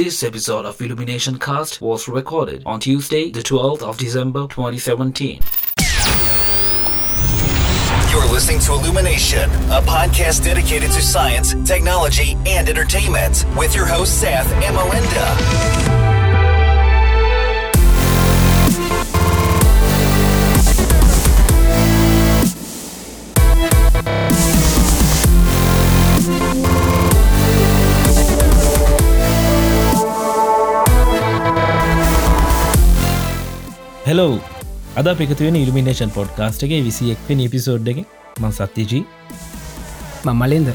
This episode of Illumination Cast was recorded on Tuesday, the 12th of December 2017. You're listening to Illumination, a podcast dedicated to science, technology, and entertainment, with your host Seth and Melinda. Hello අද පිකතුවෙන ඉල්ිනේෂන් පොඩ්කාස්ටගේ විසියෙක්වෙන episode එක මං සත්‍යජී. මමලින්ද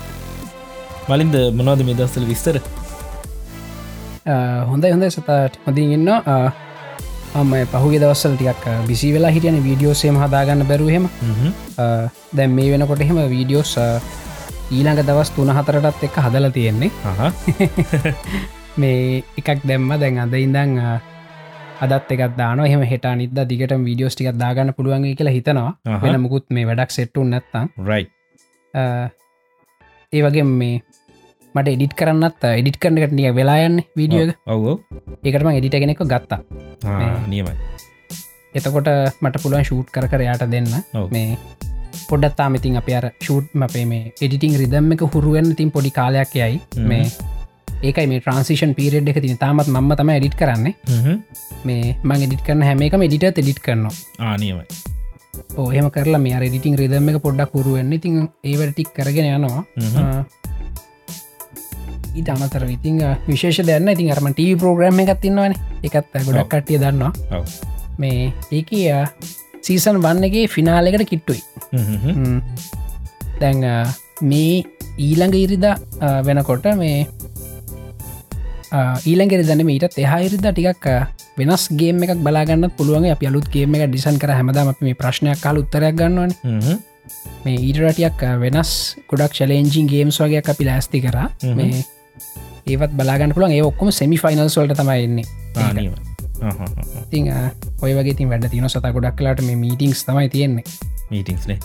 මලින්ද. මොනවද මේ දස්සල විස්තර? හොඳයි හොඳ සතට හොඳින් ඉන්න අම පහුගේ දවස්සල ටියක් බිසි වෙලා හිටියන වීඩියෝසේම හදාගන්න බැරුහෙම දැම් මේ වෙනකොට එහෙම වීඩියෝස් ඊළඟ දවස් තුන හතරටත් එක්ක හදල තියෙන්නේ. මේ එකක් දැම්ම. දැන් අද ඉඳං අදත් එකත් දාන එහම හෙට නිද දිගට වීඩියෝස් ටිකක් දාගන්න පුළුවන් කියලා හිතනවා. වෙන මුකුත් මේ වැඩක් සෙට්ටුන් නැත්තම්. රයි ඒ වගේ මේ මට එඩිට කරන්නත් එඩිට කරනකට නිය වෙලායන්න වීඩියෝ ඔවෝ. ඒකටම එඩිට කෙනෙක ගත්තා. නියමයි. එතකොට මට පුළුවන් ෂූට් කර කර යාට දෙන්න. මේ පොඩත්තා මෙතින් අප අර ෂූට් අපේ මේ එඩිටිං රිදම් එක හුරුවෙන් තින් පොඩි කාලයක් යයි. මේ ඒකයි මේ ට්‍රන්සිෂන් පිරෙඩ් එක තින තාමත් මම තම එඩිට කරන්නේ. මේ මං එඩිට කරන හැම එකම එඩිට එඩිට කරනවා. ආනියමයි ඕහෙම කරලා මේ රෙඩිටිං රිදම් එක පොඩ්ඩක් පුරුවෙන්න ඉතින් ඒවැටික් කරගෙන යනවා. ඊට අමතර ඉතිං විශේෂ දැන්න ඉතින් අරම ටව ප්‍රෝග්‍රම් එකත් තින්නවන එකත් ගොඩක් කට්ටිය දන්නවා. මේ ඒක සීසන් වන්නගේ ෆිනාලෙකට කිට්ටුයි. දැන් මේ ඊළඟ ඉරිද වෙනකොට මේ ඊළගෙ දන මීටත් එහායිරිද ටිකක් වෙනස් ගේම එකක් බලාගන්න පුළුවන්. අප අලුත් ගේම එක ඩිසන් කර හැමදාම අපි මේ ප්‍රශ්නයක් කාල උත්තරයක් ගන්නවන. මේ ඊටරටියක් වෙනස් ගොඩක් චලෙන්ජින් ගේම්ස් වගේ අපි ලෑස්ති කර. මේ ඒවත් බලාගන්න පුළන් ඒ ඔක්කොම සෙමි ෆයිනල්ස් වලට තමයි එන්නේ. ආනියමයි ආහා. ඉතින් අ, ඔය වගේ තින් වැඩ තින සත ගොඩක් කලාට මේ මීටිංස් තමයි තියෙන්නේ. මීටිංස්නේ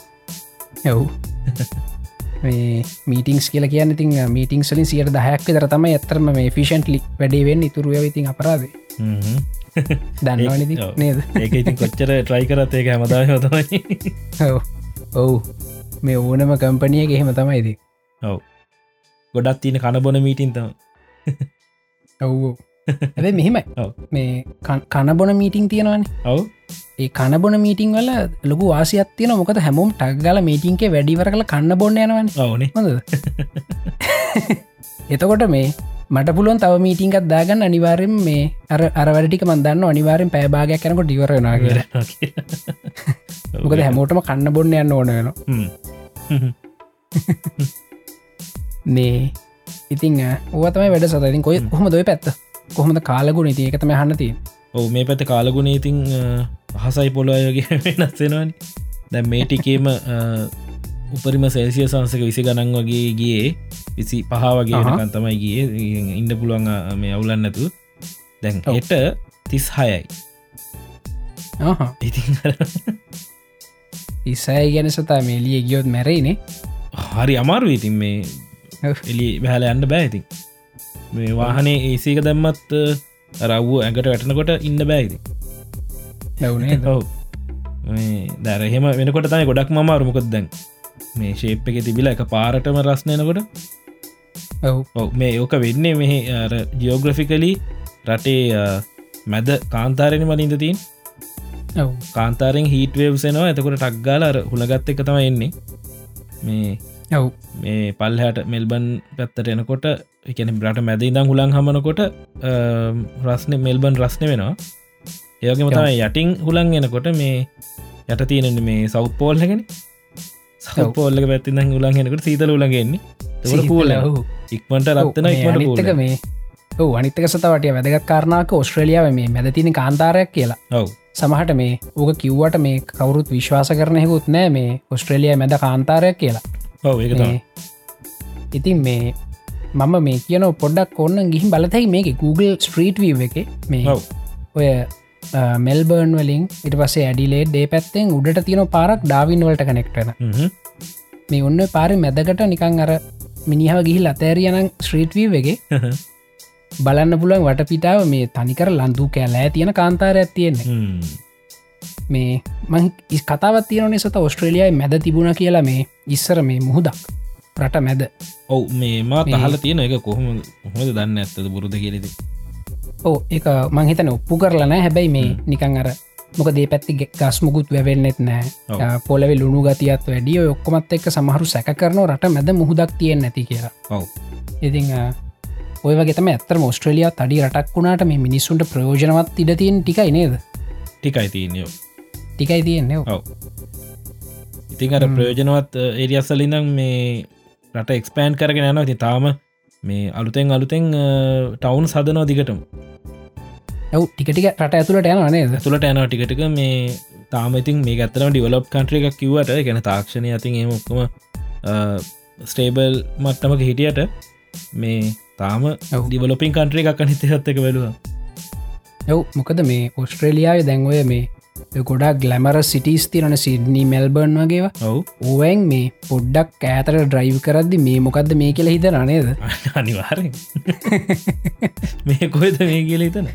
ඇව් මීටිංස් කියල කියන්න ඉතින් මීටිං සලින් සියට දහයක් විතර තම ඇත්තරම මේ ෆිෂන්ටලි වැඩේවෙන් ඉතුරුව ඉතින් අපරාද. දන්නවනති ඔව්. නේද? ඒක ඉතින් කොච්චර ට්‍රයි කරත් ඒක හැමදා හොතමයි ඔව්. මේ ඕනම කම්පනියගේ එහෙම තමයිද ඔව්. ගොඩත් තියන කණබොන මීටින් තම ඔව් ඇ මෙහෙමයි. මේ කනබොන මීටිං තියෙනවන. ඔව් ඒ කනබොන මීටිං වල ලොකු වාසියක් තියෙන මොකද හැමෝම් ටක්ගල මීටින්ගේ වැඩිවර කළ කන්න බොන්න යනවන. හොඳ එතකොට මේ මට පුළුවන් තව මීටිංකත් දාගන්න. අනිවාරෙන් මේ අර අරවැටික මන්දන්න අනිවාරෙන් පෑභාගයක් කනකොට ඩිවරෙනවා කිය මොකද හැමෝටම කන්න බොන්න යන්න ඕන වෙන මේ ඉතිං ඕතම වැඩ සතින් කොයි කොහම දොයි පැත්ත? කොහොමද කාලගුණ? ඉති එකතම හන්නති ඔව මේ පැත කාලගුණ ඉතිං අහසයි පොලොයගේ වෙනස්සෙනවානි දැ මේ ටිකේම උපරිම සෙල්සිය සංසක විසි ගණන් වගේ ගියේ. විසි පහ වගේ අහහ. වෙනකන් තමයි ගිය. ඉන්න පුළුවන් මේ අවුලන්න නැතු දැන්. එට තිස් හයයි ඉතින් අර ඉස්සයි ගැන සතා මේලිය ගියොත් මැරයිනේ. හරි අමාරු ඉතින් මේ. එලි බැහල යන්න බෑඉතින් මේ වාහනේ ඒසේක දැම්මත් රව්ව ඇඟට වැටනකොට ඉන්න බෑයිති ලවනේ ඔව්. මේ දැර එහෙම වෙනකොට තයි ගොඩක් මමාරුමකොත් දැන් මේ ශේප් එක තිබිල එක පාරටම රස්නයනකොට ඔව්. මේ ඕක වෙන්නේ මෙහ ජියෝග්‍රෆිකලි රටේ මැද කාන්තාරෙන මලින්ද තින් කාන්තාරෙන් හිටවේවසෙනවා එතකොට ටක්ගාල අර හුළගත්ත එක තම එන්නේ. මේ ඔව්. මේ පල්හට මෙල්බන් පැත්තට එනකොට එකන බ්‍රට මැද ඉදම් හුලන් හමනකොට රස්න මෙල්බන් රස්න වෙනවා ඒවගේම තමයි යටින් හුලන් එනකොට මේ යට තියෙනෙන මේ සෞත් පෝල්ලගෙන සෞපෝල්ලක පැත්තින්න හුලන් එනකට සීතල උලගෙන්නේ පූල. ඉක්මට රත්තන මේ ඉක්මට මේ ඔව අනිත්තක සතවට වැදගත් කාරණක ඔස්ට්‍රලියාව මේ මැදතින කාන්තාරයක් කියලා. ඔව්. සමහට මේ ඕක කිව්වට මේ කවරුත් විශ්වාස කරනයකුත් නෑ මේ ඔස්ට්‍රලියයා මැද කාන්තාරයක් කියලා. මේ ඉතින් මේ මම මේ කියන පොඩ්ඩක් ඔන්න ගිහිම් බලතැයි මේක Google ස්ට්‍රීට් වීව එක මේ ඔය මෙල්බර්න් වලින් ඉට පසේ ඇඩිලේ ඩේ පැත්තෙන් උඩට තියෙන පාරක් ඩාවින් වලට කනෙක්ටන. මේ ඔන්න පාරි මැදකට නිකං අර මිනිහාව ගිහිල් අතෑරියනම් ස්ට්‍රීට් වී වගේ බලන්න පුළුවන් වටපිටාව මේ තනිකර ලන්දු කෑලෑ තියෙන කාන්තාරයක් තියෙන්නේ. හ්ම්. මේ මං ඉස් කතාවත් තියෙනනේ සත ඔස්ට්‍රේලියයි මැද තිබුණ කියලා මේ ඉස්සර මේ මුහුදක් රට මැද. ඔව් මා මේ- තහල තියෙන එක කොහොම හොද දන්න ඇත්තද බුරුද කියලෙද ඕ එක මංහිතන ඔප්පු කරලනෑ හැබැයි මේ නිකං අර මොක දේ පැත්ති ගස්මුකුත් වැවෙන්නෙත් නෑ. පොලවෙ ලුණු ගතියත් වැඩිය ඔක්කොමත් එක්ක සමහරු සැක කරන රට මැද මුහුදක් තියෙන් නැති කියලා. ඔව්. ඉතිං ඔය වගේතම ඇත්තර මෝස්ට්‍රලියයා තඩි රටක් වුණට මේ මිනිස්සුන්ට ප්‍රයෝජනවත් ඉඩ තියෙන් ටිකයි නේද? ටිකයි තියනයෝ ටිකයි තියෙන්නේ ඔව්. ඉතින් අර ප්‍රයෝජනවත් ඒරියස්සලිඳම් මේ රට එක්ස්පෑන්් කරගෙන යනවා. ති තාම මේ අලුතෙන් අලුතෙන් ටවුන් සදනෝ දිගටම ඇව් ටිකටික රට ඇතුළට යන නේද? ඇතුළට යනවා ටිකටක මේ තාම ඉතින් මේ ඇතරම ඩිවලප් කන්ට්‍ර එකක් කිවට ගැන තාක්ෂණය අතින් එම ඔක්කොම ස්ටේබල් මට්ටමක හිටියට මේ තාම. ඩිවලොපින් කන්ට්‍රේ එකක් අනිත හත්තක බලවා. ඇව් මොකද මේ ඔස්ට්‍රේලියාව දැන්වය මේ ගොඩක් ගලමර සිටිස් තිරන සිඩ්නී මෙල්බර්න් ඔවු. ඕවැන් මේ පොඩ්ඩක් කෑතර ඩ්‍රයිව් කරද්දි මේ මොකක්ද මේ කියල හිත නේද? අනිවාරෙන් මේ කොයිද මේ කියල හිතන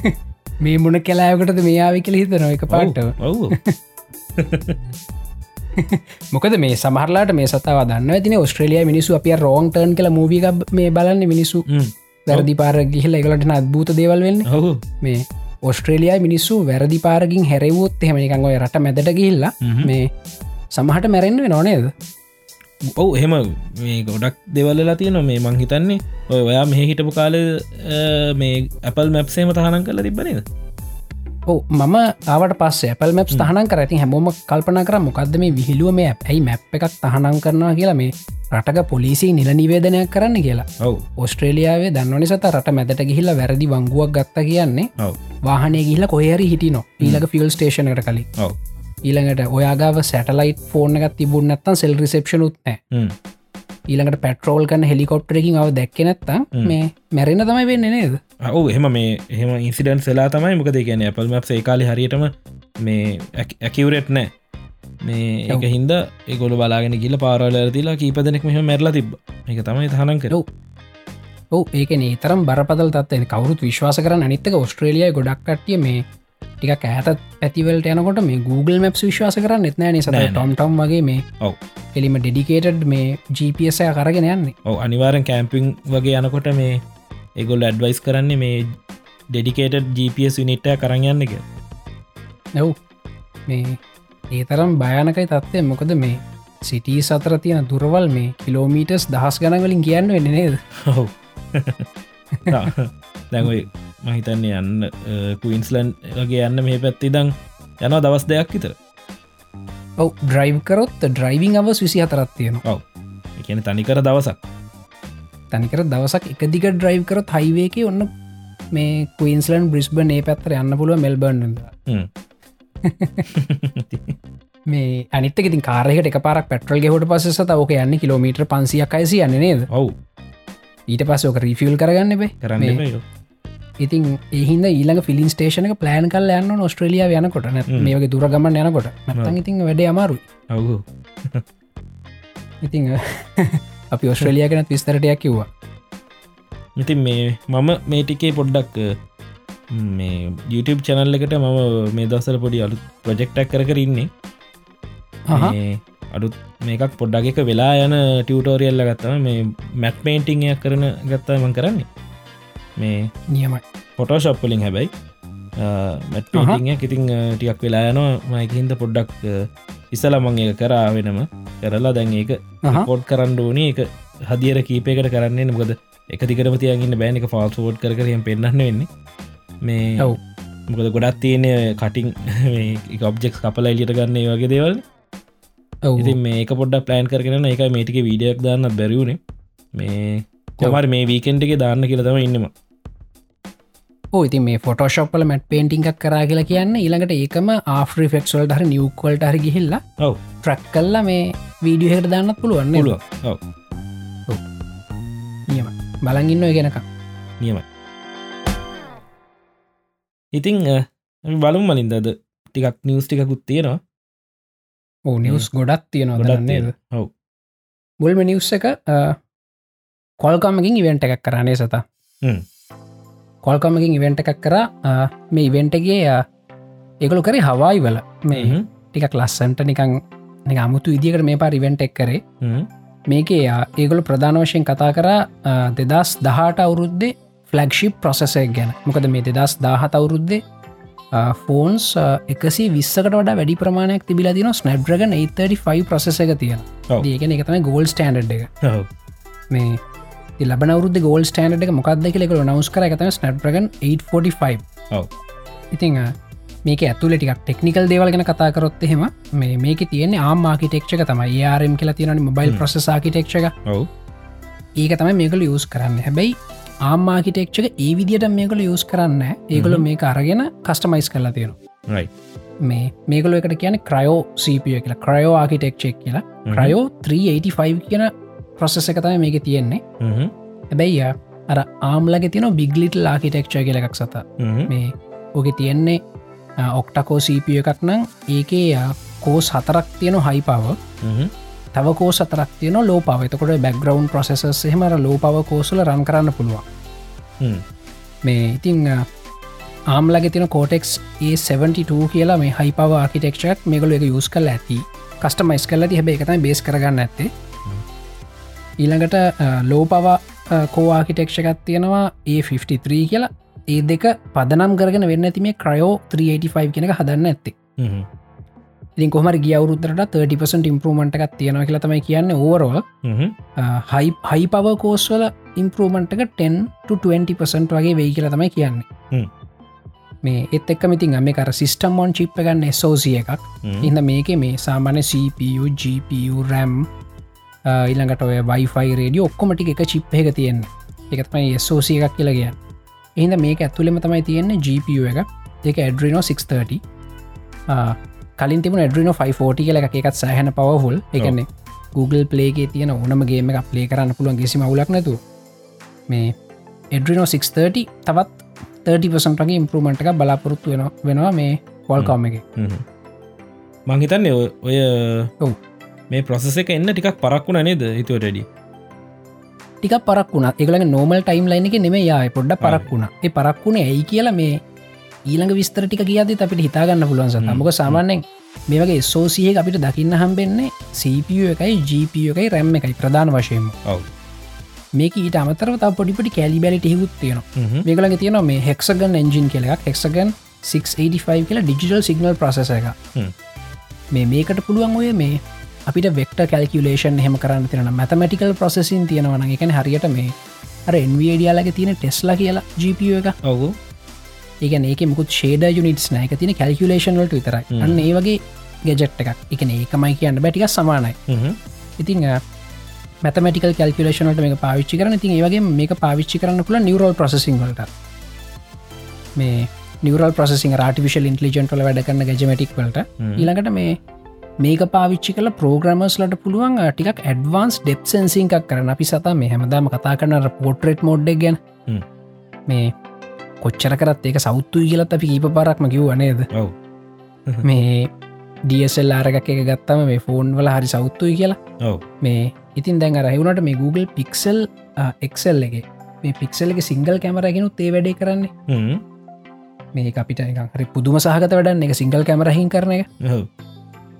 මේ මුණ කැලායකටද මේ ආවි කියල හිතන එක පාට්ටව ඔවු මොකද මේ සමහරලාට මේ සතාව දන්න ඇතින ඔස්ට්‍රලිය මිනිසු අපිය රෝන් ටර්න් කළ මූවික මේ බලන්න මිනිසු වැරදි පාර ගිහිල එකලට අත්භූත දේවල් වෙන්න. ඔහු මේ ඔස්ට්‍රේලියයා මිනිස්සු වැරදි පාරගින් හැරවුත් ඔය රට මැදට ගිල්ලා. මේ සමහට මැරෙන්ව නොනේද ඔවු එහෙම මේ ගොඩක් දෙවල්ලලා තියෙන මේ මං හිතන්නේ ඔය ඔයා මෙහ හිටපු කාල මේ ඇපල් මැප්සේම තහනම් කල තිබනේද මම ආවට පස්ස ඇපල් මැප් තහනන් කර. ඇති හැමෝම කල්පන කර මොකක්ද මේ විහිලුව මේ ඇයි මැප් එකක් තහනම් කරනවා කියලා මේ රටක පොලිසි නිල නිවේදනයක් කරන්න කියලා. ඔස්ට්‍රේලියාවේ දන්නවනි සත රට මැදට ගිහිල්ල වැරදි වංගුවක් ගත්ත කියන්නේ වාහනය ගිහිල කොහරි හිටිනො. ඊලක ෆිල් ස්ටේෂනට කලින්. ඊළඟට ඔයාගාව සැටලයිට ෆෝර්න එකත් තිබුණ නැත්තන් සෙල් රිසප්ෂන හ්ම්. ඊළඟට පැට්‍රෝල් කන්න හෙලිකොප්ටරකින් අව දැක්ක නැත්තම් මේ මැරෙන තමයි වෙන්න නේද ඔවු එහෙම මේ එහෙම ඉන්සිඩන්් වෙලා තමයි මොකද කියන ඇපල් මැප් ඒකාලි හරියටම මේ ඇකිවරෙට් නෑ. මේ එක හින්ද ඒගොල බලාගෙන ගිල පාරල තිලා කීපදනෙක් මෙහ මැරලා තිබ එක තමයි තහනම් කර. ඔව. ඒක තරම් බරපදල් තත්වය කවරුත් විශ්වාස කරන අනිත්තක ඔස්ට්‍රේලියය ගොඩක් කට්ටිය මේ ටික ඇතත් පැතිවලට යනකොට මේ Google මැප් විශ්වාස කරන්න එත්නෑ නිස නෑ, නෑ. ටොම් ටම් වගේ මේ ඔව්. එලිම ඩෙඩිකේටඩ් මේ GPSය කරගෙන යන්නේ. ඔව අනිවාරෙන් කෑම්පිං වගේ යනකොට මේ එගොල් ඇඩ්වයිස් කරන්නේ මේ ඩෙඩිකේට GPS විනිට්ට කරන්න යන්න එක නැව් මේ ඒ තරම් භයානකයි තත්වය මොකද මේ සිටී සතර තියෙන දුරවල් මේ කිලෝමීටස් දහස් ගනවලින් කියන්න වෙන්න නේද? ඔහු දැන්යි මහිතන්නේ යන්න කුයින්ස්ලන්් වගේ යන්න මේ පැත්ති දං යනවා දවස් දෙයක් විතර. ඔව ඩ්‍රයිව් කරොත් ඩ්‍රයිවිං අව විසි හතරත් තියෙන ඔව් එකන තනිකර දවසක් තනිකර දවසක් එක දිග ඩ්‍රයිව් කරොත් හයිවේක ඔන්න මේ කයින්ස්ලන් බ්‍රිස්බන් ඒ පැත්තර යන්න පුළුව මෙල්බර්න්ද හ්ම්. මේ අනිතක ති කාරයකට එක පාර පෙට්‍රල් ගෙහට පස ඕක යන්න කිලෝමීට පන්සියක් අයිසි යන්න නේද? ඔව්. ඊට පස්ස ඕක රිෆියල් කරගන්න බේ කරන්න. ඉතින් ඒහින්ද ඊළඟ ෆිලින් ස්ටේෂනක ප්ලෑන් කල් යන්න ඔස්ට්‍රලිය යනකොට. මේක දුරගමන් යනකොට. නැතන් ඉතින් වැඩ අමාරුයි. ඔවු. ඉතිං අපි ඔස්ට්‍රලිය කෙනත් විස්තරටයක් කිව්වා. ඉතින් මේ මම මේටිකේ පොඩ්ඩක් මේ YouTube චැනල් එකට මම මේ දවසල පොඩි අලු ප්‍රජෙක්ටක් කර කර ඉන්නේ. හහ. මේ අඩුත් මේකක් පොඩ්ඩක් එක වෙලා යන ටියටෝරියල්ල ගත්තම මේ මැට් පේන්ටිංයක් කරන ගත්තමන් කරන්නේ. මේ නියමයි. පොටෝශප්පලින් හැබැයි මැට් පේටිං ඉතිං ටියක් වෙලා යනවා. මයිකහින්ද පොඩ්ඩක් ඉසල මං ඒ කරා වෙනම. කරලා දැන් ඒක. පොඩ් කරන්න ඕනේ. එක හදිර කීපයකට කරන්නේ මොකද එක දිකරම තියගන්න බෑනික ෆාල්සෝඩ් කර කරම පෙන්න්න වෙන්නේ. මේ ඔව්. මොකද ගොඩත් තියෙන කටින් ඔබ්ෙක් කපල එලියට ගන්න වගේ දේවල්. ඉතින් මේක පොඩ්ඩ ප්ලෑන් කරන එක මේටික වීඩියක් දාන්න බැරිවුණේ මේ කොමර මේ වීකෙන්ඩ් එක දාන්න කියලතම ඉන්නවා ඉති මේ ෆොටෝශප්පල මැට් පේටිංක් කරා කියලා කියන්න ඊළඟට ඒකම ආෆ්‍රි ෆෙක්ස්වල් හර නිියවකල්ට හරි ගිහිල්ලා ඔව්. ට්‍රක් කල්ලා මේ වීඩියහට දාන්නත් පුළුවන්න පුළුව ඔව්. නියම බලගන්න ගෙනක නියමයි. ඉතිං බලුම් මලින්දද ටිකක් නිියස් ටිකකුත් තියෙනවා. ඕ තියෙනවා ගොඩක් තියෙනවා. ඔව්. මුල්ම නිවස් එක කොල්කමකින් ඉවෙන්ට එකක් කරන්නේ සත. කොල්කමකින් ඉවෙන්ට එකක් කර මේ ඉවෙන්ටගේ ඒකළු කරේ හවායි වල. මේ ටිකක් ලස්සන්ට නිකං අමුතු ඉදිකට මේ පා ඉවෙන්ට එක් කරේ. මේකේ ඒගොලු ප්‍රධාන වශයෙන් කතා කර දෙදස් දහට අවුරුද්දේ ෆලක්ෂිප් ප්‍රොසෙසක් ගැන. මොකද මේ දෙදස් දාහත අවුරුද්දේ ෆෝන්ස් එකසි විස්සකට වඩ වැඩි ප්‍රමාණයක් තිබිල දින ස්නප්්‍රගන් 835 ප්‍රසෙස එක තියෙන ඒකන එකතම ගෝල් ස්ටන්ඩ් එක. මේ ලබනවරුද ගෝල් ස්ටන්ඩ් එක මොකක්ද කෙක නවස්කර එකතම ස්නප්්‍රගන් 845 ඉතිං මේක ඇතුල ටික් ටෙක්නිකල් දේවල් ගැන කතාකරොත් එහෙම මේ මේක තියෙන්නේ ආම් ආකිටෙක්ෂක තමයි. යාරම් කියලා තියෙන මොබයිල් ප්‍රසෙස් ආකිටෙක්ෂක ඒක තමයි මේකල යස් කරන්න. හැබැයි ආම්මාකිටෙක්ෂක ඒ විදිට මේකල යස් කරන්න ඒගොල මේ අරගෙන කස්ටමයිස් කරලා තියෙනවා. මේ මේකල එකට කියන ක්‍රයෝ සපිය කියලා. ක්‍රයෝ ආකිටෙක්ෂෙක් කියලා. ක්‍රයෝ 385 කියන ප්‍රොසෙස එක තමයි මේක තියෙන්නේ. හැබැයි අර ආම්ලග තියන බිග්ලිට ආකිටෙක්ෂ කියල එකක් සත. මේ ඕක තියෙන්නේ ඔක්ටකෝ සපිය එකක් නම් ඒකේ කෝස් හතරක් තියෙන හයිපාව තව කෝ සතරක් තියන ලෝ පවතකොට බැක්ග්‍රවන්් ප්‍රසෙස හෙමර ලෝ පව කෝසල රන් කරන්න පුළුවන්. මේ ඉතිං ආම්ලග තින කෝටෙක්ස් ඒ72 කියලා මේ හයිපව ආකිටෙක්ෂක් මේගල එක යුස් කල ඇති. කස්ටමයිස් කල ති හැබේ එකතයි බේස් කරගන්න ඇත්තේ ඊළඟට ලෝ පව කෝආකිටෙක්ෂකත් තියෙනවා ඒ53 කියලා. ඒ දෙක පදනම් කරගෙන වෙන්න ඇති මේ ක්‍රයෝ 385 කෙනක හදන්න ඇත්තේ. ඉතින් කොමර ගිය අවුරුද්දට 30% ඉම්පරමට එකක් තියෙනවා කියලා තමයි කියන්න ඕරෝල් හයි පව කෝස්වල ඉම්පරමට එක 10%ට වගේ වෙයි කියලා තමයි කියන්නේ. මේ එත් එක්ක මිතින් මේ කර සිිස්ටම් මොන් චිප්ප ගන්න සෝසිය එකක්. ඉන්න මේක මේ සාමාන්‍ය CPU GPU රැම් ඉළඟට ඔය වයිෆයි රේඩිය ඔක්කොමටි එක චිප් එක තියෙන එකත්මයි සෝසිය එකක් කියලා කියන්න. එහිද මේක ඇතුළෙම තමයි තියෙන්නේ GPU එක. ඒක ඇඩරිනෝ 630 කලින් තිබුණ ඇඩරිනෝ 540 කියල එකත් සෑහන පවහුල් එකන්නේ Google පලේගේ තියෙන ඕනමගේම එක ප්ලේ කරන්න පුළුවන් ගෙසි මවුලක් නැතු මේ එඩරිනෝ 630 තවත් 30පසන්ටගේ ඉම්පරමට එක බලාපොරොත්තු වෙන වෙනවා මේ පොල්කෝම එක. මංහිතන්නේ ඔය මේ ප්‍රසෙස එක එන්න ටිකක් පරක්ුණ නේද හිතුවටඩි ටික පරක් වුණ. එකලගේ නෝමල් ටයිම් ලයින එක නෙම යාය පොඩ්ඩ පරක් වුණ. ඒ පරක්වුණ ඇයි කියලා මේ ඊළඟ විස්තර ටික කියද අපිට හිතාගන්න පුළුවන් සත මොක සාමාන්‍යෙන් මේ වගේ සෝසිය අපිට දකින්න හම්බෙන්නේ CPU එකයි GPU එකයි රැම් එකයි ප්‍රධාන වශයෙන් මේක ඊට අමතරව තා පොඩිපටි කැලි බැලිට හිකුත් තියෙනවා. මේකලගේ තියෙනවා මේ හෙක්සගන් එන්ජින් කෙලක් හෙක්සගන් 685 කියලා ඩිජිටල් සිගනල් ප්‍රසෙස එක මේ මේකට පුළුවන් ඔය මේ අපිට වෙක්ට කල්කිලේෂන් හෙම කරන්න තියෙන මැතමටිකල් ප්‍රසෙසින් තියෙනවන එකන හරියට මේ අර එන්වඩියාලගේ තියෙන ටෙස්ලා කියලා GPU එක. ඔහු ඒගැන ඒක මුකුත් ෂේඩ යුනිටස් නෑක තින කල්කිලේෂන් වලට විතරයි. අන්න ඒ වගේ ගෙජෙට් එකක්. එකන ඒකමයි කියන්න බැටික සමානයි. ඉතිං මැතමටිකල් කල්කිලේෂනට මේ පාවිච්චි කරන ති ඒවගේ මේක පාවිච්චි කරන්න පුළ නිවරල් ප්‍රසසිං වලට. මේ නිවරල් ප්‍රසසිං රටිවිශල් ඉන්ටලිජන්ටල වැඩ කරන්න ගැජමටික් වලට. ඊළඟට මේ මේක පාවිච්චි කල ප්‍රෝග්‍රමර්ස්ලට පුළුවන් ටිකක් ඇඩවන්ස් ඩෙප් සන්සිං එකක් කරන අපි සතා මේ හැමදාම කතා කරන පෝට්‍රේට් මෝඩ්ඩක් ගැන. මේ කොච්චර කරත් ඒක සෞත්තුයි කියලත් අපි කීප පරක්ම කිව් අනේද මේ ඩියසල් ආරගක් එක ගත්තම මේ ෆෝන් වල හරි සෞත්තුයි කියලා. මේ ඉතින් දැන් අරහවුණට මේ Google පික්සල් එක්සල් එක. මේ පික්සල් එක සිංගල් කැමරගෙනු තේ වැඩේ කරන්නේ. මේ අපිට හරි පුදුම සහගත වැඩන්න එක සිංගල් කැමරහින් කරන එක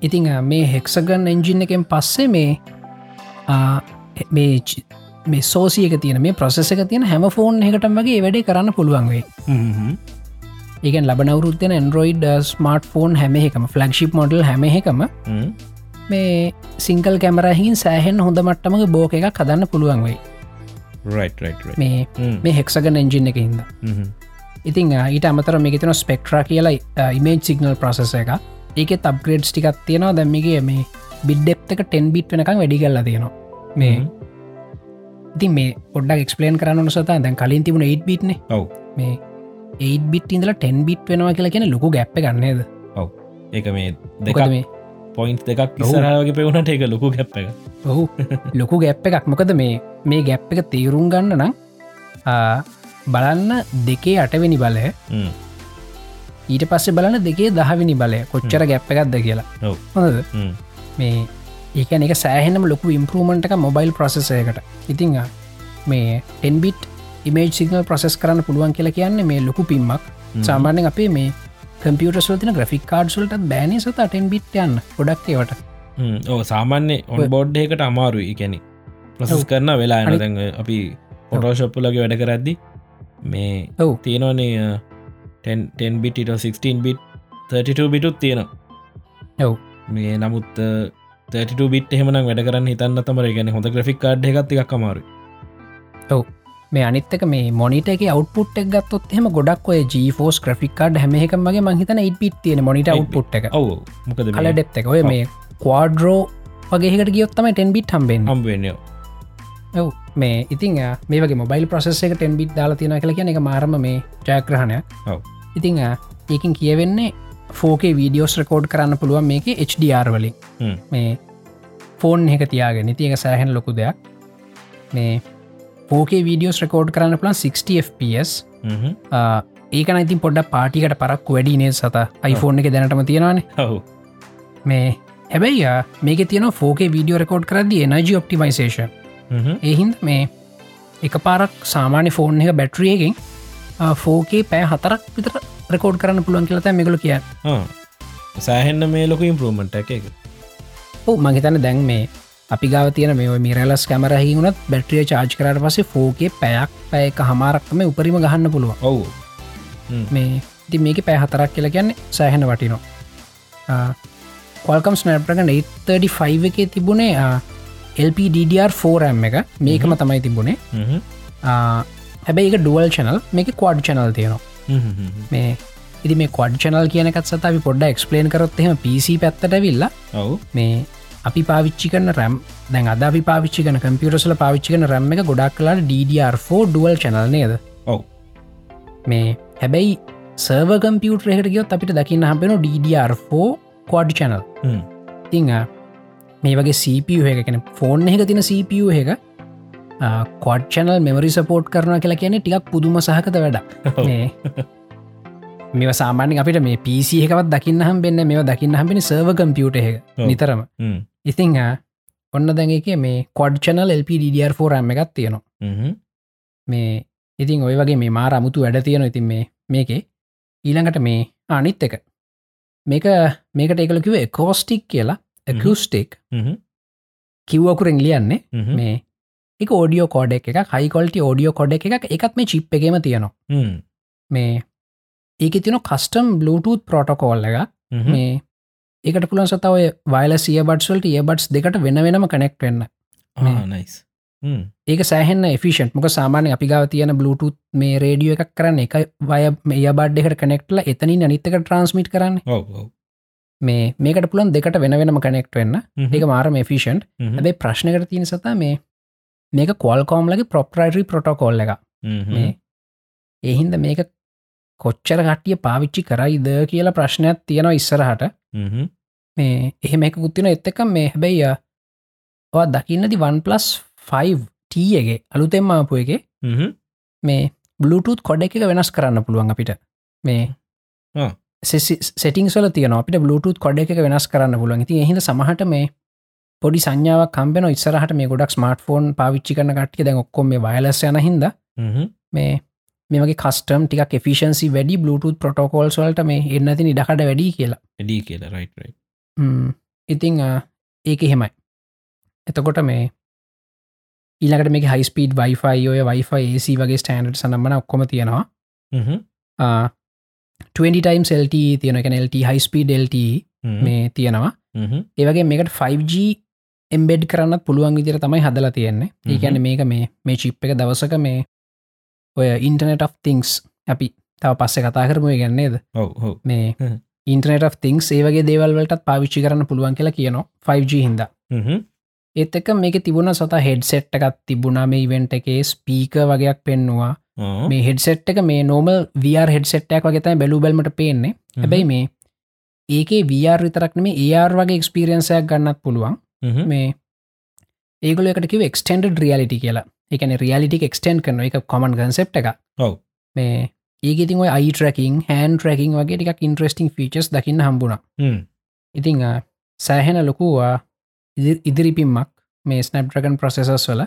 ඉතිං මේ හෙක්සගන් එන්ජින් එකෙන් පස්සේ මේ මේ මේ සෝසියක තියෙන මේ ප්‍රසෙස එක තියෙන හැම ෆෝන් එකටම වගේ වැඩේ කරන්න පුළුවන්වේ ඒකන් ලබනවරුත්තෙන ඇන්ඩරෝයිඩ් ස්මර්ට ෆෝන් හැම එකම ෆලක්ෂිප් මොඩල් හැම එකම මේ සිංකල් කැමරහින් සෑහෙන් හොඳ මට්ටමක බෝක එකක් හදන්න පුළුවන් වෙයි. මේ මේ හෙක්සගන් එන්ජින් එක හිද ඉතින් ඊට අමතර මේ තින ස්පෙක්ට්‍රා කියලා ඉමේජ් සිගනල් ප්‍රසෙස එක ඒක තබ්ග්‍රේඩ් ටිකක් තියෙනවා. දැම්මිගේ මේ බිඩ්ඩෙප්ක ටෙන් බිට් වෙනකම් වැඩි කල්ලා තියෙනවා. මේ ඉතින් මේ පොඩ්ඩක් එක්ස්පලේන් කරන්න සතා. දැන් කලින් තිබුණ 8 බිට්න ඔව. මේ 8 බිට් ඉඳල 10 බිට් වෙනවා කියලා කියෙන ලොකු ගැප්ප ගන්නේද ඔව. ඒක මේ දෙක මේ? පොයින්් දෙකක් ඉසරාවගේ පෙවුණට ඒක ලොකු ගැප් එක ඔහු ලොකු ගැප්ප එකක්. මොකද මේ මේ ගැප් එක තේරුම් ගන්න නම් බලන්න දෙකේ අටවෙනි බලය ඊට පස්සේ බලන්න දෙකේ දහවිනි බලය. කොච්චර ගැප්ප එකක්ද කියලා. හොඳද? මේ ඒකන එක සෑහෙනම ලොකු ඉම්පරමට එක මොබයිල් ප්‍රසෙසයකට ඉතිං මේ ටෙන්බිට් ඉමේජ් සිගනල් ප්‍රසෙස් කරන්න පුළුවන් කියලා කියන්නේ මේ ලොකු පිම්මක් සාමාන්‍යෙන් අපේ මේ කම්පියට සල්තින ග්‍රෆික් කාඩ් සුලට බෑනි සත අටෙන් බිට් යන්න ගොඩක් ඒවට? ඕ සාමාන්‍ය ඔන් බෝඩ් එකට අමාරු එකැනෙ ප්‍රසස් කරන වෙලා එන දැන් අපි පොටෝශප්පුලගේ වැඩ කරද්දි මේ ඔව්. තියෙනවනේ 10 බිට 16 බිට් 32 බිටුත් තියෙනවා. ඔව්. මේ නමුත් 32 බිට් එහෙමන වැඩ කරන්න හිතන්න තමර ගැන හොඳ ග්‍රෆික් කාඩ් එකත් එකක් අමාරු ඔව්. මේ අනිත්තක මේ මොනිට එක අවට්පුට් එක් ගත්තොත් එම ගොඩක් ඔය ජීෆෝස් ක්‍රෆික්කාඩ හැමහක මගේ මහිතන ඉට්පිත් තියෙන මොනිට අවට්පුට් එක. ඔවු මොකද කල ඩෙප් එක. ඔය මේ කවාඩරෝ වගේකට ගියොත්තම ටෙන්බිට හම්බෙන් හම්බවෙන්න ඔව් මේ ඉතින් මේ වගේ මොබයිල් ප්‍රසෙස් එක ටෙන්බිට් දාලා තියෙන කල කියන එක මාරම මේ ජයග්‍රහණයක්. ඔව්. ඉතිං ඒකින් කියවෙන්නේ ෆෝකේ වීඩියෝස් රකෝඩ් කරන්න පුළුවන් මේක HDR වලින්. මේ ෆෝන් එක තියාගෙන. ඉතික සෑහෙන් ලොකු දෙයක්. මේ ෆෝකේ වීඩියෝස් රකෝඩ් කරන්න පුළන් 60 fps හ්ම්. ආ, ඒකන ඉතින් පොඩ්ඩ පාටිකට පරක් වැඩි නේ සත? iPhone එක දැනටම තියෙනවානේ. ඔවු. මේ හැබැයි මේක තියන ෆෝකේ වීඩියෝ රකෝඩ් කරදි එනජි ඔප්ටිමයිසේෂන්. එහින්ද මේ එක පාරක් සාමාන්‍ය ෆෝන් එක බැට්‍රියකින් ෆෝකේ පෑ හතරක් විතර රකෝඩ් කරන්න පුළුවන් කියලත මෙගුල කිය. සෑහෙන්න මේ ලොක ඉම්පරමට එක ඕ මහිතන දැන් මේ අපි ගාව තියන මේ මිරලස් කැමරහි වුණත් බැට්‍රිය චාර්ජ් කරට පසේ ෆෝකේ පැයක් පැයක හමාරක්ම උපරිම ගහන්න පුළුවන්. ඔවු. මේ ති මේක පෑ හතරක් කියලා කියන්නේ සෑහෙන වටිනවා. කොල්කම් ස්නප්‍රගන් 835 එකේ තිබුණේ LPDDR4M එක. මේකම තමයි තිබුණේ. හැබැයි එක ඩුවල් චනල් මේක කොඩ් චනල් තියෙනවා. මේ ඉදි මේ කොඩ් චනල් කියනකත් සත අපි පොඩ්ඩ එක්ස්පලේන් කරොත් එම පිසි පැත්තට විල්ලා ඔවු. මේ අපි පාවිච්චි කන රැම් දැන් අද පාවිච්චි කන කම්පියරසල පාවිච්චි කන රැම් එක ගොඩක් කලාට DDR4 ඩුවල් චනල් නේද? ඔව්. මේ හැබැයි සර්ව කම්පියුට එකට ගියොත් අපිට දකින්න හම්පෙන DDR4 කොඩ් චනල් හ්ම්. මේ වගේ CPU එකකෙන ෆෝන් එක තින CPU එක කොඩ් චනල් මෙමරි සපෝට් කරන කියලා කියන ටිකක් පුදුම සහකත වැඩක්. මේ සාමාන්‍ය අපිට මේ පිසි එකවත් දකින්න හම් බෙන්න්න මේ දකින්න හම්බෙන සර්ව කම්පියුට එක. නිතරම. ඉතිං ඔන්න දැන් එක මේ කොඩ් චනල් LPDDR4 එකත් තියෙනවා. මේ ඉතින් ඔය වගේ මේ මාර අමුතු වැඩ තියෙන ඉතින් මේ මේකේ. ඊළඟට මේ අනිත් එක. මේක මේකට එකලකිව කෝස්ටික් කියලා ඇකස්ටික් හ්ම්. කිව්වකුරෙන් ලියන්නේ. මේ එක ෝඩියෝ කෝඩ එක හයිකොල්ට ෝඩියෝ කොඩ එක එකත් මේ චිප් එකම තියෙනවා. මේ ඒක තියන කස්ටම් බලුටූත් පොටකෝල් එක. මේ ඒකට පුළන් සතව වයිල සිය බට්ස්වල්ට ඒ බට්ස් දෙකට වෙන වෙනම කනෙක්ට වෙන්න ආ, nice. හ්ම්. ඒක සෑහෙන්න ෆිෂන්් මොක සාමානය අපි ගාව තියෙන බලුටත් මේ රේඩියෝ එකක් කරන්න එක වය මේ බඩ් එකට කනෙක්ටල එතනින් අනිත්තක ට්‍රන්ස්මිට් කරන්න ඔව් මේ මේකට පුළන් දෙකට වෙන වෙනම කනෙක්ට වෙන්න. ඒක මාරම ෆිෂන්්. ඇබේ ප්‍රශ්නකට තියෙන සතා මේ මේක කොල්කෝම්ලගේ ප්‍රොප්‍රයිටරි ප්‍රොටෝකෝල් එක. මේ එහින්ද මේක කොච්චර කට්ටිය පාවිච්චි කරයිද කියලා ප්‍රශ්නයක් තියෙනවා ඉස්සරහට. මේ එහෙම එක කුත්තින එත් එක මේ හැබැයි ඔ දකින්නති 1+ 5ටගේ අලුතෙම් ආපු එක. මේ බලුටත් කොඩ එක වෙනස් කරන්න පුළුවන් අපිට මේ. සෙටිං සල තියන අපිට බලුටත් කොඩ එක වෙනස් කරන්න පුළුවන්. ඉති එහිද සමහට මේ පොඩි සංඥාවක් කම්බෙන ඉස්සරහට මේ ගොඩක් ස්මර්ට ෆෝන් පාවිච්චි කරන කට්ටිය දැන් ඔක්කොම මේ වයලස් යන හිද. මේ මේගේ කස්ටම් ටික ෆිෂන්සි වැඩි බලුටත් පොටෝකෝල්ස් වලට මේ එන්නති ඉඩකට වැඩි කියලා. එඩී කියලා රයිට්. ඉතිං ඒක එහෙමයි. එතකොට මේ ඊලකට මේ හයිස්පීඩ් වයිෆයි ඔය වයිෆයි AC වගේ ස්ටන්ඩ් සනම්මන ඔක්කොම තියෙනවා 20 ටයිම් සෙල්ට තියෙන එක හයිස්පීඩ LT හ්ම්. මේ තියෙනවා. ඒවගේ මේකට 5G එම්බෙඩ් කරන්න පුළුවන් විදිර තමයි හදලා තියෙන්නේ ඒකැන මේක මේ මේ චිප් එක දවසක මේ ඔය ඉන්ටනෙට of තිංස් අපි තව පස්සේ කතා කරමුව ගැන්නේද මේ. ඉන්ටනෙට තිංස් ඒවගේ දේවල්වලටත් පාවිච්චි කරන්න පුළුවන් කියලා කියනවා 5G හින්ද හ්ම්. ඒත් එක මේක තිබුණ සත හෙඩ්සෙට් එකත් තිබුණා මේ ඉවෙන්ට එකේ ස්පීක වගේයක් පෙන්නවා. මේ හෙඩ්සෙට් එක මේ නෝමල් වර් හෙඩ්සෙට්ටක් වගේ තයි බැලු බැල්මට පේන්නේ. හැබැයි මේ ඒකේ වර් විතරක් මේ ඒර් වගේ එක්ස්පිරියන්සයක් ගන්නත් පුළුවන්. මේ ඒගල එකට කිව එක්ස්ටන්ඩ රියලිටි කියලා. එකන රියලිටි එක්ස්ටන් කරන එක කොමන් ගන්සෙප් එක මේ ඒගතින් ඔය අයිටරකින් හන්න් ට්‍රකින් වගේ ටික් ඉන්ට්‍රස්ටිං ෆීචස් දකින්න හම්බුණ. හ්ම්. ඉතිං සෑහෙන ලොකුවා ඉදිරිපිම්මක් මේ ස්නප්්‍රගන් ප්‍රසෙසස් වල.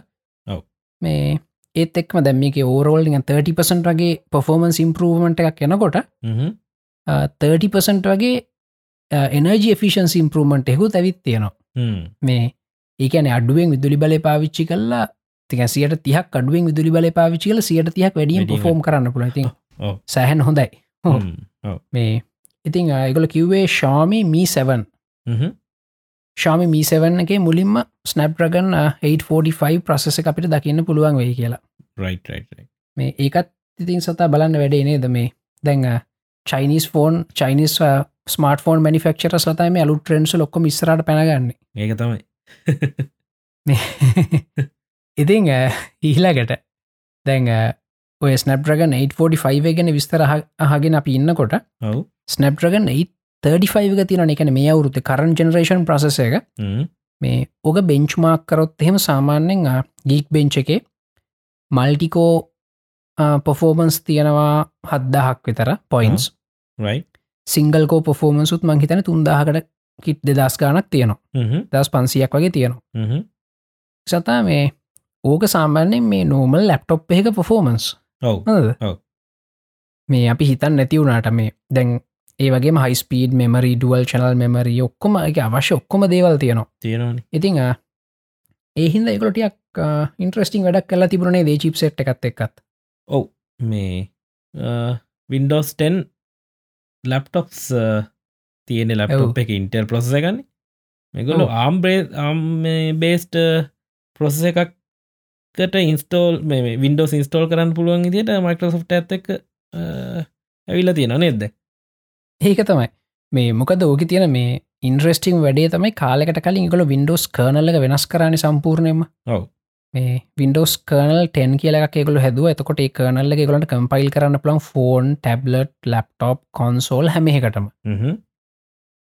මේ ඒත් එක්ම දැම්මික ඕරෝල්ලිග 30පසට වගේ පොෆෝමන්ස් ඉම්පරූවමට එකක් එනකොට හ්ම්. 30පසට වගේ එනජ ෆිෂන් ඉම්පරූමට එහු ඇවිත් තියෙනවා. මේ ඒකන අඩුවෙන් විදුලි බල පාවිච්චි කල්ලා තිකසියට තියක් අඩුවෙන් විදුලි බල පාවිච්චි කල සියට තියක් වැඩියෙන් ෆෝම් කරන්න පුලති. සෑහන් හොඳයි. මේ ඉතිං ඒගොල කිව්වේ ශාමි මී සැවන්. ශාමි මීසවන්නගේ මුලින්ම ස්නැප්්‍රගන් 845 ප්‍රසෙස අපිට දකින්න පුළුවන් වෙයි කියලා. මේ ඒකත් ඉතින් සතා බලන්න වැඩේ නේද? මේ දැන් Chinese phone Chinese smart phone manufacturer සතම අලු ට්‍රෙන්න්ස් ලොක්කො මිස්රට පැනගන්න. ඒක තමයි. ඉතිං ඉහිලාගට uh, දැන් uh, ඔය ස්නප්‍රගන් 845 ගැන විස්තර අහගෙන අපි ඉන්නකොට ස්නප්‍රගන් 8 35 තින එකන මේ අවුරුත්ත කරන් ජනරේෂන් ප්‍රසසයක මේ ඕක බෙන්ච්මාක් කරොත් එහෙම සාමාන්‍යෙන් ගීක් බෙන්ච් එකේ මල්ටිකෝ පොෆෝමන්ස් තියෙනවා හද්දාහක් විතර පොයින්ස් සිංගල්කෝ පොෆෝමන්සුත් මං හිතන තුන්දාහකට කිට් දෙදස් ගානක් තියෙනවා. දස් පන්සියක් වගේ තියෙනවා. සතා මේ ඕක සාමාන්‍යෙන් මේ නෝමල් ලැප්ටොප් එක පොෆෝමන්ස් මේ අපි හිතන් නැතිවුණට මේ දැන් ඒවගේ high speed memory dual channel memory ඔක්කොම එක අවශ්‍ය ඔක්කොම දේවල් තියෙනවා. තියෙනවනි. ඉතිං ඒහින්ද එකොටියක් ඉන්ට්‍රස්ටිං වැඩක් කලා තිබුණේ දේ චිප් සෙට් එකත් එක්කත්. ඔව් මේ වින්ඩෝස් 10 ලැප්ටොප්ස් තියෙන ලැප්ටොප් එක ඉන්ටර් ප්‍රොසෙස ගන්න මෙගොලු. ආම්බ්‍රේ බේස්ට ප්‍රොසෙස එකක්කට ඉන්ස්ටෝල් මේ වින්ඩෝස් ඉන්ස්ටෝල් කරන්න පුළුවන් ඉදිට මයිකරසෝට් ඇත් එක ඇවිල්ල තියෙන නෙද්ද ඒක තමයි. මේ මොකද ඕක තියෙන මේ ඉන්ද්‍රස්ටිං වැඩේ තමයි කාලෙකට කලින් ගොල වින්ඩෝස් කර්නල්ල වෙනස් කරන සම්පූර්ණයම ඔව්. මේ වින්ඩෝස් කර්නල් 10 කියලක් එකගොල හැදුව. එතකොට කර්නල්ල ගොලට කම්පයිල් කරන්න පුළන් ෆෝන් ටැබ්ලට් ලප්ටොප් කොන්සෝල් හැමහකටම හ්ම්.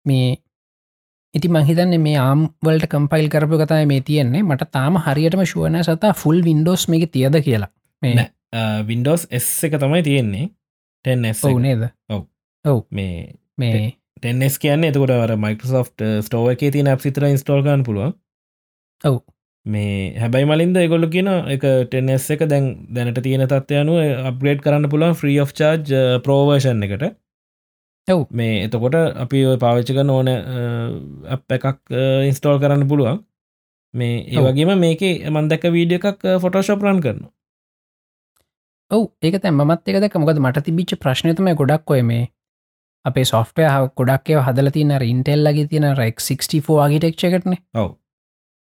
මේ ඉති මහිතන්න මේ ආම්වලට කම්පයිල් කරපු කතයි මේ තියෙන්නේ. මට තාම හරියටම ශුවන සතා ෆුල් වින්ඩෝස් මේක තියද කියලා. මේ. වින්ඩෝස් S එක තමයි තියෙන්නේ. 10S ඔවු නේද මේ මේ ටෙන්ස් කියන්න එතකොට වර මයිකසෝෆ් ස්ටෝව එක තින සිතර ඉස්ටෝල්ගන්න පුළුවන්. ඔව්. මේ හැබැයි මලින්ද එගොල්ල කියන එක ටෙන්ස් එක දැන් දැනට තියෙන තත්වයනු අප්ග්‍රේඩ් කරන්න පුළුවන් ෆ්‍රී of චාර්ජ් ප්‍රෝවර්ෂන් එකට. ඔව්. මේ එතකොට අපි ඔය පාවිච්චක ඕන අප එකක් ඉන්ස්ටෝල් කරන්න පුළුවන්. මේ ඔව්. ඒවගේම මේක මන්දක වීඩිය එකක් ෆොටෝශප් රන් කරන ඔව්. ඒක තැ මත් එක මොකද මට තිබිච්ච ප්‍රශ්නතම ගොඩක් ඔය මේ අපේ සොෆ්ටය ගොඩක් ඒව හදල තින ඉන්ටෙල් ලගේ තින රෙක් 64 ආගිටෙක්ෂ එකටන ඔව්.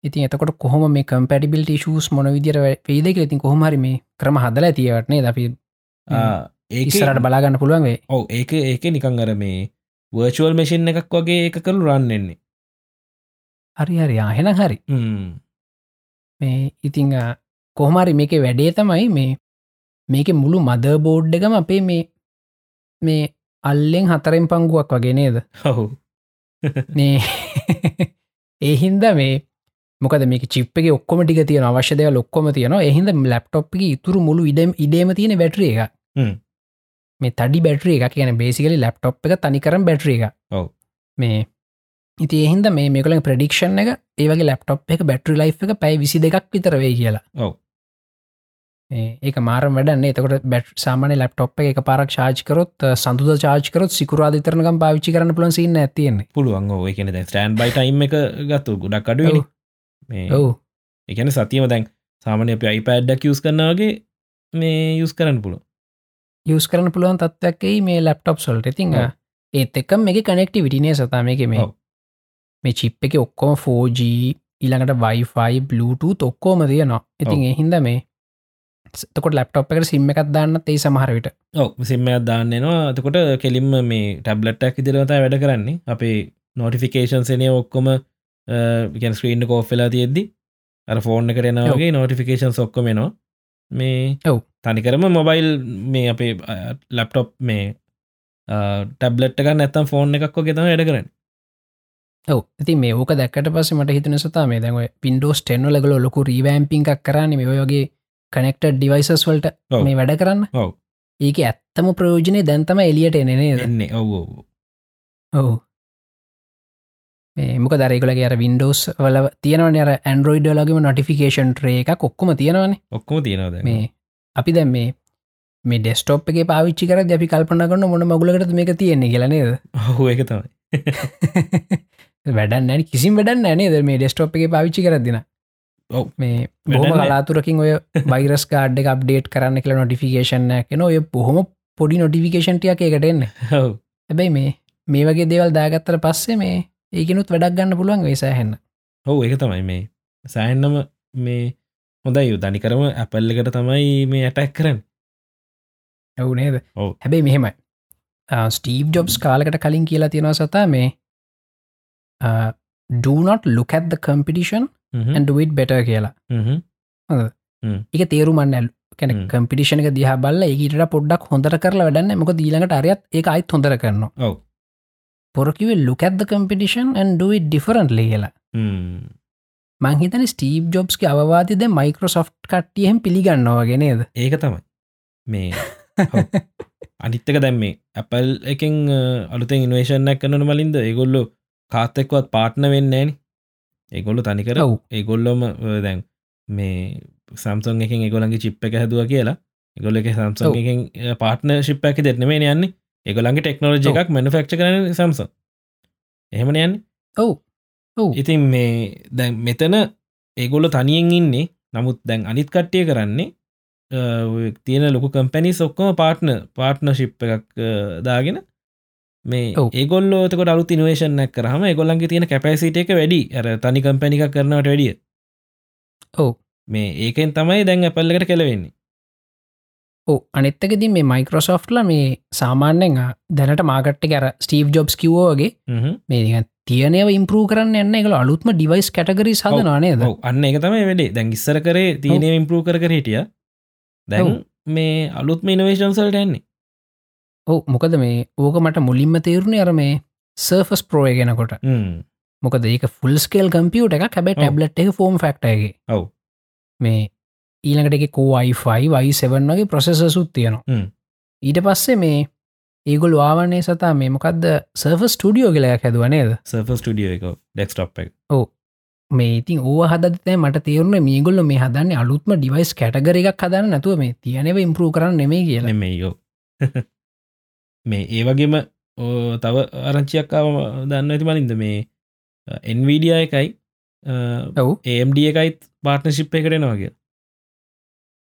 ඉතින් එතකොට කොහොම මේ කම්පැටිබිල්ට ෂස් මොන විදිර වේදක ඉතින් කොහමරි මේ ක්‍රම හදල තියවටනේ අපි? ඒ ඉස්සරට බලාගන්න පුළුවන් වේ ඔව ඒක ඒක නිකං අර මේ වර්චුවල් මසින් එකක් වගේ එක කළු රන්නෙන්නේ හරි හරි. ආහෙන හරි. මේ ඉතිං කොහමරි මේක වැඩේ තමයි මේ මේක මුළු මද බෝඩ් එකම අපේ මේ මේ අල්ලෙන් හතරෙන් පංගුවක් වගේ නේද? ඔහු මේ ඒහින්ද මේ මොකද මේ චිප් එක ඔක්කොම ටික තියෙන අවශ්‍ය දෙව ලොක්කොම තියෙන එහින්ද ලැප්ටොප් ඉතුරු මුළු ඉඩම් ඉඩේම තියෙන බැට්‍රිය එක. මේ තඩි බැට්‍රිය එක කියන බේසිකලි ලැප්ටොප් එක තනිකරම් බැට්‍රිය එක ඔව්. මේ ඉති එහින්ද මේ මේකලින් ප්‍රඩික්ෂන් එක ඒවගේ ලැප්ටොප් එක බැට්‍රි ලයි් එක පැයි විසි දෙකක් විතර වේ කියලා. ඔව්. ඒ ඒක මාරම් වැඩන්නේ. එතකොට බැට් සාමාන ලප්ටොප් එක පාරක් ශාජකරොත් සඳුද චාජකරොත් සිකුරාධතරනකම් පාවිච්චි කරන පුලන් සින්න ඇතියෙන්නේ පුළුවන් ඔය කියන ස්ටෑන් බයි ටයිම් එක ගත්තු ගොඩක් අඩුවනි මේ ඔවු. එකන සතියම දැන් සාමනය අප අයිපඩ්ඩක් යස් කරනාවගේ මේ යුස් කරන්න පුළුව යස් කරන පුළුවන් තත්වයක්කයි මේ ලැප්ටොප් සොල්ට ඉතිං. ඒත් එකම් මේ කනෙක්ටි විටිනේ සතා? මේක මේ. මේ චිප් එක ඔක්කොම 4G ඊළඟට වයිෆයි බලුට ඔක්කෝම තියනවා. ඉතින්. එහින්ද මේ තකොට ලප්ටොප් එකට සිම්ම එකක් දාන්නත් ඒ සමහරවිට ඔව සිම්මයක් දාන්නවා තකොට කෙලින්ම මේ ටැබ්ලට්ක් ඉදිරවතා වැඩ කරන්නේ. අපේ නෝටිෆිකේෂන් සනය ඔක්කොම ගැන් ස්ක්‍රීන්ඩ කෝෆ්වෙලා තියෙද්දි අර ෆෝර්න් එකට එනවගේ නෝටිෆිකේෂන් ඔක්කොමෙනවා මේ ඔව්. තනිකරම මොබයිල් මේ අපේ ලැප්ටොප් මේ ටැබ්ලට් එක නැත්තම් ෆෝන් එකක් ගෙතම වැඩ කරන්න. ඔව. ඉති මේ ඕක දැක්කට පස මට හිතන සතා මේ දැව පින්ඩෝස් ටෙන්න ලගල ලොකු රීවෑම්පිංක් කරන්න. ඔයගේ කනෙක්ට ඩිවයිසස් වලට. මේ වැඩ කරන්න? ඔව්. ඒක ඇත්තම ප්‍රයෝජනය දැන්තම එලියට එන්නේ ඔව් ඔව්. ඔවු. මේ මොක දරෙකුලගේ අර වින්ඩෝස් වල තියෙනවන අර ඇන්ඩරෝයිඩ ලගම නොටිෆිකේෂන් ට්‍රේ එක කොක්කොම තියෙනවනේ. ඔක්කොම තියෙනවද මේ අපි දැම් මේ මේ ඩෙස්ටෝප් එක පාවිච්චි කර අපි කල්පන කරන්න මොන මගුලකට මේක තියෙන්නේ කියලනේද හු එක තමයි. වැඩන්න කිසිම් වැඩන්න නේ මේ ඩෙස්ටෝප් එක පාවිච්චි කරදින මේ බොහම. කලාතුරකින් ඔය බයිරස් කාඩ් එක අප්ඩේට් කරන්න කියලා නොටිෆිකේෂන් කෙන ඔය බොහොම පොඩි නොටිෆිකේෂන්ටියක් එකට එන්න. හව් හැබැයි මේ මේ වගේ දේවල් දාගත්තර පස්සේ මේ ඒකනුත් වැඩක් ගන්න පුළුවන් වේසාහෙන්න ඔවු ඒක තමයි මේ. සෑන්නම මේ හොඳයි. යු දනිකරම ඇපල්ල එකට තමයි මේ ඇටැක් කරන්න. ඇවු නේද. හැබැයි මෙහෙමයි. ස්ටීව් ජොබ්ස් කාලකට කලින් කියලා තියෙනවා සතා මේ ඩනොට ලුක ඇත් කම්පිටිෂන් ඇන්ඩුවට් බෙට කියලා. එක තේරුමන්න කැන. කම්පිටිෂන එක දිහ බල්ල ඒකට පොඩ්ඩක් හොඳර කරලා වැඩන්න මොක දීලඟට අරයත් ඒ අයිත් හොඳර කරනවා. පොරකිවේ ලුක ඇත් කම්පිටිෂන් ඇන්ඩුවට් ඩිෆරන්ට්ලි කියලා. මංහිතන ස්ටීව් ජොබ්ස්ගේ අවවාතිද මයිකරසොෆ්ට් කට්ටියහෙම පිළිගන්නවාගෙනේද ඒක තමයි. මේ අනිත්තක දැම් මේ ඇපල් එකෙන් අලුතෙන් ඉන්වේශනයක් කරනන මලින්ද ඒගොල්ලො කාත්තෙක්වත් පාට්න වෙන්නේන ඒගොල්ලු තනිකර. ඒගොල්ලොම දැන් මේ සම්සන් එකින් ඒගොලන්ගේ චිප් එක හැදුව කියලා. එගොල්ල එක සම්සන්. එකින් පාට්න ශිප් ඇක දෙන්නමේ යන්නේ. ඒගොලන්ගේ ටෙක්නෝජි. එකක් මැනිෆක්ෂ කරන සම්ස එහෙමන යන්න. ඔව්. ඔව්. ඉතින් මේ දැන් මෙතන ඒගොල්ල තනියෙන් ඉන්නේ. නමුත් දැන් අනිත් කට්ටිය කරන්නේ තියෙන ලොකු කම්පැනි ඔක්කොම පාට්න පාට්න ශිප් එකක් දාගෙන මේ ඔව්. ඒගොල්ලෝතක අලු ඉනවේශනක් කරහම ඒගොල්ලන්ගේ තියෙන කැපැසිට එක වැඩි. අර තනි කම්පැනික කරනවට වැඩිය. ඔව්. මේ ඒකෙන් තමයි දැන් ඇපල්ලකට කෙලවෙන්නේ. ඕ අනෙත්තකදී මේ මයිකරොසොෆ්ට්ල මේ සාමාන්‍යෙන් දැනට මාගට්ට කර ස්ටීව් ජොබ්ස් කිවෝගේ. මේ තියනව ඉම්පරූ කරන්න එන්න එක අලුත්ම ඩිවයිස් කටගරි සදනවානේද ඔව්, අන්න එක තමයි වැඩේ දැන් ඉස්සර කරේ තියනය ඉම්පරූ කර හිටිය. දැන්. මේ අලුත්ම ඉනවේශන්සල්ට ඇන්නේ ඕ මොකද මේ ඕක මට මුලින්ම තේරුණේ අර මේ සර්ෆස් ප්‍රෝය ගෙනකොට හ්ම්. මොකද ඒක ෆුල් ස්කේල් කම්පියුට එක හැබැ ඔව්. ටැබ්ලට් එක ෆෝම් ෆක්ටගේ ඔව්. මේ ඊළඟට එක කෝයිෆයි වයි සෙවන් වගේ ප්‍රසෙසසුත් තියෙනවා. ඊට පස්සේ මේ ඒගොල් වාවන්නේ සතා මේ මොකක්ද සර්ෆ ස්ටඩියෝ කියලයක් හැදුවනේද සර්ෆ ස්ටඩියෝ එක ඩෙක්ස්ටප් එක මේ ඉතින් ඕ හදතෑ මට තේරුණ මේගොල්ල මේ හදන්න අලුත්ම ඩිවයිස් කැටගර එකක් හදන්න නැතුව මේ තියනව ඉම්පරූ කරන්න නෙමේ කියලා නෙමෙයියෝ මේ ඒ වගේම තව ආරංචියක්කාව දන්න ඇති මලින්ද මේ එන්වීඩිය එකයි ඔව්. ඒම්ඩ එකයිත් පාර්ට්නශිප් එකටෙනවාගේ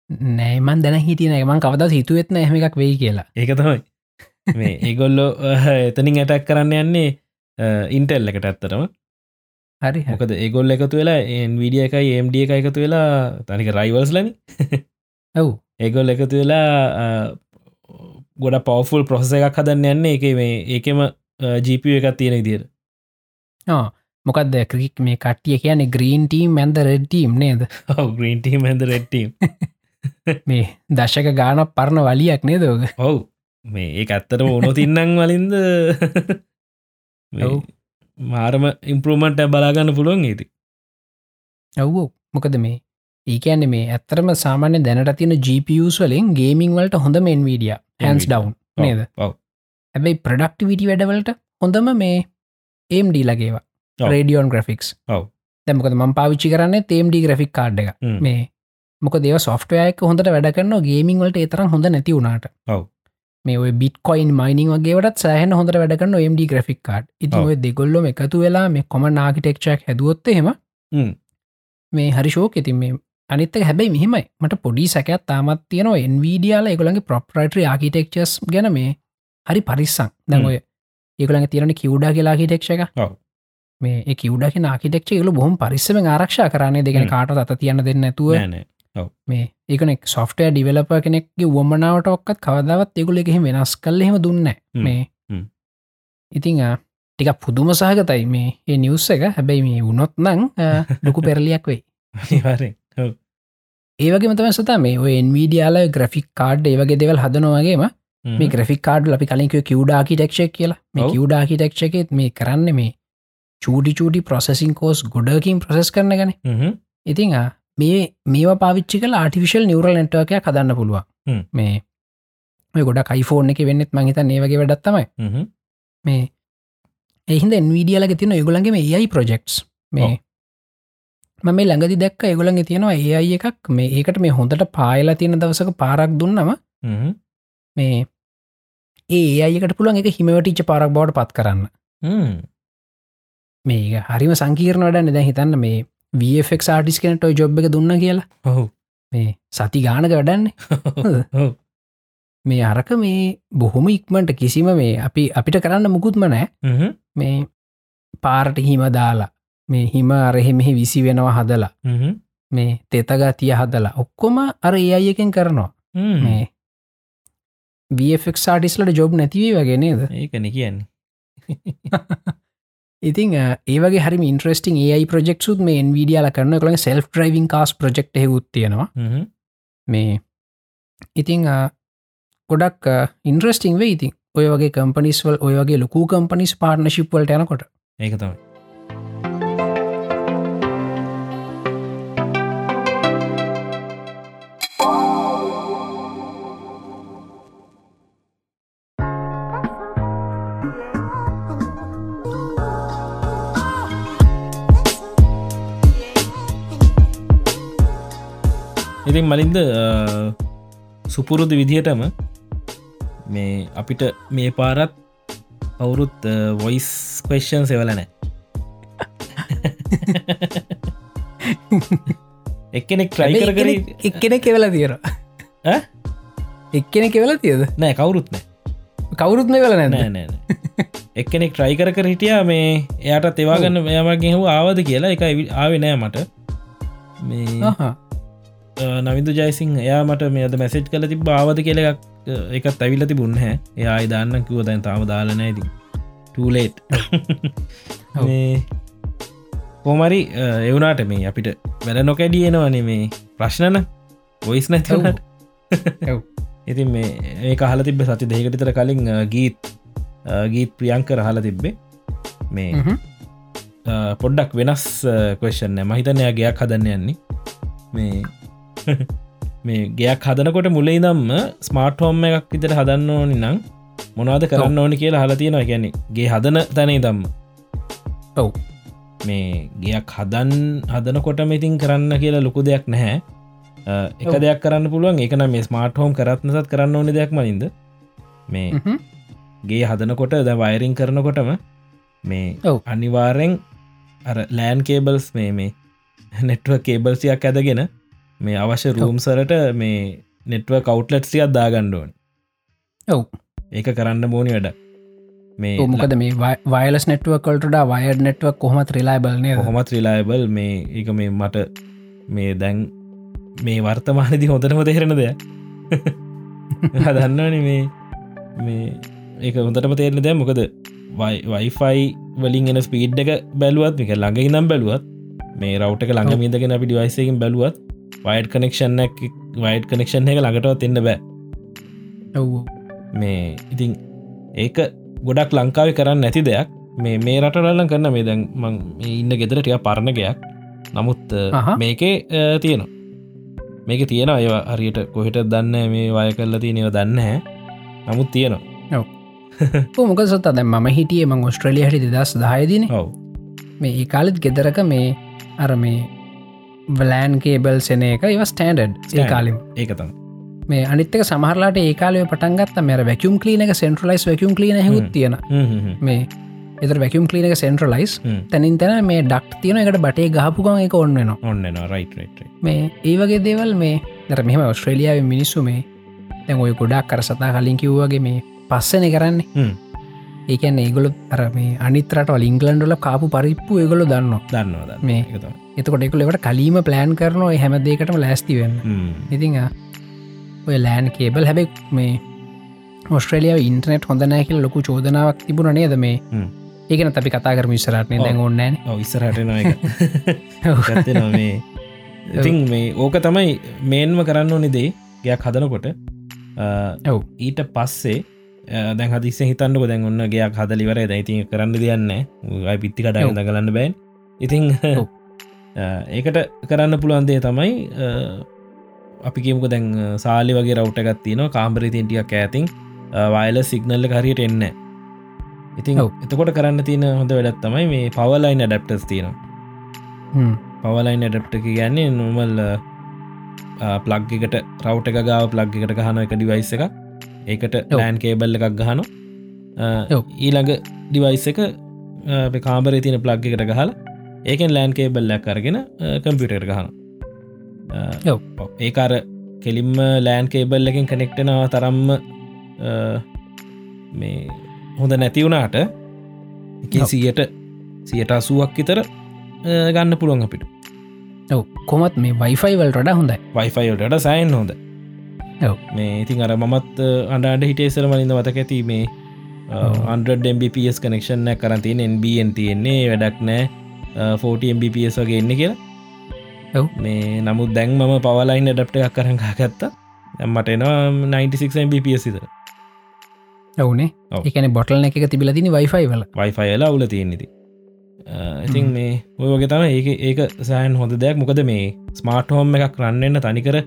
නෑමන් දැන හිටියන මං කවද හිතුවෙත්න එහෙම එකක් වෙයි කියලා. ඒක තමයි. මේ ඒගොල්ලෝ එතනින් ඇටැක් කරන්න යන්නේ ඉන්ටෙල් එකට ඇත්තරම හරි. මොකද ඒගොල්ල එකතු වෙලා එන්විඩිය එකයි ඒම්ඩ එක එකතු වෙලා තනික රයිවර්ස් ලන ඔව්. ඒගොල් එකතු වෙලා ගොඩ පවෆුල් ප්‍රොසෙස එකක් හදන්න යන්න එක මේ ඒකෙම ජීප එකක් තියෙන ඉදිර මොකක්ද ක්‍රික් මේ කට්ටිය කියන ග්‍රීන් ටීම් මැන්ද රෙඩ්ටීම් නේද? ග්‍රීන්ටීම් ඇද රෙට්ටීම් මේ දශක ගාන පරණ වලියක් නේදෝග ඔව් මේ ඒ ඇත්තටම ඕනො තින්නං වලින්ද. මාරම ඉම්පරමට බලාගන්න පුළුවන් ඒති ඔව්ෝ මොකද මේ ඒකන්නේ මේ ඇත්තරම සාමාන්‍ය දැනට තියෙන GPUස් වලින් ගේමිං වලට හොඳ මෙන් වීඩිය හැන්ස් ඩවන් නේද ඔව් හැබැයි ප්‍රඩක්ටිවිටි වැඩවලට හොඳම මේ ඒම්ඩ ලගේවා. රේඩියෝන් ග්‍රෆික්ස්. දැමකද ම පාවිච්චි කරන්නේ තේම්ඩි ග්‍රෆික් කාඩ් එක හ්ම්. මේ මොක දේව සොෆ්ටයක හොඳට වැඩ කරන්න ගේමිං වලට ඒතරම් හොඳ නැති වුණට ඔව්. මේ ඔය බිට්කොයින් මයිනිං වගේට සෑහන හොඳට වැඩකන්න MD ග්‍රෆික් කාඩ් ඉති. ඔය දෙගොල්ලොම එකතු වෙලා මේ කොම නාකිටෙක්ෂක් හැදුවොත්ත හෙම හ්ම්. මේ හරිශෝක ඉතින් මේ අනිත්තක හැබැයි මෙහෙමයි. මට පොඩි සැකත් තාමත් තියෙනවා. එන්වීඩියාල එකගොලගේ ප්‍රොප්‍රයිටරි ආකිටෙක්චස් ගැන මේ හරි පරිස්සං. ඔය ඒගොලඟ තිරණ කිව්ඩා කියලා හිටෙක්ෂ එක. ඔව්. මේ කිව්ඩක නාකිටෙක්ෂ එකලු බොහම පරිස්සම ආරක්ෂා කරන්නේ. දෙගෙන. කාට අත තියන්න දෙන්න ඇතුව මේ ඒකනෙක් සොෆ්ටය ඩිවලප කෙනෙක්ගේ වොමනාවට ඔක්කත් කවදාවත් එකුල එකෙහි වෙනස් කල්ල එහෙම දුන්න. මේ. ඉතිං ටික පුදුම සහගතයි මේ ඒ නිවස් එක. හැබැයි මේ උනොත් නං ලොකු පෙරලියක් වෙයි. අනිවාරෙන් ඒවගේ මතම සතා මේ ඔය එන්වීඩියාල ග්‍රෆික් කාඩ් ඒවගේ දෙවල් හදනවාගේම මේ ග්‍රෆික් කාඩ් අපි කලින්ක කිව්ඩාකිටෙක්ෂක් කියලා. මේ ඔව්. කිව්ඩාකිටෙක්ෂකෙත් මේ කරන්න මේ චූඩි චූඩි ප්‍රොසෙසින් කෝස් ගොඩකින් ප්‍රසෙස් කරන ගැන ඉතිං මේ මේවා පාවිච්චි කල ආටිවිශල් නිවරල් නෙට්වකයක් හදන්න පුළුවන්. මේ ඔය ගොඩ කයිෆෝන් එක වෙන්නෙත් මහිත ඒ වගේ වැඩත්තමයි මේ එහින්ද එන්වීඩියලක තින යගුලන්ගේ මේ ඒයි ප්‍රජෙක්ස් මේ මම මේ ළඟදි දැක්ක ඒගොලන්ගේ තියෙනවා ඒ අයි එකක්. මේ ඒකට මේ හොඳට පායලා තියෙන දවසක පාරක් දුන්නම. මේ ඒ අයකට පුළුවන් එක හිමවටිච්ච පාරක් බවට පත් කරන්න. මේක හරිම සංකීරණ වඩන්න දැ හිතන්න මේ වෆක් ආටිස් කෙනට ජොබ් එක දුන්න කියලා. ඔහු මේ සති ගානක වැඩන්නේ. මේ අරක මේ බොහොම ඉක්මට කිසිම මේ අපි අපිට කරන්න මුකුත්ම නෑ. මේ පාරට හිම දාලා මේ හිම අරහෙමෙහි විසි වෙනවා හදලා. මේ තෙතගතිය හදලා. ඔක්කොම අර ඒ අයකෙන් කරනවා. මේ වෆක් ආටිස්ලට ජොබ් නැතිවී වගේ නේද? ඒකන කියන්නේ. ඉතින් අ, ඒ වගේ හරි ඉන්ට්‍රස්ටිං ඒයි ප්‍රජෙක්ුත් මේ එන්විඩියල කරන කළ සෙල් ්‍රයිවින් කාස් ප්‍රජෙක්් හෙකුත් තියෙනවා. හ්ම්. මේ ඉතිං ගොඩක් ඉන්ට්‍රස්ටිං වේ ඉතින්. ඔය වගේ කම්පනිස්වල් ඔය වගේ ලොකු කම්පනිස් පාර්නශිප්වලට යනකොට. ඒක ඉතින් මලින්ද සුපුරුදු විදිහටම මේ අපිට මේ පාරත් අවුරුත් වොයිස් කේෂන් සෙවලනෑ එක්කෙනෙක් ට්‍රයි කර කර එක්කෙන කෙවල තියෙන ඈ? එක්කෙන කෙවල තියද? නෑ කවුරුත් නෑ. කවුරුත් මේ වෙල නෑ නෑ එක්කෙනෙක් ට්‍රයි කර හිටියා මේ එයාට තෙවාගන්න එයාමගේ හු ආවද කියලා. එක ආවෙ නෑ මට. මේ නවිදු ජයිසිං එයා මට මේ අද මැසෙට් කල තිබ ආවද කියල එකක් එකත් ඇවිල තිබුන්න හැ එයා අයිදාන්න කිව දැන් තාම දාලන ඇති ටලේට්. කෝමරි එවුනාට මේ අපිට වැඩ නොකැඩියනවනේ මේ ප්‍රශ්නන ඔයිස් නැතිවනට ඔව්. ඉතින් මේ ඒ හල තිබ සති දෙකටිතර කලින් ගීත් ගීත් ප්‍රියංකර හල තිබ්බේ. මේ පොඩ්ඩක් වෙනස් කවේෂන්න මහිතනයා ගයක් හදන්න යන්නේ. මේ මේ ගයක් හදනකොට මුලේ දම්ම ස්මාර්ට් හෝම එකක් විතර හදන්න ඕනි නම් මොනාද කරන්න ඕනි කියලා හලා තියෙනවා ගැනෙ ගේ හදන තැනේ දම්ම ඔව් මේ ගයක් හදන් හදනකොටම ඉතින් කරන්න කියලා ලොකු දෙයක් නැහැ එක. දෙයක් කරන්න පුළුවන් එකන මේ ස්මාර්ට හෝම් කරත්නසත් කරන්න ඕනි දෙයක් මනින්ද මේ. ගේ හදනකොට ද වයරින් කරනකොටම මේ. අනිවාරෙන් ලෑන් කේබල්ස් මේ මේ නෙට්ව කේබල්සියක් ඇදගෙන මේ අවශ්‍ය රූම්සරට මේ නෙට්ව කවට්ලට්සියක් දාගණ්ඩුවන් ඔව්. ඒක කරන්න මෝනි වැඩ. මේ මොකද මේ වයිලස් නෙට්වකල්ට වයර් නෙට්ව කොහමත් රිලායිබල් නය කොහොමත් රිලායිබල් මේ එක මේ මට මේ දැන් මේ වර්තමානදි හොඳටම තේරෙන දෙයක්. දන්නවන මේ මේ ඒක හොඳටම තේරෙන දෙයක්. මොකද වයිෆයි වලින් එන ස්පීඩ් එක බැලුවත් එක ළඟ නම් බැලුවත් මේ රවටක ළඟ මිදගෙන අපි ඩිවයිසකින් බැලුවත් වයිඩ් කනෙක්ෂන් වයිඩ් කනෙක්ෂන් එක ළඟටවත් එන්න බෑ. මේ ඉතින් ඒක ගොඩක් ලංකාව කරන්න නැති දෙයක්. මේ මේ රටලල්ලන් කරන්න. මේ දැන් මං ඉන්න ගෙදර ටිය පරණගයක් නමුත්. මේකේ තියෙනවා. මේක තියෙන අය හරියට කොහෙට දන්න මේ වය කල්ල තියෙනව දන්න හැ නමුත් තියෙනවා. මොක සොත් අද ම හිටිය ම ඔස්ට්‍රලිය හටි දස් දායදින ඔව්. මේ ඒ කාලෙත් ගෙදරක මේ අර මේ වලෑන් කේබල් සෙන එක ඉව ස්ටන්ඩඩ් ඒ කාලෙම. ඒකතම් මේ අනිත්තක සමහරලාට ඒ කාලය පටන්ගත් මෙර වැැකුම් කලීන එක සෙන්ට්‍රලයිස් වැැකුම් කලීන හෙත් තියෙන. මේ එතර වැැකුම් කලීන එක සෙන්ට්‍රලයිස් තැනින් තැන මේ ඩක් තියෙන එකට බටේ ගහපුගන් එක ඔන්නවා ඔන්න රයිට මේ ඒ වගේ දේවල් මේ දර මෙම ඔස්ට්‍රේලියාව මිනිස්සු මේ දැන් ඔය ගොඩක් කර සතා කලින් කිව්වගේ මේ පස්සන කරන්නේ. ඒකැන් ඒගොල අර මේ අනිතරට ලිංගලන්ඩල කාපු පරිප්පු ඒගොලු දන්න දන්නවා මේ එතකොට එකුලට කලීම ප්ලෑන් කරනවා හැම දෙකටම ලෑස්ති වෙන්න. ඉතිං ඔය ලෑන් කේබල් හැබෙක් මේ ඔස්ට්‍රලියාව ඉන්ටනෙට් හොඳ නෑකිල ලොකු චෝදනාවක් තිබුණ නේද මේ. ඒකන අපි කතා කරම විසරටන දැන් ඔන්නෑන ඉස්සරහටන එක මේ. ඉතින් මේ ඕක තමයි මේන්ම කරන්න ඕනි දේ. ගයක් හදනකොට ඔව්. ඊට පස්සේ දැන් හදිස්ස හිතන්නක. දැන් ඔන්න ගයක් හදලිවර දැයිති කරන්න දෙයන්න අයි පිත්ති කට ඔව්. දගලන්න බෑන්. ඉතිං ඒකට කරන්න පුළුවන්දේ තමයි අ, අපි කියමුක දැන් සාලි වගේ රවට් එකත් තියන කාම්බරි තිටියක් ඇතින් වයිල සිගනල්ල හරියට එන්න ඉතින්. එතකොට කරන්න තියෙන හොඳ වැඩත් තමයි මේ පවලයින් ඩප්ටස් තියෙන පවලයින් ඩප්ට කියන්නේ නොමල් ප්ලග් එකට රවට් එක ගාව ප්ලග් එකට ගහන එක ඩිවයිස් එක ඒකට. ලෑන් කේබල්ල එකක් ගහන. ඊළඟ ඩිවයිස් එක කාබර තියන ප්ලග් එකට ගහල ඒකෙන් ලෑන් කේබල්ල කරගෙන කම්පියුටර් ගහන. ඒකාර කෙලින්ම ලෑන් කේබල් එකින් කනෙක්ටනවා තරම්ම මේ හොඳ නැතිවුණාට. සියට සියට අසුවක් විතර ගන්න පුළුවන් අපිට ඔව කොමත් මේ වයිෆයි වල් රඩ හොඳයි වයිෆයිල්ට සයින් හොඳ. මේ ඉතින් අර මත් අන්ඩ හිටේසර මලින්ද මතක ඇති මේ ඔව්. අන්ඩම්BPS කනෙක්ෂන්න කරතිය NBN තියෙන්නේ වැඩක් නෑ 40MBPS වගේ එන්න කියලා. ඔව්. මේ නමුත් දැන් මම පවලයින් ඩප්ට එකක් කරංකා ගත්තා මට එනවා 96MBPS ඉතර ඔවුනේ. ඔව්. එකන බොටල් එක තිබිල තින වයිෆයි වල. වයිෆයිලා අවුල තියෙන්නේති ඉතින්. මේ ඔය වගේ තම ඒක ඒක සෑන් හොඳ දෙයක්. මොකද මේ ස්මාර්ට හෝම් එකක් රන්නන්න තනිකර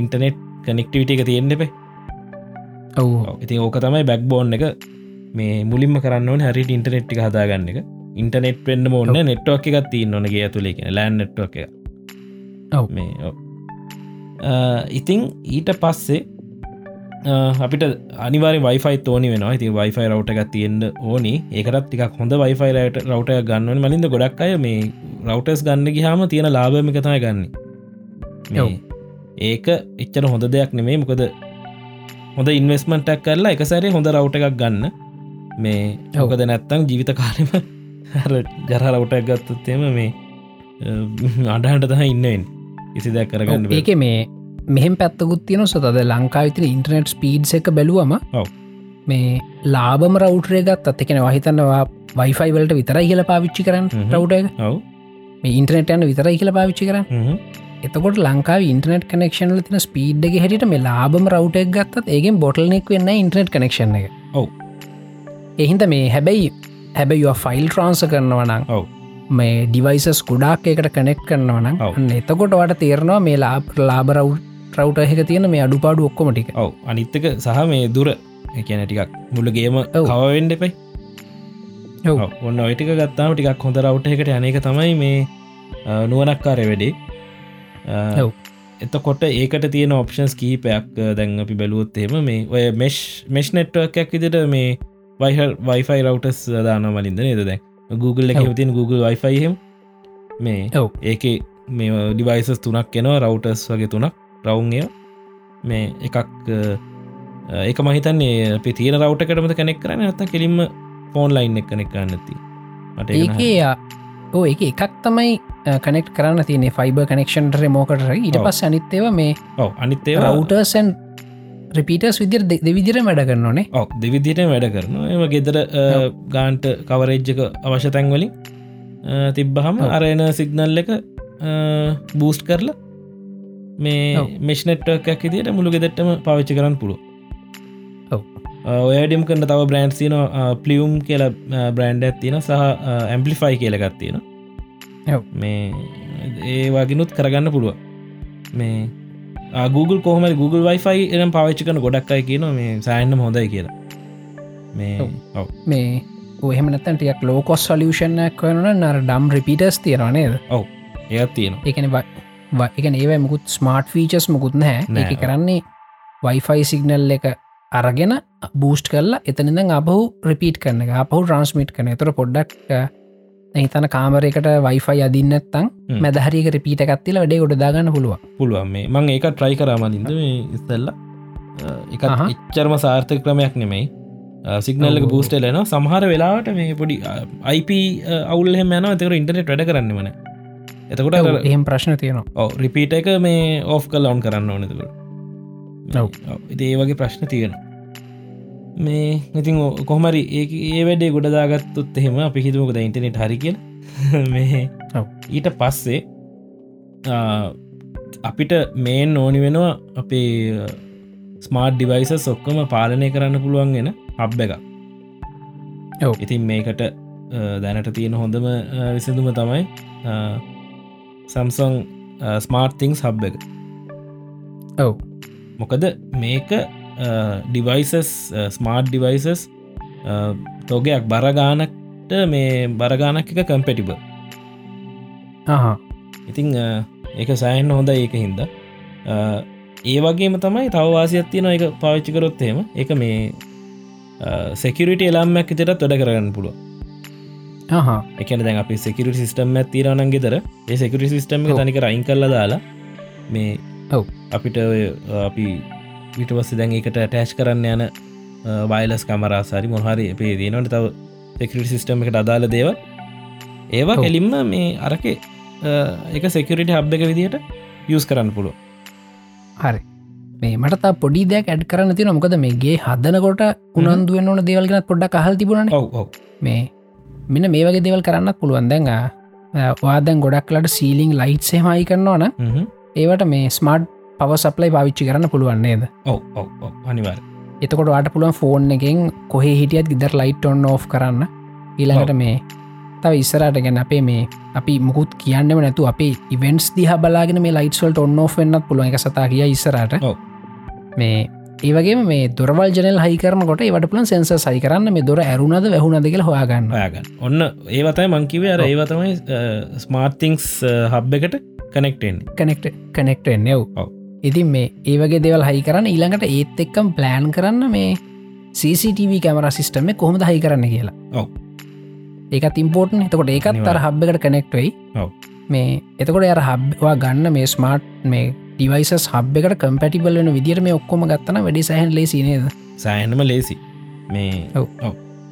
ඉන්ටනෙට් කනෙක්ටිවිට එක තියෙන්න්න එපේ. ඔවු. ඉතින් ඕක තමයි බැක් බෝන් එක. මේ මුලින්ම කරන්න හරිට ඉන්ටනෙට් එක හදාගන්න එක ඉන්ටනෙට් වෙන්න ඕන්න නෙට්වක් එකක් තින්න ඕනගේ ඇතුලේ ලෑන් නෙට්වක් එක. ඔව්. මේ ඉතිං ඊට පස්සේ අපිට අනිවාරි වයිෆයි තෝනි වෙන ඉති වයිෆයි රවට් එකක් තියෙන්ට ඕනි. ඒකටත් ටිකක් හොඳ වයිෆයි රට රවට ගන්නවන මලින්ද ගොඩක් අය මේ රවටස් ගන්න ගහම තියෙන ලාබම එකතයි ගන්න. ඒක එච්චර හොඳ දෙයක් නෙමේ මොකද හොඳ ඉන්වස්මටක් කරලා එක සැරේ හොඳ රවට් එකක් ගන්න. මේ ඕකද නැත්තං ජීවිත කාලෙම ජර රවටක් ගත්තත්තේම මේ අඩහට තහ ඉන්නෙන් කිසි දෙයක් කරගන්න ඒක මේ මෙහෙම පැත්තකුත් තියෙන සතද ලංකා විතර ඉන්ටර්නෙට් ස්පීඩ් එක බැලුවම. මේ ලාබම රවටරේ ගත් අත් එකෙන වහිතන්නවා වයිෆයි වලට විතර කියල පාවිච්චි කරන්න. රවට එක මේ ඉන්ටර්නෙට යන විතර කියල පාවිච්චි කරන්න. එතකොට ලංකාව ඉන්ටනෙට් කනෙක්ෂන්ල තින ස්පීඩ්ඩ හැට මේ ලාබම රවටක් ගත්තත් ඒගෙන් බොටල්නෙක් වෙන්න ඉන්ටනෙට් කනෙක්ෂන් එක ඔව්. එහින්ද මේ හැබැයි හැබැයි ෆයිල් ට්‍රන්ස කරනවනම් ඔව් මේ ඩිවයිසස් ගොඩක් එකට කනෙක් කරනවනම් ඔව්. අන්න එතකොට වට තේරනවා මේ ලා ලාබ රව් රවට එක තියෙන මේ අඩුපාඩු ඔක්කොමටික ඔව් අනිත්තක සහ මේ දුර කියන ටිකක් මුල්ලගේම ඔව්. කවවෙන්ඩ එපයි. ඔන්න ඔයිටික ගත්තාම ටිකක් හොඳ රවට් එකට යනක තමයි මේ නුවනක්කාරය වැඩේ. එතකොට ඒකට තියෙන ඔප්ෂන්ස් කීපයක් දැන් අපි බැලුවොත් එහෙම මේ ඔය මෙශ් මෙශ් නෙට්වර්කයක් විදිට මේ වයිහ වයිෆයි රවටස් දාන මලින්ද නේද දැන් Google එක. තින් Google වයිෆයිහෙම මේ ඔව්. ඒක මේ ඩිවයිසස් තුනක් එනවා රවටස් වගේ තුනක් රවුන්ය මේ එකක් ඒක මහිතන්නේ අපි තියෙන රවටකටමත කනෙක් කරන ඇත කෙලින්ම ෆෝන් ලයින් එක කනෙක් කරන්න ඇති මට ඒක නහ- ඒක ඕ එක එකක් තමයි කනෙක්් කරන්න තියනෙ ෆයිබ කනෙක්ෂන්ට රමෝකට ඊට ඔව්. පස් අනිත්තේව මේ ඔව් අනිත්තේ රවටර්සන් රිපීටර්ස් විදිර දෙවිදිර වැඩ කරන්නනේ ඔක් දෙවිදිට වැඩ කරන එම ගෙදර ගාන්ට කවරේජ්ජක අවශ්‍ය තැන්වලින් තිබ්බහම. අරයන සිගනල් එක බූස්් කරලා මේ. මෙශ්නෙට්ක් ඉදිට මුළු ගෙදෙට්ටම පවිච්චි කරන්න පුළුව. ඔයඩම් කන්න තව බ්‍රන්ඩ් තින පලියුම් කියල බ්‍රන්ඩ් ඇත්තින සහ ඇම්පලිෆයි කියලගත් තියෙන ඔව්. මේ ඒ වගෙනුත් කරගන්න පුළුව මේ Google කොහම Google වයිෆයි එනම් පාවිච්චිකන ගොඩක් අයි කියන මේ සෑන්නම් හොඳයි කියලා. මේ ඔව්. ඔව්. මේ ඔහෙමනතන් ටියක් ලෝකොස් සලියෂණයක් වන නර ඩම් රිපිටස් තියෙනවානේද ඒත් තියෙන එකන එක ඒව මුකුත් ස්මාර්ට් ෆීචස් මුකුත් නැහැ. ඒක කරන්නේ වයිෆයි සිගනල් එක අරගෙන බූස්ට් කරලා එතනිඳ අපහු රිපීට් කරන එක අපහු ට්‍රන්ස්මිට් කන තුර පොඩ්ඩක් එහිතන කාමරයකට වයිෆයි අදින්නත්තං. මැදහරික රිපීට එකත්තිල වැඩේ ගොඩ දාගන්න පුළුව පුළුවන්. මේ මං ඒක ට්‍රයි කරාමලින්ද ඉස්සල්ල. එක අහහ. එච්චරම සාර්ථක ක්‍රමයක් නෙමෙයි. සිගනල්ලක. බූස්ටලන සමහර වෙලාට මේ පොඩි අයිප අවුල්හෙම යන තකර ඉන්ටනෙට් වැඩ කරන්න වන එතකොට එහෙම ප්‍රශ්න තියෙනවා. රිපීට එක මේ ඕෆ් කල් ඔවන් කරන්න ඕනතුක ඔව්. ඒ වගේ ප්‍රශ්න තියෙන මේ ඉතින් කොහමරි ඒ ඒ වැඩේ ගොඩදාගත්තුත් එහෙම අපි හිතුමකද ඉන්ටනෙට් හරි කිය මේ. ඊට පස්සේ අපිට මේන් ඕනි වෙනවා අපේ ස්මාර්ට් ඩිවයිස සොක්කම පාලනය කරන්න පුළුවන්ගෙන අබ් එක ඔව්. ඉතින් මේකට දැනට තියෙන හොඳම විසඳුම තමයි සම්සොන් ස්මාර්ට්තිං සබ් එක ඔව් මොකද මේක ඩිවයිසස් ස්මාර්ට් ඩිවයිසස් තෝගයක් බරගානට මේ බරගානක් එක කම්පෙටිබ ඉතිං ඒක සෑහන්න හොඳ ඒක හින්ද. ඒ වගේම තමයි තවවාසියක් තියෙන එක පාවිච්චිකරොත්තේම එක මේ සෙකරිට එලාම්මක් ඉතරත් වැඩ කරගන්න පුළුව එකන දැන් අපි සෙකරට සිස්ටම් ඇතිරනන් ගෙතර ඒ සෙකරි සිස්ටම් තනික රයින් කරල දාලා මේ ඔව්. අපිට අපි විටවස්ස දැන් එකට ටෑච් කරන්න යන වයිලස් කමරාසාරි මොහරි අපේ දනට තව සෙකරට සිස්ටම් එකට අදාල දේව ඒවා කෙලින්ම මේ අරක එක සෙකරිට හබ් එක විදිහට යස් කරන්න පුළුව හරි. මේ මට පොඩි දෙයක් ඇඩ් කරන්න තින මොකද මේගේ හදනකොට උනන්දුවෙන් ඕන දේවල්ගෙන පොඩ්ඩක් කහල් තිබුණන. මේ මෙන්න මේ වගේ දෙවල් කරන්න පුළුවන්. දැන් වාදැන් ගොඩක්ලට සීලිං ලයිට් සේමයි කරන්නවන ඒවට මේ ස්මර්ට් පව සප්ලයි පාවිච්චි කරන්න පුළුවන් නේද? ඔව අනිවාර එතකොට වාට පුළුවන් ෆෝන් එකෙන් කොහේ හිටියත් ගිදර ලයිට් ඔන්න ඕ් කරන්න. ඊළඟට මේ තව ඉස්සරට ගැන අපේ මේ අපි මුකුත් කියන්නම නැතු අපේ ඉවෙන්ස් දිහ බලාගෙන මේ ලයිට්වල්ට ඔන්න වෙන්නත් පුළුවන්. එක සතා කිය ඉස්සරට මේ ඒවගේ මේ දොරවල් ජනල් හයිකරනකොට ඒවට පුලන් සෙන්ස සයි කරන්න. මේ දොර ඇරුණද වැහුණද කියල හොයාගන්න. යාගන්න ඔන්න ඒවතයි මංකිවේ අර ඒවතමයි ස්මාර්තිංස් හබ් එකට කනෙක්ටෙන් කනෙක්ට කනෙක්ට එන්නව ඉතින් මේ ඒවගේ දෙවල් හයි කරන්න ඊළඟට ඒත් එක්කම් ප්ලෑන් කරන්න මේ CCTV කැමර සිිස්ටම කොහොමද හයි කරන්න කියලා. ඔව. ඒකත් ඉම්පෝර්ටන් එතකොට ඒකත් තර හබ්බකට කනෙක්ටයි මේ එතකොට අර හබ්වා ගන්න මේ ස්මාර්ට් මේ ඩිවයිසස් හබ් එකට කම්පැටිබල් වෙන විදිර මේ ඔක්කොම ගත්තන වැඩි සහන් ලේසි නේද? සෑහනම ලේසි මේ ඔව.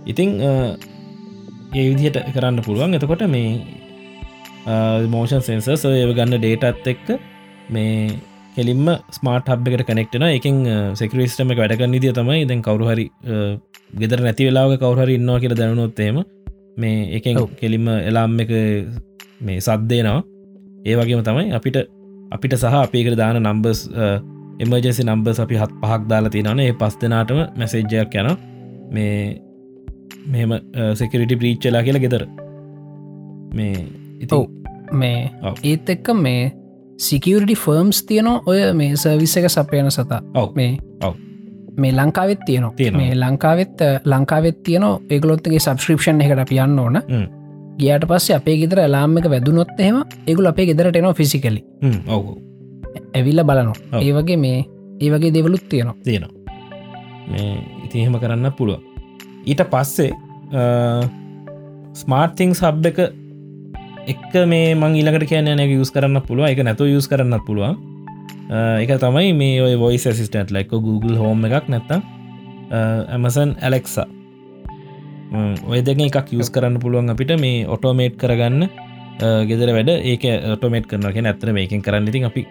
ඉතිං ඒ විදිහට කරන්න පුළුවන්. එතකොට මේ මෝෂන් සෙන්සර්ස් ඒ ගන්න ඩේටත් එක්ක මේ කෙලින්ම ස්මාර්ට හබ් එකට කනෙක්ටන එකින් සෙකරිස්ටම එක වැඩගන්න දිය තමයි දැන් කවරුහරි ගෙදර නැති වෙලාව කවුහරි ඉන්නවා කියල දැනුනොත්තේම මේ එකෙන් කෙලින්ම එලාම් එක මේ සද්දේනවා ඒ වගේම තමයි අපිට අපිට සහ අපේකට දාන නම්බස් එමජසි නම්බස් අපි හත් පහක් දාලා තිනන ඒ පස් දෙනාටම මැසේජ්ජයක් යන මේ මෙම සෙකරිටි ප්‍රීච්චලා කියලා ගෙදර. මේ ඉතු මේ ඒත් එක්ක මේ සිකරිටි ෆර්ම්ස් තියනවා ඔය මේ සර්විස්ස එක සපයන සතා. ඔව. මේ ඔව. මේ ලංකාවෙත් තියනවා. තියෙනවා. මේ ලංකාවෙත් ලංකාවෙත් තියන ඒගලොත්තගේ සබස්ක්‍රපෂන් එකට අපියන්න ඕන. ගියට පස්සේ අපේ ගෙදර ලාම්ම එක වැදුනොත් එහෙම ඒගුල අපේ ගෙදරට එනවා ෆිසිකලි ඔවු. ඇවිල්ල බලනවා. ඒ වගේ මේ ඒ වගේ දෙවලුත් තියෙනවා. තියෙනවා. මේ ඉතිහෙම කරන්න පුළුව ඊට පස්සේ ස්මාර්තිං සබ් එක එක්ක මේ මං ඊලකට කියන නැක යුස් කරන්න පුළුව එක නැතු යුස් කරන්න පුළුවන්. එක තමයි මේ ඔය වොයිස් සිස්ටට ලයික Google හෝම එකක් නැත්තම් ඇමසන් ඇලෙක්සා ඔය දෙක එකක් යස් කරන්න පුළුවන් අපිට මේ ඔටෝමේට් කරගන්න ගෙදර වැඩ ඒක ඔටෝමේට් කරනක ඇත්තර මේකින් කරන්න. ඉතින් අපි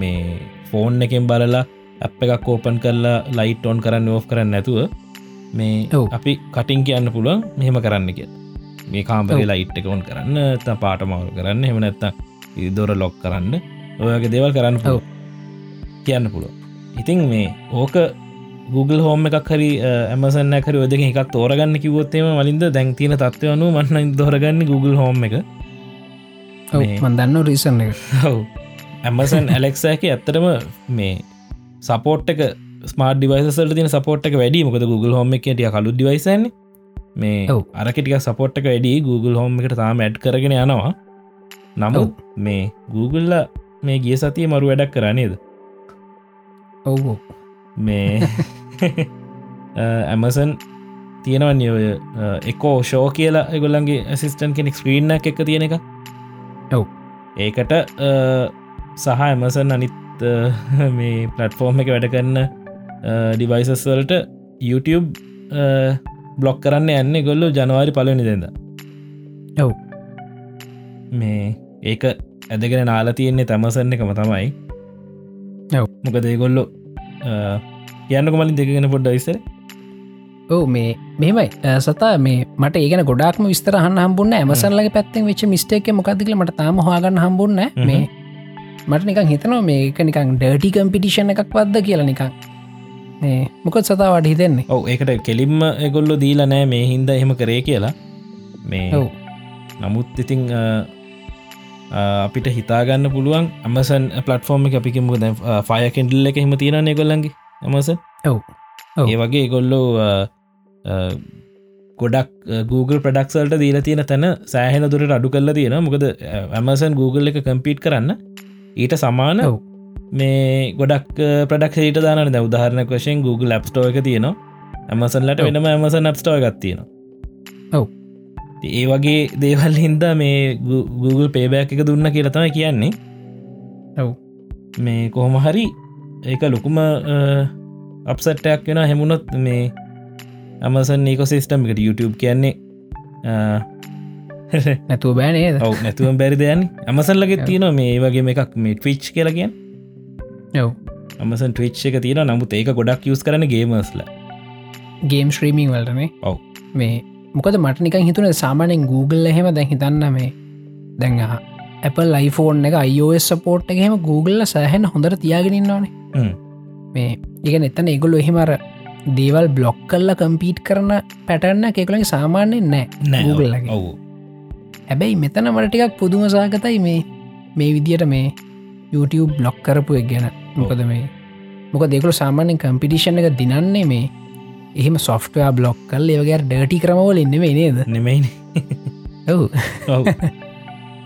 මේ ෆෝන් එකෙන් බලලා අප එකක් කෝපන් කරලා ලයිට් ඔන් කරන්න ඕෆ් කරන්න නැතුව මේ. අපි කටින් කියන්න පුළුවන්. මෙහෙම කරන්න කිය මේ කාම්පරේ ලයිට් එක ඔන් කරන්න ත පාටමවල් කරන්න හෙම නැත්ත දොර ලොක් කරන්න. ඔයගේ දේවල් කරන්න. කියන්න පුළුව ඉතින් මේ ඕක Google හෝම එකක් හරි ඇමසන්න කර ඔදක එකක් තෝරගන්න කිවොත්තේම මලින්ද දැන්තින තත්වයනු මන්න දොරගන්න Google හෝම එක. ඔව්, මේ- මන් දන්න රීසන් හව් ඇමසන් ඇලෙක්සෑක ඇත්තටම මේ සපෝට් එක ස්මාර්ට ඩිවයිසල්ට තින සපෝට් එක වැඩි මොකද Google හෝම එක ටිය කලු ඩිවයිසන්න මේ. අරකටික සපෝට් එක වැඩි Google හෝම එකට තාම ඇඩ් කරගෙන යනවා. නමුත් මේ Google මේ ගිය සතිය මරු වැඩක් කරනේද ඔව්. මේ ඇමසන් තියෙනවන්නේ ඔය එකෝ ෂෝ කියලා එගොල්ලන්ගේ ඇසිස්ටන් කෙනෙක් ස්ක්‍රීන්න එක තියෙන එක. ඔව්. ඒකට සහ ඇමසන් අනිත් මේ පලට්ෆෝර්ම් එක වැඩ කරන්න ඩිවයිසස් වලට YouTube බ්ලොක් කරන්න යන්න ගොල්ලු ජනවාරි පලනි දෙද ඔව්. මේ ඒක ඇදගෙන නාලා තියෙන්නේ තමසන්න එකම තමයි. ඔව්. මොකද ඒගොල්ලො කියන්නක මලින් දෙකගෙන පොඩ්ඩ විසර ඔව මේ මෙමයි සතා මේ මට ඒගෙන ගොඩක්ම විස්තර හම්බුන්න ඇමසල්ලගේ පැත්තෙන් වෙච් මිස්ටේක මොකදකල මට තාම හගන්න හම්බුන්න මේ මට නිකන් හිතනවා මේක නිකන් ඩර්ටි කම්පිටිෂන් එකක් වද්ද කියලා නිකන් මොකත් සතා වඩ හිතෙන්නේ ඔව ඒකට කෙලින්ම එගොල්ලො දීලා නෑ මේ හින්ද එහෙම කරේ කියලා මේ. නමුත් ඉතිං අපිට හිතාගන්න පුළුවන් අමසන් පලටෆෝර්ම අපිකිම ෆය කෙන්ඩල්ල එක හිම තියෙන ගොල්ලන්ගේ ඇමස ඔව්. ඔව්. ඒ වගේ ගොල්ලෝ ගොඩක් Google ප්‍රඩක්සල්ට දීල තියෙන තැන සෑහෙන දුරට අඩු කරලා තියෙන මොකද ඇමසන් Google එක කම්පීට් කරන්න ඊට සමාන ඔව්. මේ ගොඩක් ප්‍රඩක් ට දාන උදාහරණ වශයෙන් Google ලප්ස්ටෝ එක තියෙනවා. ඇමසන්ලට. වෙනම ඇමසන් අප්ස්ටෝ එකක් තියෙනවා. ඔව්. ඒ වගේ දේවල් හින්දා මේ Goo- Google පේබෑක් එක දුන්න කියලතම කියන්නේ. ඔව්. මේ කොහොම හරි ඒක ලොකුම අප්සට්ටයක් වෙන හෙමුණොත් මේ ඇමසන් ඒකො සිස්ටම් එකට YouTube කියන්නේ නැතුව බෑනේද ඔව නැතුවම් බැරි දයන් ඇමසල්ලගෙ තියෙන මේ වගේ එකක් මේ ටවිච් කියලගෙන් අමසන් ටවිච් එක තියෙන නමුත් ඒක ගොඩක් යස් කරන ගේමස්ල ගේම් ශ්‍රීමිං වලටනේ ඔව්. මේ මොකද මට නිකන් හිතුන සාමානෙන් Google එහෙම දැන් හිතන්න මේ දැන් Apple iPhone එක iOS සපෝට් එක එහෙම Google සෑහෙන් හොඳට තියාගෙනන්න ඕනේ මේ ඉග එතන ඒගොල්ලු එහෙමර දේවල් බ්ලොක් කල්ල කම්පීට් කරන පැටන්න එකකුලගේ සාමාන්‍යෙන් නෑ Google හැබැයි මෙතන මට ටිකක් පුදුම සාගතයි මේ මේ විදියට මේ YouTube බ්ලොක් කරපු එක් ගැන මොකද මේ? මොක දෙකුළු සාමාන්‍යෙන් කම්පිටිෂන් එක දිනන්නේ මේ එහෙම සොෆ්ටයා බ්ලොක් කල් ඒවගේ ඩටි ක්‍රමවල ඉන්න මේ නේද? නෙමයින. ඔවු.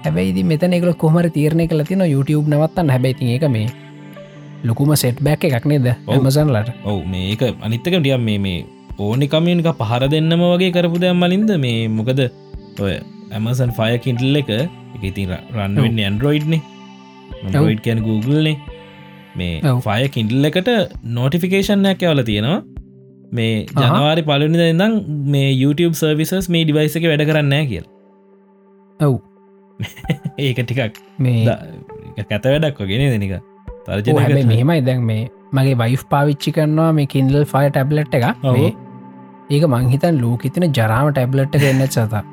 හැබැයි මෙතන එකල කොමර තීරණය කල තින YouTube නවත්තන්න. හැබැයි එක මේ ලොකුම සෙට් බැක් එකක් නේද ඔව්. මසන්ලට ඔව්. මේක අනිත්තක ටියම් මේ මේ ඕනිකමියනික පහර දෙන්නම වගේ කරපු දෙයක් මලින්ද? මේ මොකද ඔය ඇමසන් ෆය කින්ටල් එක එක ඉතින් රන්වෙන්න ඇන්ඩරෝයිඩ්නේ ඇන්ඩරෝයිඩ් කියන Googleනේ මේ. ෆය කින්ඩල් එකට නෝටිෆිකේෂන්යක් ඇවල තියෙනවා. මේ ජනවාරි පලනිද ඉදම් මේ YouTube සර්විසස් මේ ඩිවයිස එක වැඩ කරන්න කියල්. ඔව්. ඒක ටිකක් මේ කැත වැඩක් වගෙන දෙනික තර්ජන මෙහෙමයි. දැන් මේ මගේ වයිෆ් පාවිච්චි කරනවා මේ කින්ඩල් ෆය ටැබ්ලට් එක ඒක මංහිතන් ලෝකෙතින ජරාම ටැබ්ලට් එක එන්න සත.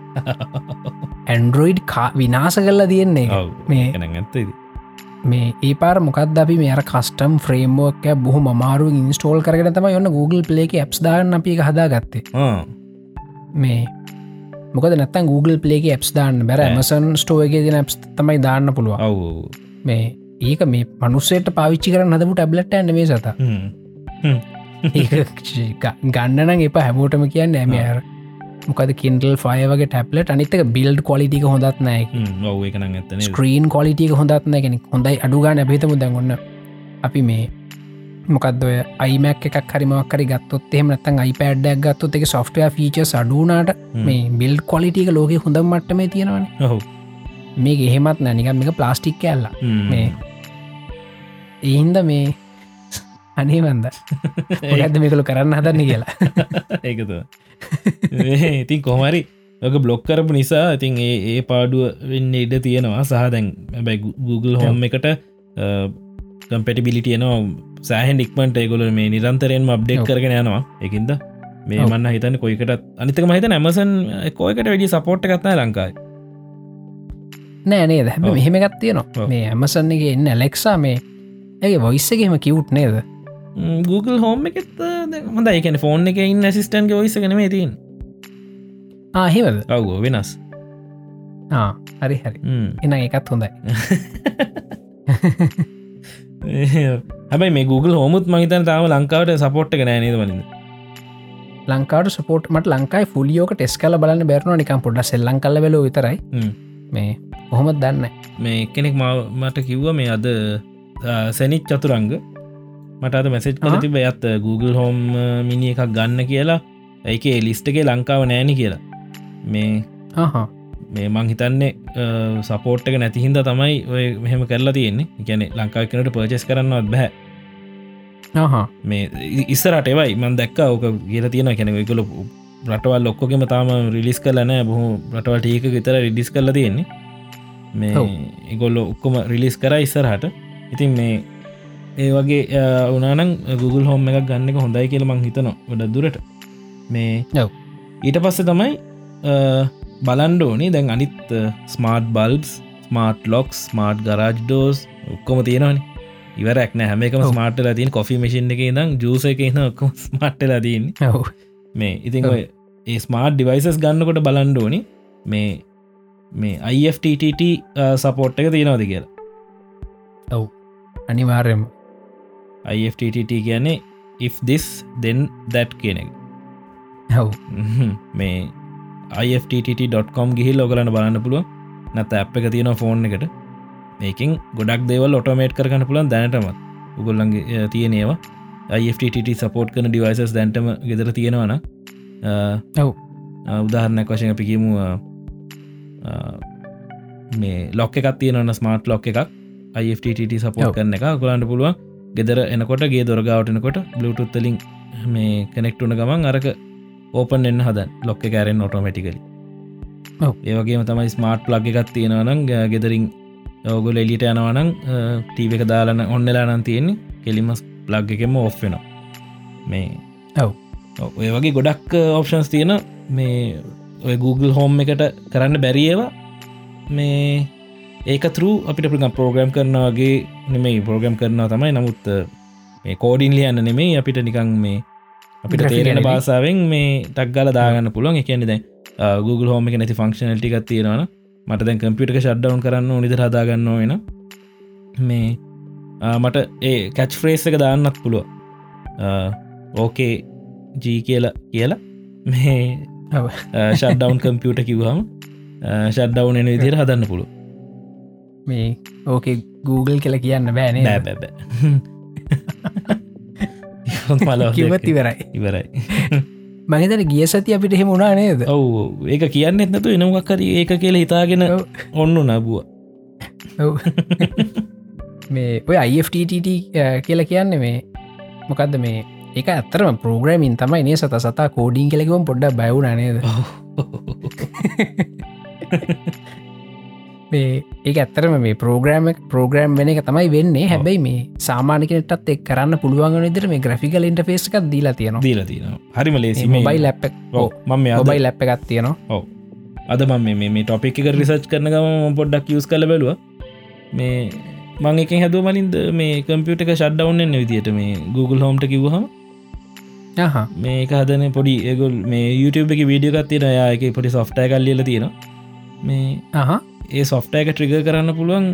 ඇන්ඩරෝයිඩ් විනාස කරලා තියෙන්නේ මේ ඇත්තද මේ ඒ පාර මොකද අපි? මේ කස්ටම් ෆ්‍රේම්ෝක බොහ මාරු ඉන්ස්ටෝල් කරගෙන තම යන්න Google පලේක ඇප්ස් දාන්න අපි හදා ගත්තේ මේ මොකද නැත්තන් Google පලේක ඇප්ස් දාන්න බැර. මසන් ස්ටෝවගේ දින ඇප්ස් තමයි දාන්න පුළුව මේ ඒක මේ මනුස්සේට පාවිච්චි කරන්න හදපු ටැබ්ලට් ඇන්න මේ සත. ගන්නන එප. හැමෝටම කියන්න ඇම අර මොකද කින්ඩල් ෆය වගේ ටැප්ලට අනිතක බිල්ඩ් කොලිටික හොඳත් නෑ ස්ක්‍රීන් කොලිටික හොඳත් නෑ කෙනෙ හොඳයි අඩුගාන ඇපිතමු දැන්ගන්න අපි මේ මොකක්දය අයිමක් එකක් හරිමක්කරි ගත්තොත් එෙම නත්තන් අයිපඩක් ගත්තොත් එක සොෆ්ටය ෆීච අඩුනාට මේ බිල්ඩ් කොලිටික ලෝක හොඳ මට්ටම තියෙනවන. ඔහු මේ එහෙමත් නැනික මේක ප්ලාස්ටික් කැල්ල මේ එහින්ද මේ අනේවන්ද ඇද මේකළු කරන්න හදන්න කියලා? ඒකත ඉතින් කොහමරි ඔක බ්ලොක් කරපු නිසා ඉතින් ඒ ඒ පාඩුව වෙන්න ඉඩ තියෙනවා. සහ දැන් බැයි Google හෝම් එකට කම්පෙටිබිලිටිය නවා සෑහන් ඩික්මට ඒගොල මේ නිරන්තරයෙන්ම අප්ඩේට්. කරගෙන යනවා. එකින්ද මේ. මන්න හිතන කොයිකට අනිතක මහිත ඇමසන් කෝයකට වැඩි සපෝට් එකත්න ලංකායි නෑනේ හැබ ඔව්. මෙහෙම ගත්තියනවා ඔව්. මේ ඇමසන්නගේ එන්න ඇලෙක්සා මේ ඇගේ වොයිස්සගේම කිවුට් නේද Google හෝම් එකෙත් හොඳ එකන ෆෝන් එක ඉන්න සිස්ටන්ගේ ඔයිස කනම තින් ආහෙවද ඔව්ගෝ වෙනස්. හරි හරි. එන එකත් හොඳයි. හැබයි මේ Google හෝමුත් මහිතන තාම ලංකාවට සපෝට් එක නෑනේද වලින් ලංකාට සපෝට් මට ලංකායි ෆුලියෝක ටෙස් කල බලන්න බැරන නිකම් පොඩ සෙල්ලං කල වෙල විතරයි. මේ කොහොමත් දන්න? මේ කෙනෙක් මට කිව්ව මේ අද සැනිච් චතුරංග මට අද මැසෙජ් කල. තිබ ඇත් Google හෝම් මිනි එකක් ගන්න කියලා. ඒක ලිස්ටගේ ලංකාව නෑනි කියලා. මේ මේ මං හිතන්නේ සපෝට් එක නැතිහින්ද තමයි ඔය මෙහෙම කරලා තියෙන්නේ. එකැනෙ ලංකාව කෙනට පර්චෙස් කරන්නවත් බැහැ මේ ඉස්සරට එවයි. මන් දැක්ක ඕක කියල තියෙන කෙනෙ එකල රටවල් ඔක්කොගෙම තාම රිලිස් කරලනෑ බොහෝ රටවල් ටීක විතර රිඩිස් කරල තියෙන්නේ. මේ ඔව්. එගොල්ල ඔක්කොම රිලිස් කර ඉස්සරහට. ඉතින් මේ ඒ වගේ උනානං Google හෝම් එකක් ගන්න එක හොඳයි කියල මං හිතනවා ගොඩ දුරට. මේ. ඊට පස්සේ තමයි බලන්ඩෝනේ දැන් අනිත් smart bulbs smart locks smart garage doors ඔක්කොම තියෙනවන. ඉවරක් නෑ. හැම එකම ඔව්. ස්මාර්ට ලතින් කොෆි මසින් එක දම් ජූස එක ඔක්කොම ස්මට්ට ලදන්න ඔව්. මේ ඉතින්. ඔය ඒ ස්මාර්ට් ඩිවයිසස් ගන්නකොට බලන්ඩෝනි මේ මේ අයිFTTT සපෝට් එක තියෙනවද කියලා. ඔව්. අනිවාර්යම අයිFTTT කියන්නේ if this then that කියන එක. හව් මේ iFTT.com ගිහි ලොකලන්න බලන්න පුළුව නැත අප එක තියෙන ෆෝන් එකට. මේකින් ගොඩක් දේවල් ඔටෝමේට් කරන්න පුළන් දැනටමත්. උගොල්ලන්ගේ තියෙනේවා iFTT සපෝට් කන ඩිවයිසස් දැන්ටම ගෙදර තියෙනවන ඔව්. උදාහරණයක් වශයෙන් අපිකිමු මේ ලොක් එකක් තියෙනවන්න ස්මාර්ට් ලොක් එකක්. iFTT සපෝට් කරන එක. ගොලන්ට පුළුවන් ගෙදර එනකොට ගේ දොරගාවටනකොට බ්ලුටුත්තලින් මේ කනෙක්ටුන ගමන් අරක ඕපන් එන්න හද ලොක්ක කෑරෙන් ඔටෝමටිකලි ඔව්. ඒවගේම තමයි ස්මාර්ට් ලග් එකත් තියෙනවනම් ගෙදරින් ඔගුල එලිට යනවනං ටීව එක දාලන ඔන්නලා නම් තියෙන්නේ. කෙලිමස් ප්ලග් එකෙම ඔෆ් වෙන මේ. ඔව්, ඔය වගේ ගොඩක් ඔප්ෂන්ස් තියෙන. මේ ඔය Google හෝම් එකට කරන්න බැරිඒවා මේ ඒක තරු අපිට පිගම් ප්‍රෝග්‍රම් කරනවාගේ නෙමේ ප්‍රෝග්‍රම් කරනවා තමයි නමුත් මේ කෝඩින් ලියන්න නෙමේ අපිට නිකං මේ අපිට තේරෙන. භාසාාවෙන් මේ ටක්ගල දාගන්න පුළුවන් එකන්නේ දැන් Google හෝම එක නැති ෆංක්ෂනල් ටිකක් තියෙනවන මට දැන් කම්පියටක ෂඩ්ඩවන් කරන්න නිද හදාගන්න වෙන මේ මට ඒ කැච් ෆ්‍රේස් එක දාන්නත් පුළුව ඕකේ ජී කියලා කියලා මේ ඔව්. ෂඩ්ඩවන් කම්පියට කිවහම ෂඩ්ඩවන් එන විදිර හදන්න පුළුව මේ ඕක Google කියල කියන්න බෑනේ බැබ මල කිවත් ඉවරයි. මහිතට ගිය සති අපිට එහෙම උනා නේද? ඔවු ඒක කියන්න එන්නතු එනමක්කර ඒක කියල හිතාගෙන. ඔන්න නබුව. මේ ඔය අයිFTT කියලා කියන්න මේ මොකක්ද මේ එක ඇත්තරම පෝග්‍රමින් තමයි නේ සත සතා කෝඩින් කෙලෙකවම් පොඩ්ඩ බැවුන නේද මේ ඒ ඇත්තරම මේ පෝග්‍රම පෝග්‍රම් වෙන එක තමයි වෙන්නේ. හැබැයි මේ සාමානකටත් එක් කරන්න පුළුවන් නිදර මේ ග්‍රෆිකල් ඉන්ටෆේස් එකක් දීලා තියෙනවා. දීල තින හරිම ලේසි මොබයි ලැප් මම ඔබයි ලැප් එකත් තියෙනවා. ඔව. අද මම මේ මේ ටොපික් එක රිසච් කරන ගම පොඩ්ඩක් යස් කල බැලුව. මේ මං එක හැදුව මලින්ද මේ කම්පියට එක ෂඩ්ඩවන්න විදිට මේ Google හෝම්ට කිවහම මේක හදන පොඩි ඒගොල් මේ YouTube එක වීඩියකත් තියෙන යා එක පොඩි සොෆ්ටය කල්ලියල තියෙන මේ අහ ඒ සොෆ්ටය එක ට්‍රිග කරන්න පුළුවන්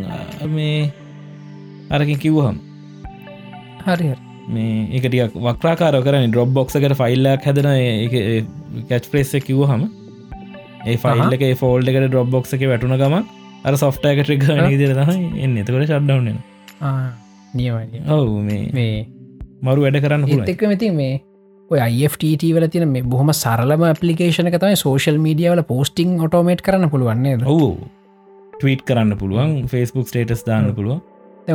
මේ අරකින් කිව්හම් හරි මේ එකටියක් වක්්‍රාකාර කරන ඩොබ් බොක්සකට ෆයිල්ලක් හැදන කැච් ප්‍රේස් කිව් හම ඒ ෆයිල් එක ෆෝල්ඩ එකට ඩොබ් බොක්ස එක වැටුන ගම අර සොෆ්ටය එක ට්‍රිග දිර තහයි එන්න. එතකට ශඩ්ඩවන්න නියමයි ඔවු මේ මේ මරු වැඩ කරන්න පුළ එක් මෙති මේ IFTT වල තින මේ බොහම සරලම පපලිකේෂන තමයි සෝශල් මීඩියවල පෝස්ටිං ඔටෝමේට් කරන්න පුළුවන්නේ ඔවු ටීට් කරන්න පුළුවන් ෆස්බුක් ස්ටේටස් දාන්න පුළුව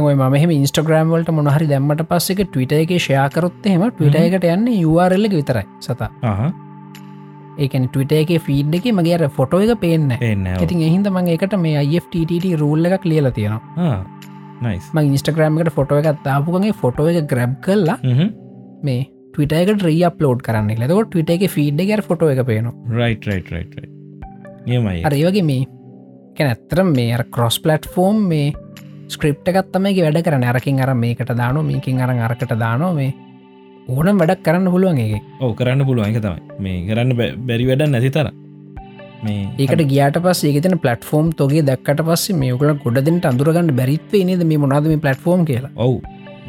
ඔය මෙම ඉස්ටග්‍රම් වලට මොනහරි දැම්මට පස්සෙක ටවිට එක ෂයාකරොත් එෙම ටවිට එකට යන්න URල්ල විතරයි සතා. ඒකන ටවිට එක ෆීඩ් එක මගේ අර ෆොටෝ එක පේන්න ඉතින් එහින්ද මං එකට මේ IFTT රූල්ල එකක් ලියල තියෙනවා. ඉස්ටග්‍රම්කට ෆොටෝ එකත් තාපුගේ ෆොටෝ එක ග්‍රබ් කරලා මේ ටවිටක ්‍රිය අප්ලෝඩ් කරන්න ලතකොට ටවිට එක ෆීඩ් එක ෆොටෝ එක පේනවා. නියමයි. අර ඒ වගේ මේ ඇත්තරම් මේ කොස් පලට් ෆෝම් මේ ස්ක්‍රප් එකත් තමයි වැඩ කරන අරකින් අර මේකට දානො මේකින් අර අරකට දානෝ මේ ඕනම් වැඩක් කරන්න පුළුවන් එක ඕ කරන්න පුළුවන් එක තමයි. මේ කරන්න බැරි වැඩ නැති තර මේ ඒකට ගියාට පස් ඒකතන පලටෆෝම් තොගේ දක්කට පස්ස මේකල ගොඩදට අඳුරගන්න බැරිත්වේ නද? මේ මොනාද මේ පලටෆෝම් කියලා? ඔවු.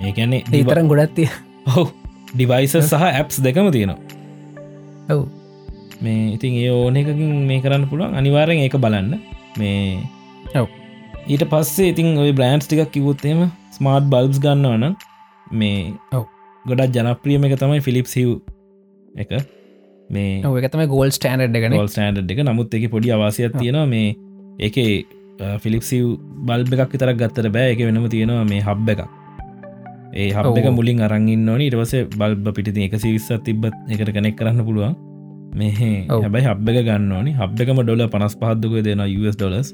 ඒකැන්නේ ඒතරම් ගොඩත්තිය ඔහු ඩිවයිස සහ ඇප්ස් දෙකම තියෙනවා. ඔව්. මේ ඉතින් ඒ ඕන එකකින් මේ කරන්න පුළුවන්. අනිවාරෙන් ඒක බලන්න මේ. ඊට පස්සේ ඉතින් ඔය බ්‍රන්ස් ටිකක් කිවොත්තේම ස්මාර්ට් බල්බ්ස් ගන්නවන මේ ඔව්. ගොඩක් ජනප්‍රියම එක තමයි ෆිලිප් සිව් එක. මේ ඔකතම ගෝල් ස්ටන්ඩ් ගන ගොල් ස්ටන්ඩ් එක. නමුත් එක පොඩි අවාසයක් තියෙනවා. මේ ඒක ෆිලිප් සිව් බල්බ එකක් විතරක් ගත්තර බෑ. එක වෙනම තියෙනවා මේ හබ් එකක්. ඒ හබ් එක. මුලින් අරංගන්න ඕනි. ඉටවස බල්බ පිටි එක සිවිස්සත් තිබත් එකට කනෙක් කරන්න පුළුවන් මේ. හැබයි හබ් එක ගන්න ඕනි. හබ් එකම ඩොල පනස් පහත්දක දෙන US ඩොලස්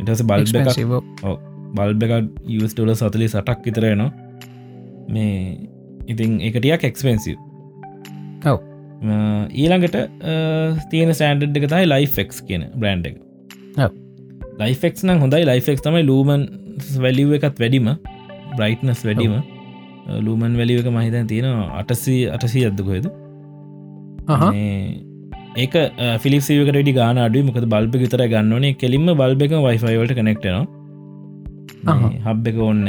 ඉටස බල්බ එකක් බල්බ එක US ඩොල සතලි සටක් විතරයනවා මේ ඉතින් එකටියක් එක්ස්පෙන්සිව් ඔව්. ඊළඟට තියෙන සෑන්ඩ් එක තයි ලයිෆෙක් කියන බ්‍රන්් එක. ලයිෆෙක් නම් හොඳයි. ලයිෆෙක් තමයි ලූමන් වැලිව එකත් වැඩිම. බ්‍රයිට්නස් වැඩිම. ලූමන් වැලිව එක මහිතන් තියෙන අටසී අටසී අද්දකොයද ඒක ෆිලිප්සිවක ඩි ගාන අඩු මොකද බල්බ විතර ගන්නවනේ කෙලින්ම බල්බ එක වයිෆයිවලට කනෙක්ටන අහහ. හබ් එක ඔන්න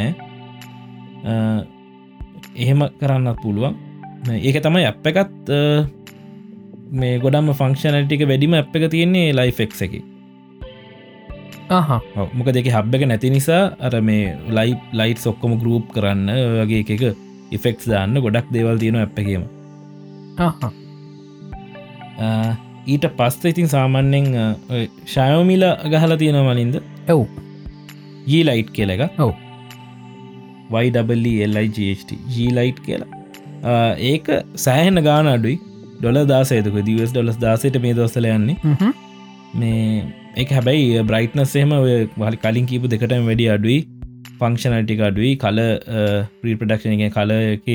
එහෙම කරන්නත් පුළුවන්. ඒක තමයි අප එකත් මේ ගොඩම්ම ෆංක්ෂනටික වැඩිම අප් එක තියෙන්නේ ලයිෆෙක් එක. මොක දෙක හබ් එක නැති නිසා අර මේ ලයි ලයිට් සොක්කොම ගරුප් කරන්න වගේ එක ඉෆෙක්ස් දාන්න ගොඩක් දේවල් තියෙන අප් එකීම ඊට පස්ත ඉතින් සාමන්‍යෙන් ශයෝමිල ගහලා තියෙන මලින්ද? ඇව් ජී ලයිට් කියල එක ඔව්. YLIGHT ජීලයිට් කියලා. ඒක සෑහෙන ගාන අඩුයි. ඩොල දාසේතුක දස් ඩොලස් දාසට මේ දොස්සල යන්නේ මේ එක හැබැයි බ්‍රයිට්නස්සේම වලි කලින් කීපු දෙකට වැඩි අඩුයි. ෆංක්ෂනටික අඩුයි. කල ප්‍රීපඩක්ෂණ එක කල එක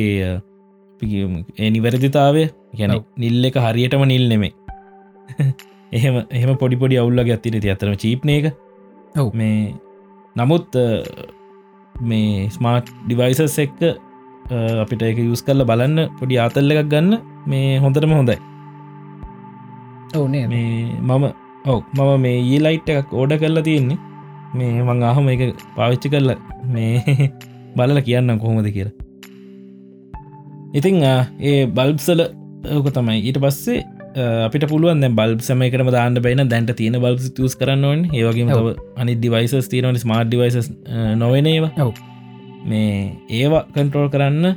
නිවැරදිතාවය ගැන නිල් එක හරියටම නිල් නෙමේ එහෙම එහෙම පොඩිපොඩි අවුල්ලගේ ඇතිරති අතරම චීප්න එක ඔව්. මේ නමුත් මේ ස්මාර්ට් ඩිවයිසස් එක්ක අපිට එක යුස් කරල බලන්න පොඩි ආතල්ල එකක් ගන්න මේ හොඳටම හොඳයි. ඕනේ මේ මම ඔව මම මේ ඒ ලයිට් එකක් ඕඩ කරලා තියෙන්නේ. මේ මං අහම එක පාවිච්චි කරල මේ බලල කියන්න කොහොමද කියලා. ඉතිං ඒ බල්බ්සල ඕක තමයි. ඊට පස්සේ අපිට පුළුවන් බල් සමයකරම දාන්න බයින දැන්ට තියෙන බල්බ තුස් කරන්න ඕන්. ඒවගේම අනි ඩිවයිසස් තියනවන ස්මාර්ට් ඩිවයිසස් නොවනේවා ඔව්. මේ ඒවා කන්ට්‍රෝල් කරන්න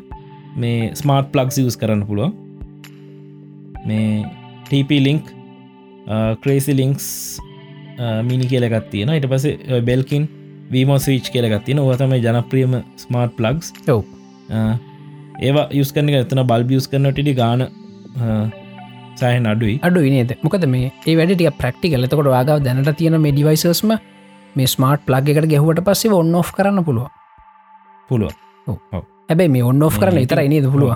මේ ස්මාර්ට් ප්ලක්ස් යස් කරන්න පුළුවන්. මේ TP link crazy links mini කියලගත් තියෙන ඉට පස බෙල්කින් වීමෝ ස්විච් කියලගත් තියෙන ඕතමයි ජනප්‍රියම ස්මාර්ට් ප්ලක්ස් ඔව්. ඒවා යුස් කරන එතන බල්බ යස් කරන ටිඩි ගාන සෑහන් අඩුයි. අඩු නේද? මොකද මේ ඒ වැඩටිය ප්‍රක්ටි කලතකොට වාගාව දැනට තියෙන මේ ඩිවයිසස්ම මේ ස්මාර්ට් ප්ලග් එකට ගැහුවට පස්සේ ඔන්න ඔ් කරන්න පුළුව පුළුව හැබැයි මේ ඔන්න ඔ් කරන්න ඉතර නේද පුළුව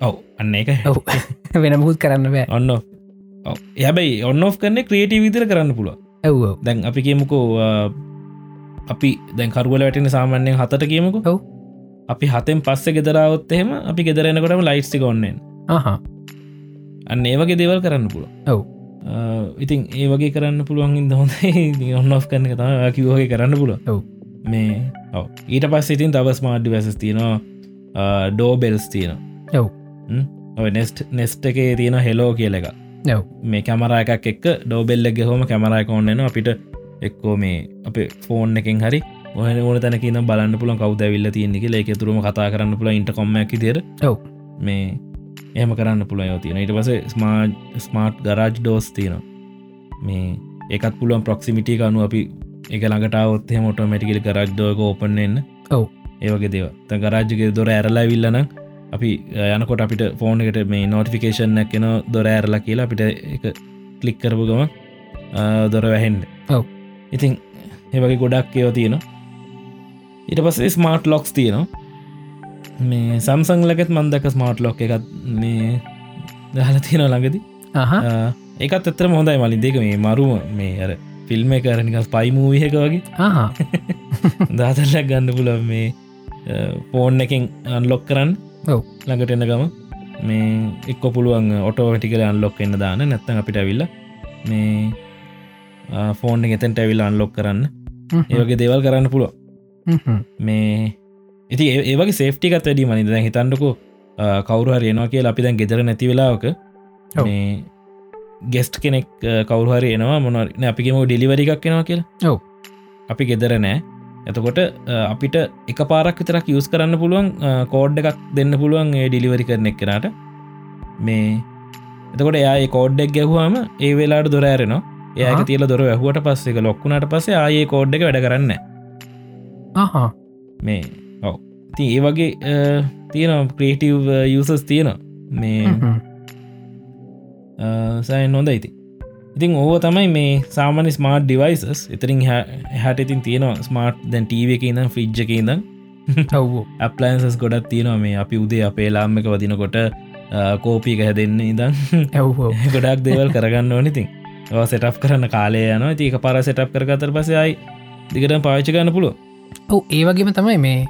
ඔව්. අන්න එක වෙන මුහුත් කරන්න බෑ. ඔන්න යබයි ඔන්න ඔ් කරන ක්‍රියටී විදිර කරන්න පුළුව ඇව් දැන් අපි කියමුකෝ අපි දැන් කරුවල වැටෙන සාමාන්‍යයෙන් හතට කියමුකු. ඔව්. අපි හතෙන් පස්ස ගෙදරාවොත් එහෙම අපි ගෙදරෙනකොටම ලයිස්ටි කොන්නෙන් හා අන්න ඒ වගේ දේවල් කරන්න පුළුව ඔව්. ඉතින් ඒ වගේ කරන්න පුළුවන් ඉද හොඳයි. ඔන්න ඔ් කරන තම කිවගේ කරන්න පුළුව ඔව්. මේ ඔව. ඊට පස් ඉතින් තව ස්මාර්ඩ් වැසස් තියෙනවා. ඩෝබෙල්ස් තියෙන ඔව්. ඔය නෙස්ට් නෙස්ට් එකේ තියෙන හෙලෝ කියල එක ඔව්. මේ කැමර එකක් එක් ඩෝබෙල්ල හොම කැමරයක ඔන්නන අපිට එක්කෝ මේ අප ෆෝන් එකෙන් හරි ඔහන ඕන තැනක නම් බලන්න පුළන් කවද විල්ල තියනෙක ඒක තුරම කතා කරන්න පුළ ඉට කොම්මැකි දෙර ඔව්. මේ එහම කරන්න පුළ යෝතින ඊට පස ස්මාර්ට් ස්මාර්ට් ගරාජ් ඩෝස් තියන මේ ඒකත් පුළුවන් ප්‍රොක්සිමිටිය අනු අපි එක ළඟටාවොත් මොට මැටිකල් කරජ් ඩෝක ඕපන්න්න ඔව්. ඒවගේ දේව ත ගරාජ්ගේ දොර ඇරලා විල්ලන අපි යනකොට අපිට ෆෝන් එකට මේ නෝටිෆිකේෂන් නැක්කෙන දොර ඇරලා කියලා අපිට එක කලික් කරපු ගම දොර වැහෙන්ඩ ඔව්. ඉතින් ඒවගේ ගොඩක් ඒව තියෙනවා. ඊට පස්සේ ස්මාර්ට් ලොක්ස් තියෙනවා මේ සම්සංලකෙත් මන්දක ස්මාර්ට් ලොක් එකත් මේ දහල තියෙන ළඟදි. ඒකත් එතර හොඳයි මලින් දෙක මේ මරුම මේ අර ෆිල්ම් කරනික පයිමූවිහක වගේ. දාතල්ලක් ගන්න පුල මේ ෆෝන් එකින් අන්ලොක් කරන්න. ඔව්. ළඟට එන්න ගම මේ එක්ක පුළුවන් ඔටෝටිකල අන්ලොක් එන්න දාන නැත්තන් අපිට ඇවිල්ල මේ ෆෝන් එතැන්ට ඇවිල්ල අන්ලොක් කරන්න. ඒවගේ දේවල් කරන්න පුළුව මේ ඉති ඒ- ඒවගේ සේෆ්ටිකත් වැඩි මනිද හිතන්නකු කවරු හරියනවා කිය අපි දැන් ගෙදර නැති වෙලාවක ගෙස්ට් කෙනෙක් කවරුහරි එනවා මොනරන අපිගේම ඩිලිවරි එකක් කෙනවා කියලා. ඔව්. අපි ගෙදර නෑ. එතකොට අ, අපිට එක පාරක් විතරක් යස් කරන්න පුළුවන් කෝඩ් එකක් දෙන්න පුළුවන් ඒ ඩිලිවරි කරන එක් කෙනට මේ එතකොට එයා කෝඩ්ඩක් ගැහවාම ඒ වෙලාට දොර ඇරෙනවා. ඒක. තියල දොර ඇහුවට පස්සේ එක ලොක්කුණට පස්සේ ආයේ කෝඩ් එක වැඩ කරන්න ආහා. මේ ඔව. ති ඒ වගේ තියෙන ක්‍රේටව් යසස් තියෙන මේ. සෑන් නොද ඉති ඉතින්. ඕව තමයි මේ සාමන ස්මාර්ට් ඩිවයිසස් ඉතරින් හැට ඉතින් තියෙනවා ස්මාර්ට් දැන් ටීව එක ඉඳම් ෆිජ්ජ එක ඉඳම් ඔව්. අපලන්සස් ගොඩත් තියෙනවා. මේ අපි උදේ අපේ ලාම්ම එක වදිනකොට කෝපී එක හැදෙන්න ඉදම් ඇව් ගොඩක් දේවල් කරගන්න ඕනිතින් සෙටප් කරන්න කාලය යන තික පර සෙටප් කරගතර පසයයි දිගට පාච්චි ගන්න පුළුව ඔව් ඒ වගේම තමයි මේ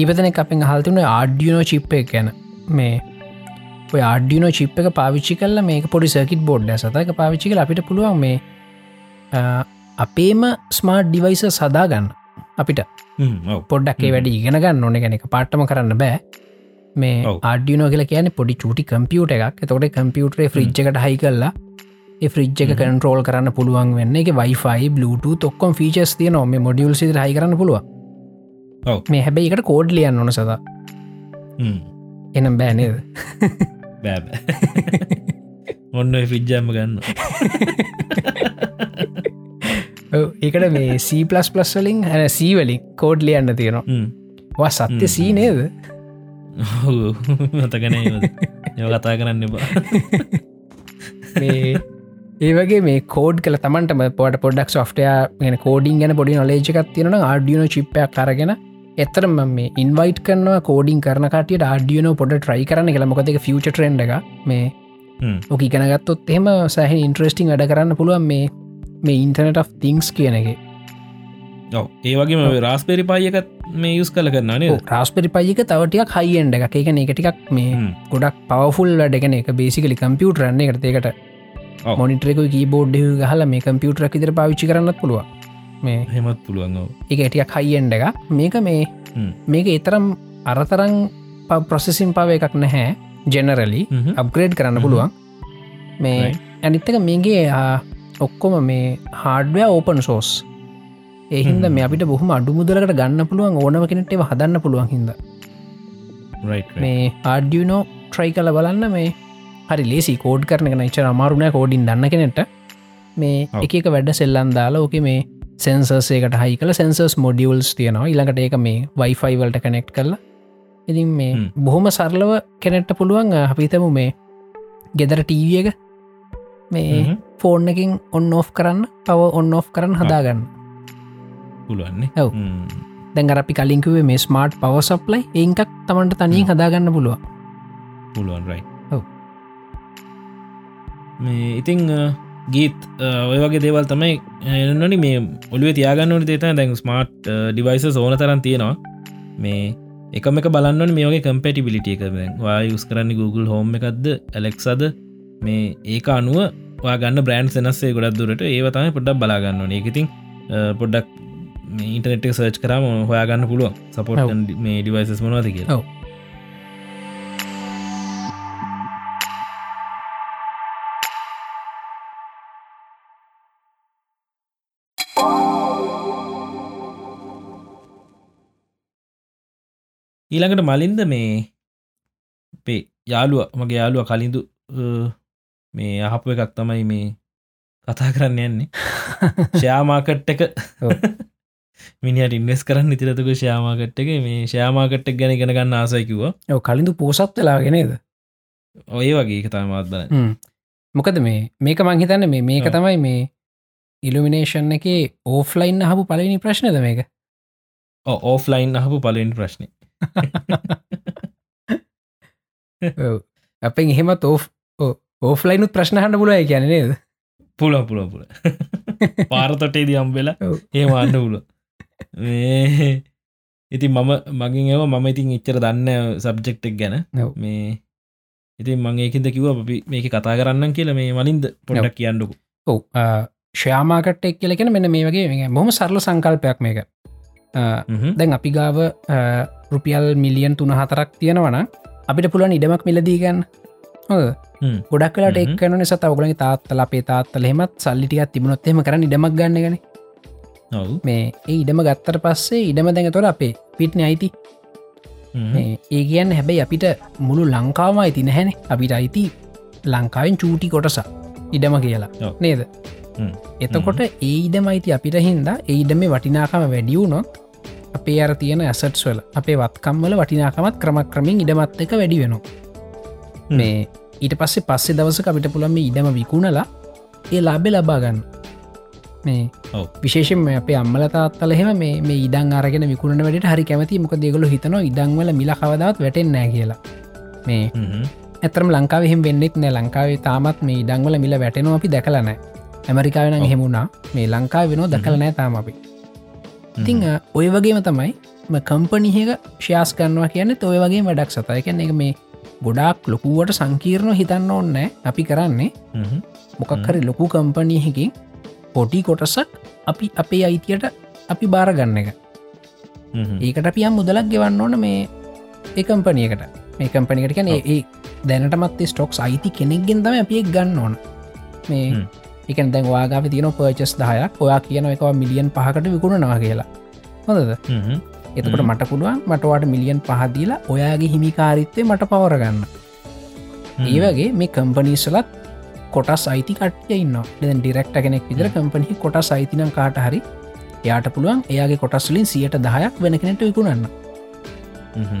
ඊපතන අපෙන් හල්තුන ආඩියනෝ චිප්ප එක ගැන. මේ ආඩියනෝ චිප් එක පාවිච්චි කල්ල මේක පොඩි සර්කිට බෝඩ් සතක පාවිච්චි කල අපිට පුළුවන් මේ අපේම ස්මාර්ට් ඩිවයිස සදාගන්න අපිට පොඩ්ඩක්. වැඩ ඉගෙන ගන්න ඕන. ගැන එක පාට්ටම කරන්න බෑ. මේ. ආඩියනෝ කියලා කියන පොඩි චුටි කම්පියුට එකක්. තොට කම්පියුටරේ ෆ්‍රිජ් එකට හයි කරලා ෆ්‍රිජ් එක කන්ටරෝල් කරන්න පුළුවන් වෙන්න. එක වයිෆයි බලුට තොක්කොම් ෆීචස් තිය නොම මොඩියල් සිද හයි කරන්න පුළුව ඔව්. මේ හැබැයි එකට කෝඩ් ලියන්න ඕන සද. එනම් බෑනේද බෑබ ඔන්න ෆිජ්ජාම ගන්න. ඒකට මේ සීපලස් පලස් වලින් හැ සීවලින් කෝඩ් ලියන්න තියෙනවා. සත්‍ය සී නේද? ඔව්. මතකන ඒව. කතා කරන්න මේ ඒවගේ මේ කෝඩ් කල තමන්ට පොට පොඩක් සොෆ්ටය ගෙන කෝඩින් ගැන පොඩි නොලේජකත් තියෙන ආඩියන චිප්පයක් කරගෙන එතරම මේ ඉන්වයිට කරනවා කෝඩින් කරන කටියට ආඩියන පොඩ ට්‍රයි කරන කියලා. මොකදක ෆියච ට්‍රෙන්ඩ මේ. ඕක ඉගෙනගත්තොත් එහෙම සහ ඉන්ට්‍රස්ටිං වැඩ කරන්න පුළුවන් මේ මේ ඉන්ටර්නට of තිංස් කියන එක. ඔව්. ඒ වගේම රාස්පෙරි පායකත් මේ යුස් කල කරන්නනේ රාස්පරි පයික තවටියක් හයිෙන්ඩ එක එක එක ටිකක් මේ ගොඩක් පවෆුල් වැඩගෙන එක බේසිකලි කම්පියුටරන්නේ ඔව්. මොනිටරක කීබෝඩ් හල මේ කම්පියුටර ඉදිර පාවිච්චි කරන්නත් පුළුව මේ හෙමත් පුළුවන්. එක ඇටියක් හයිෙන්ඩ එක මේක මේ. මේක එතරම් අරතරං ප්‍රොසෙසින් පව එකක් නැහැ ජෙනරලි. අප්ග්‍රේඩ් කරන්න. පුළුවන් මේ. ඇනිත්තක මේගේ ඔක්කොම මේ හාඩ්වය ඕපන් සෝස් Mhm. මේ අපිට බොහම අඩු මුදලකට ගන්න පුළුවන් ඕනම කෙනෙට හදන්න පුළුවන් හිද. මේ ආඩියනෝ ට්‍රයි කල බලන්න මේ හරි ලේසි කෝඩ් කරන එක නච අමාරුණය කෝඩින් දන්න කෙනෙට මේ ඔව්. එක එක වැඩ සෙල්ලන් දාලා ඕක මේ සෙන්සර්සේකට හයි කල සෙන්සර්ස් මොඩියල්ස් තියෙනවා. ඉළඟට ඒක මේ වයිෆයි වලට කනෙක්් කරලා ඉතින් මේ හ්ම්. බොහොම සරලව කෙනෙට්ට පුළුවන් අපිතම මේ ගෙදර ටීවිය එක මේ එකින් ඔන්න ඔෆ් කරන්න පව ඔන්න ඔෆ් කරන්න හදාගන්න. පුළුවන්නේ. හ්ම්. දැන් අපි කලින්කුවේ මේ ස්මාර්ට් පව සප්ලයි ඒකක් තමන්ට තනියෙන් හදාගන්න පුළුව පුළුවන් රයි ඔව්. මේ ඉතිං ගීත් ඔය වගේ දේවල් තමයි එන්නනි මේ ඔලිව තියාගන්නනට තේත දැන් ස්මාර්ට් ඩිවයිස ඕන තරන් තියෙනවා. මේ එකම එක බලන්න මේ වගේ කම්පටිබිලිටිය එක. වා යුස් කරන්න Google හෝම එකක්ද ඇලෙක්සද මේ ඒක අනුව ගන්න බ්‍රන්් සෙනස්සේ ගොඩක් දුරට. ඒවතම පොඩ්ඩක් බලාගන්න ඒකඉතින් පොඩ්ඩක් ඉන්ටනෙට් සර්ච් කරම හොයාගන්න පුළුව සපෝට්. මේ ඩිවයිසස් මොනවාද කිය ඔව්. ඊළඟට මලින්ද මේ පේ යාළුව මගේ යාළුව කලින්දු මේ අහපු එකක් තමයි මේ කතා කරන්න යන්නේ. ෂයාමාකට් එක. මිනිට ඉන්වස් කරන්න ඉතිරතුක ෂයාමාකට් එක මේ ෂයාමාකට්ක් ගැන ගෙන ගන්න ආසයිකිව ඔව කලින්දු පෝසත් වෙලාගෙනේද ඔය වගේ එක තමත් බල මොකද මේ මේක මංහිතන්න මේ මේක. තමයි මේ ඉල්ිනේෂන් එක ඕෆ්ලයින් හපු පලනි ප්‍රශ්නද මේක? ඕෆ්ලයින් අහපු පලෙන් ප්‍රශ්නය. අපෙන් එහෙමත් ඕ ඕෆ්ලයිනුත් ප්‍රශ්නහන්න පුලුව කියන නේද? පුල පුල පුල පාරතොටේ දියම්බෙලා ඔව්. ඒ අන්න පුල ඉතින් මම මගින් ඒව මම ඉතින් එච්චර දන්න සබ්ජෙක්්ටක් ගැන. මේ ඉතින් මං ඒකද කිව අපි මේක කතා කරන්න කියල මේ මලින්ද පොඩක් කියන්නකු ඔව් ශ්‍යාමාකට එක් කියලකෙන මෙන්න මේ වගේ මේ බොහම සරල සංකල්පයක් මේක දැන් අපි ගාව රුපියල් මිලියන් තුන හතරක් තියෙනවන අපිට පුළුවන් ඉඩමක් මිලදීගන්න ගොඩක් කලට. එක්කන නිසා ඔගලගේ තාත්තල අපේ තාත්තල හෙමත් සල්ලිටිකත් තිබුණොත්හෙම කරන්න ඉඩමක් ගන්නගෙන මේ ඒ ඉඩම ගත්තර පස්සේ ඉඩම දැඟ තොර අපේ පිට්න අයිති. ඒ කියන්න හැබැයි අපිට මුළු ලංකාවම අයිති නැහැන. අපිට අයිති ලංකාවෙන් චූටි කොටසා ඉඩම කියලා. නේද. එතකොට ඒ ඉඩම අයිති අපිට හින්දා ඒ ඉඩම වටිනාකම වැඩියවුනොත් අපේ අර තියෙන ඇසට්ස් වල අපේ වත්කම්වල වටිනාකමත් ක්‍රමක් ක්‍රමින් ඉඩමත් එක වැඩි වෙනවා. මේ ඊට පස්සේ පස්සේ දවස අපිට පුළම ඉඩම විකුණලා ඒ ලාබෙ ලබාගන්න මේ. විශේෂෙන් අපේ අම්මල තාත්තල එහෙම මේ ඉඩන් අරගෙන විකුණ වැඩට හරි කැමති මොක දෙගොල හිතන ඉඩංවල මිල කවදාවත් වැටෙන්නෑ කියලා. මේ. ඇතරම් ලංකාවහෙම වෙන්නෙත් නෑ ලංකාවේ තාමත් මේ ඉඩංවල මිල වැටෙනවා අපි දැකලනෑ ඇමරිකාවෙන. හෙමුණා මේ ලංකා වෙනෝ දකල නෑ තාම අපි ඉතිං ඔය වගේම තමයි කම්පනිහක ශයාස් කරනවා කියන්න ඔය වගේ වැඩක් සතය කියන්න එක මේ ගොඩාක් ලොකුවට සංකීර්ණ හිතන්න ඕන්නෑ අපි කරන්නේ. හ්ම්. මොකක් හරි ලොකු කම්පනීහකින් පොටි කොටසක් අපි අපේ අයිතියට අපි බාරගන්න එක. ඒකට අපියම් මුදලක් ගෙවන්න ඕන මේ එකම්පනියකට මේ කම්පනිකට කැන ඒ දැනටමත් ස්ටොක්ස් අයිති කෙනෙක්ගෙන් තම අපියෙක් ගන්න ඕන. මේ එකන දැන් වාගාව තියන පර්චස් දහයක් ඔයා කියන එක මිලියන් පහකට විකුණනවා කියලා. හොඳද. එතකට. මට පුළුවන් මටවාට මිලියන් පහදීලා ඔයාගේ හිමිකාරිත්තය මට පවරගන්න ඒ වගේ මේ කම්පනීස්ලත් කොටස් අයිති කට්ය ඉන්න දෙ ඩිරෙක්ට කෙනෙක් විදර කම්පනහි කොටස් අයිතිනම් කාට හරි යාට පුළුවන් එයාගේ කොටස්ලින් සියට දහයක් වෙන කෙනෙට විකුණන්න.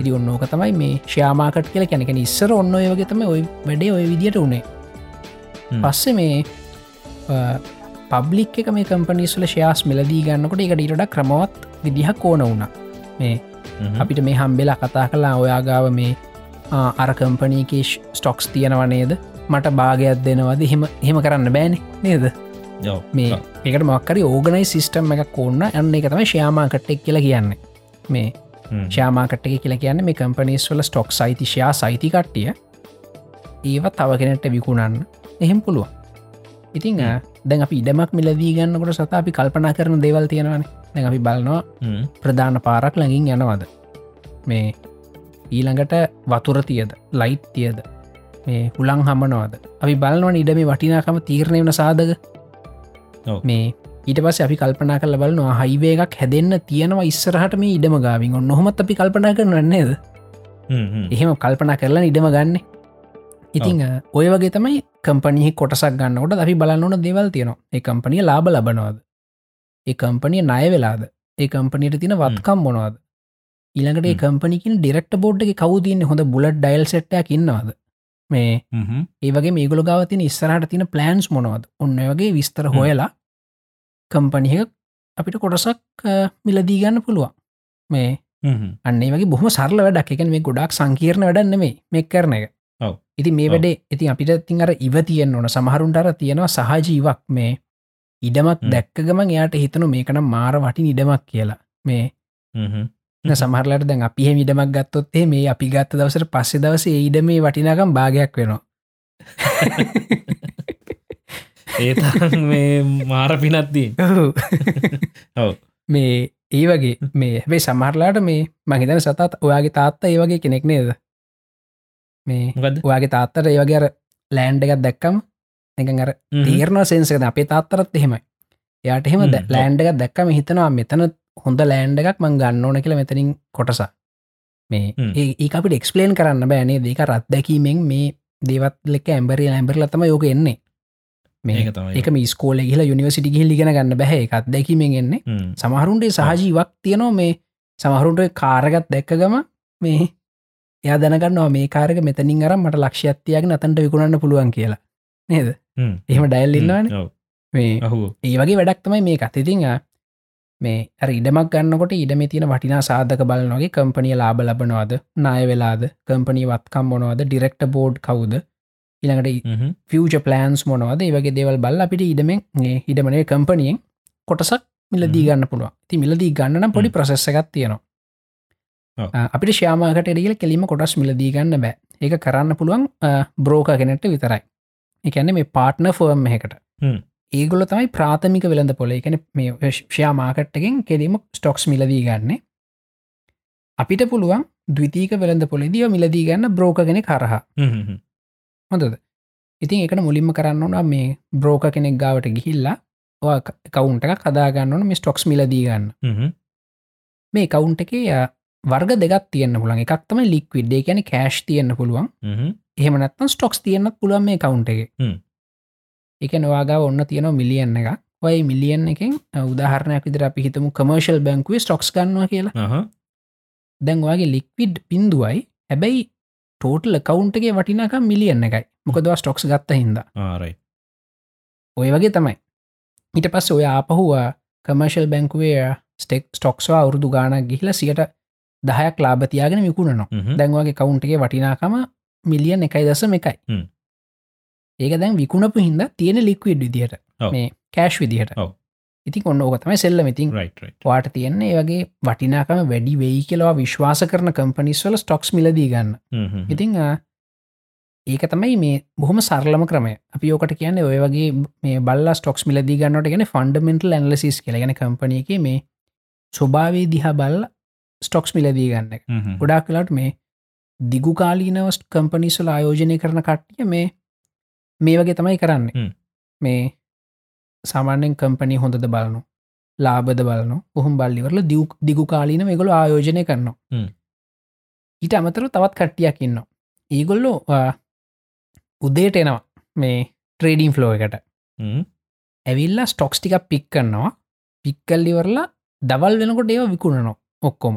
ඉදි ඔන්නෝක තමයි මේ ශ්‍යාමාකට කියල කැනෙක ඉස්සර ඔන්න ඔය වගේ තම ඔය වැඩේ ඔය විදිට උනේ. පස්සෙ මේ පබ්ලික් එක මේ කම්පනිස්ල ශයාස් මෙලදී ගන්නකොට එක ඩීටඩ ක්‍රමවත් විදිහක් ඕන වුණ. මේ හ්ම්. අපිට මේ හම්බෙලා කතා කලා ඔයාගාව මේ ආ, අර කම්පනීකේ ස්ටොක්ස් තියෙනවනේද මට භාගයක් දෙනවද? එහෙම එහෙම කරන්න බෑන නේද. මේ එකට මක්කරි ඕගනයි සිිස්ටම් එකක් ඕන්න ඇන්න එක තම ශ්‍යාමාකට්ටෙක් කියලා කියන්නේ. මේ හ්ම්. ශාමාකට එක කියලා කියන්න මේ කම්පනස් වල ස්ටොක් සයිතිශයා සයිති කට්ටිය. ඒව තව කෙනෙට විකුණන්න. එහෙම පුළුවන් ඉතිං දැන් අපි ඉඩමක් මිලදී ගන්නකොට සත අපි කල්පනා කරන දේවල් තියෙනවන. දැන් අපි බලනවා. ප්‍රධාන පාරක් ලඟින් යනවද? මේ ඊළඟට වතුර තියද? ලයිට් තියද? මේ හුළං හමනවාද අපි බලනවන ඉඩ මේ වටිනාකම තීරණය වන සාධක. මේ ඊට පස් අපි කල්පනා කල බලනවා හයිවේ එකක් හැදෙන්න්න තියෙනවා ඉස්සරහට මේ ඉඩම ගාවින්. ඔන්න නොහොමත් අපි කල්පනා. හ්ම්. එහෙම කල්පනා කරලා ඉඩම ගන්න ඉතිං ඔය වගේ තමයි කම්පනි කොටසක් ගන්නකොට අපි බලන්න ඕන දෙවල් තියෙනවා. ඒ කම්පනිය ලාබ ලබනවාද? ඒ කම්පනිය ණය වෙලාද? ඒ කම්පනයට තින වත්කම් මොනවාද? හ්ම්. කම්පනිකින් ඩිරෙක්ට බෝඩ් එක කවතින්න හොඳ බුලට් ඩයිල් සෙට්ටයක් ඉන්නවාද? මේ. ඒවගේ මේගුල ගව තින ඉස්සරහට තින ප්ලන්ස් මොනවද? ඔන්න වගේ විස්තර. හොයලා කම්පනිය අපිට කොටසක් මිලදී ගන්න පුළුවන්. මේ. අන්නේ වගේ බොහම සරල වැඩක්. එකන මේ ගොඩක් සංකීර්ණ වැඩන්න මේ මෙක් කරන එක. ඉති මේ. වැඩේ ඉතින් අපිට තින් අර ඉව තියෙන් ඕන. සමහරුන්ටර තියෙනවා සහජීවක් මේ ඉඩමක්. දැක්ක ගමන් එයාට හිතනු මේකනම් මාර වටින් ඉඩමක් කියලා. මේ සමහරලට දැන් අපි එහෙම ඉඩමක් ගත්තොත්තේ මේ අපි ගත්ත දවසට පස්සෙ දවස ඉඩ මේ වටිනාකම් භාගයක් වෙනවා. ඒ මේ මාර පිනත්දී ඔව්. මේ ඒ වගේ මේ හැබේ සමහරලාට මේ මහිතන සතත් ඔයාගේ තාත්තා ඒ වගේ කෙනෙක් නේද මේ ඔයාගේ තාත්තට ඒ වගේ අර ලෑන්ඩ් එකත් දැක්කම එක අර තීරණ සෙන්සක අපේ තාත්තරත් එහෙමයි. යාට එහෙම. ලෑන්ඩ් එකක් දැක්කම හිතනවා මෙතන හොඳ ලෑන්ඩ් එකක් මං ගන්න ඕන කියලා මෙතනින් කොටස මේ. ඒ අපිට එක්ස්පලේන් කරන්න බෑනේ දෙක රත් දැකීමෙන් මේ දේවත් ලෙක ඇම්බරි ඇම්බරල තම යෝක එන්නේ. මේ. එක ස්කෝල ගහිලා යුනිවසිටි ගිහිල් ලිගෙන ගන්න බැහ එකත් දැකීමෙන් එන්නේ. සමහරුන්ට සහජීවක් තියනවා. මේ සමහරුන්ට කාරගත් දැක්කගම මේ එයා දැනගන්නවා මේ කාරක මෙතනින් අරම් මට ලක්ෂත්තියක නතන්ට විකුණන්න පුළුවන් කියලා. නේද? හ්ම්. එහෙම ඩයිල් ඉන්නවන. මේ ඒ වගේ වැඩක් තමයි මේ අතිතිං මේ අර ඉඩමක් ගන්නකොට ඉඩම තියෙන වටිනා සාධක බලනොගේ කම්පනිය ලාබ ලබනවාද? නාය වෙලාද? කම්පනී වත්කම් මොනවද? ඩිරෙක්ට බෝඩ් කවුද? ඉළඟට. ෆියච ප්ලන්ස් මොනවද? ඒ වගේ දේවල් බල්ල අපිට ඉඩමෙන් ඉඩමනේ කම්පනියෙන් කොටසක් මිලදී ගන්න පුළුව ති මිලදී ගන්නනම් පොඩි හ්ම්. ප්‍රසෙස්ස එකක් තියෙනවා අපිට ශ්‍යාමාකට එඩියල කෙලීම කොටස් මිලදී ගන්න බෑ ඒක කරන්න පුළුවන් බ්‍රෝක කෙනෙට විතරයි එකැන මේ පාට්න ෆර්ම් එකට. ඒගොල තමයි ප්‍රාථමික වෙළඳ පොල එකන මේ ශ්‍යාමාකට්ටකින් කෙරීම ස්ටොක්ස් මිලදී ගන්න අපිට පුළුවන් දවිතීක වෙළඳ පොලෙදිව මිලදී ගන්න බ්‍රෝකගෙන කරහා හ්ම්. හ්ම්. හොඳද ඉතින් එකට මුලින්ම කරන්න ඕන මේ බ්‍රෝක කෙනෙක් ගාවට ගිහිල්ලා කවුන්ට එක කදාගන්න ඕන මේ ස්ටොක්ස් මිලදී ගන්න. මේ කවුන්ට එක වර්ග දෙගත් තියන්න පුළන් එකක්තම ලික්විඩ්ඩේ කියන කෑශ් තියන්න පුළුවන්. හ්ම්. එහෙමනත්තම් ස්ටොක්ස් තියන්නත් පුළුවන් මේ කවුන්ට එක. නවාගා ඔන්න තියෙන මිලියන් එක ඔය මිලියන් එකෙන් උදාහරණයක් විදිර අපි හිතමු කමර්ශල් බැංකුවේ ස්ටොක්ස් ගන්නවා කියලා. අහ. දැන් වගේ ලික්විඩ් පින්දුවයි හැබැයි ටෝටල් කවුන්ටගේ වටිනාක මිලියන්න එකයි. මොකදවා ස්ටොක්ස් ගත්ත හිද ඔය වගේ තමයි. ඊට පස්ස ඔය ආපහුවා කමර්ශල් බැංකුවේ ස්ටෙක් ස්ටොක්ස්වා අවුරදු ගානක් ගිහිල සියට දහයක් ලාබතියාගෙන විකුණනවා. දැන්වගේ කවුන්ටගේ වටිනාකම මිලියන් එකයි දසම එකයි. ඒක දැන් විකුණපු හින්ද තියෙන ලික්විඩ් විදිහට. මේ කෑශ් විදිහට. ඉතින් ඔන්න ඕක තමයි සෙල්ල රයිට් වාට තියෙන්නේ වගේ වටිනාකම වැඩි වෙයි කියලවා විශ්වාස කරන කම්පනිස්වල ස්ටොක්ස් මිලදී ගන්න. ඉතිං ඒක තමයි මේ බොහොම සරලම ක්‍රමය අපි ඕකට කියන්නේ ඔය වගේ මේ බල්ලා ස්ටොක්ස් මිලදී ගන්නට ගැන ෆන්ඩමෙන්ටල් ඇන්ලසිස් කියලගෙන කම්පනය එක මේ ස්වභාවේ දිහා බල්ල ස්ටොක්ස් මිලදී ගන්න. ගොඩක් කලාට මේ දිගුකාලීනවස්ට කම්පනිස්වල ආයෝජනය කරන කට්ටිය මේ මේ වගේ තමයි කරන්නේ. මේ සාමාන්‍යෙන් කම්පනී හොඳද බලනු ලාබද බලනු ඔහුම් බල්ලිවරල දියුක් දිගුකාලීන මේගොල ආයෝජනය කරනවා. ඊට අමතර තවත් කට්ටියක් ඉන්න ඒගොල්ලෝ උදේට එනවා මේ ට්‍රේඩීම් ෆ්ලෝ එකට. ඇවිල්ලා ස්ටොක්ස් ටික පික් කරනවා පික්කල්ලිවරලා දවල් වෙනකොට ඒව විකුණනවා ඔක්කොම.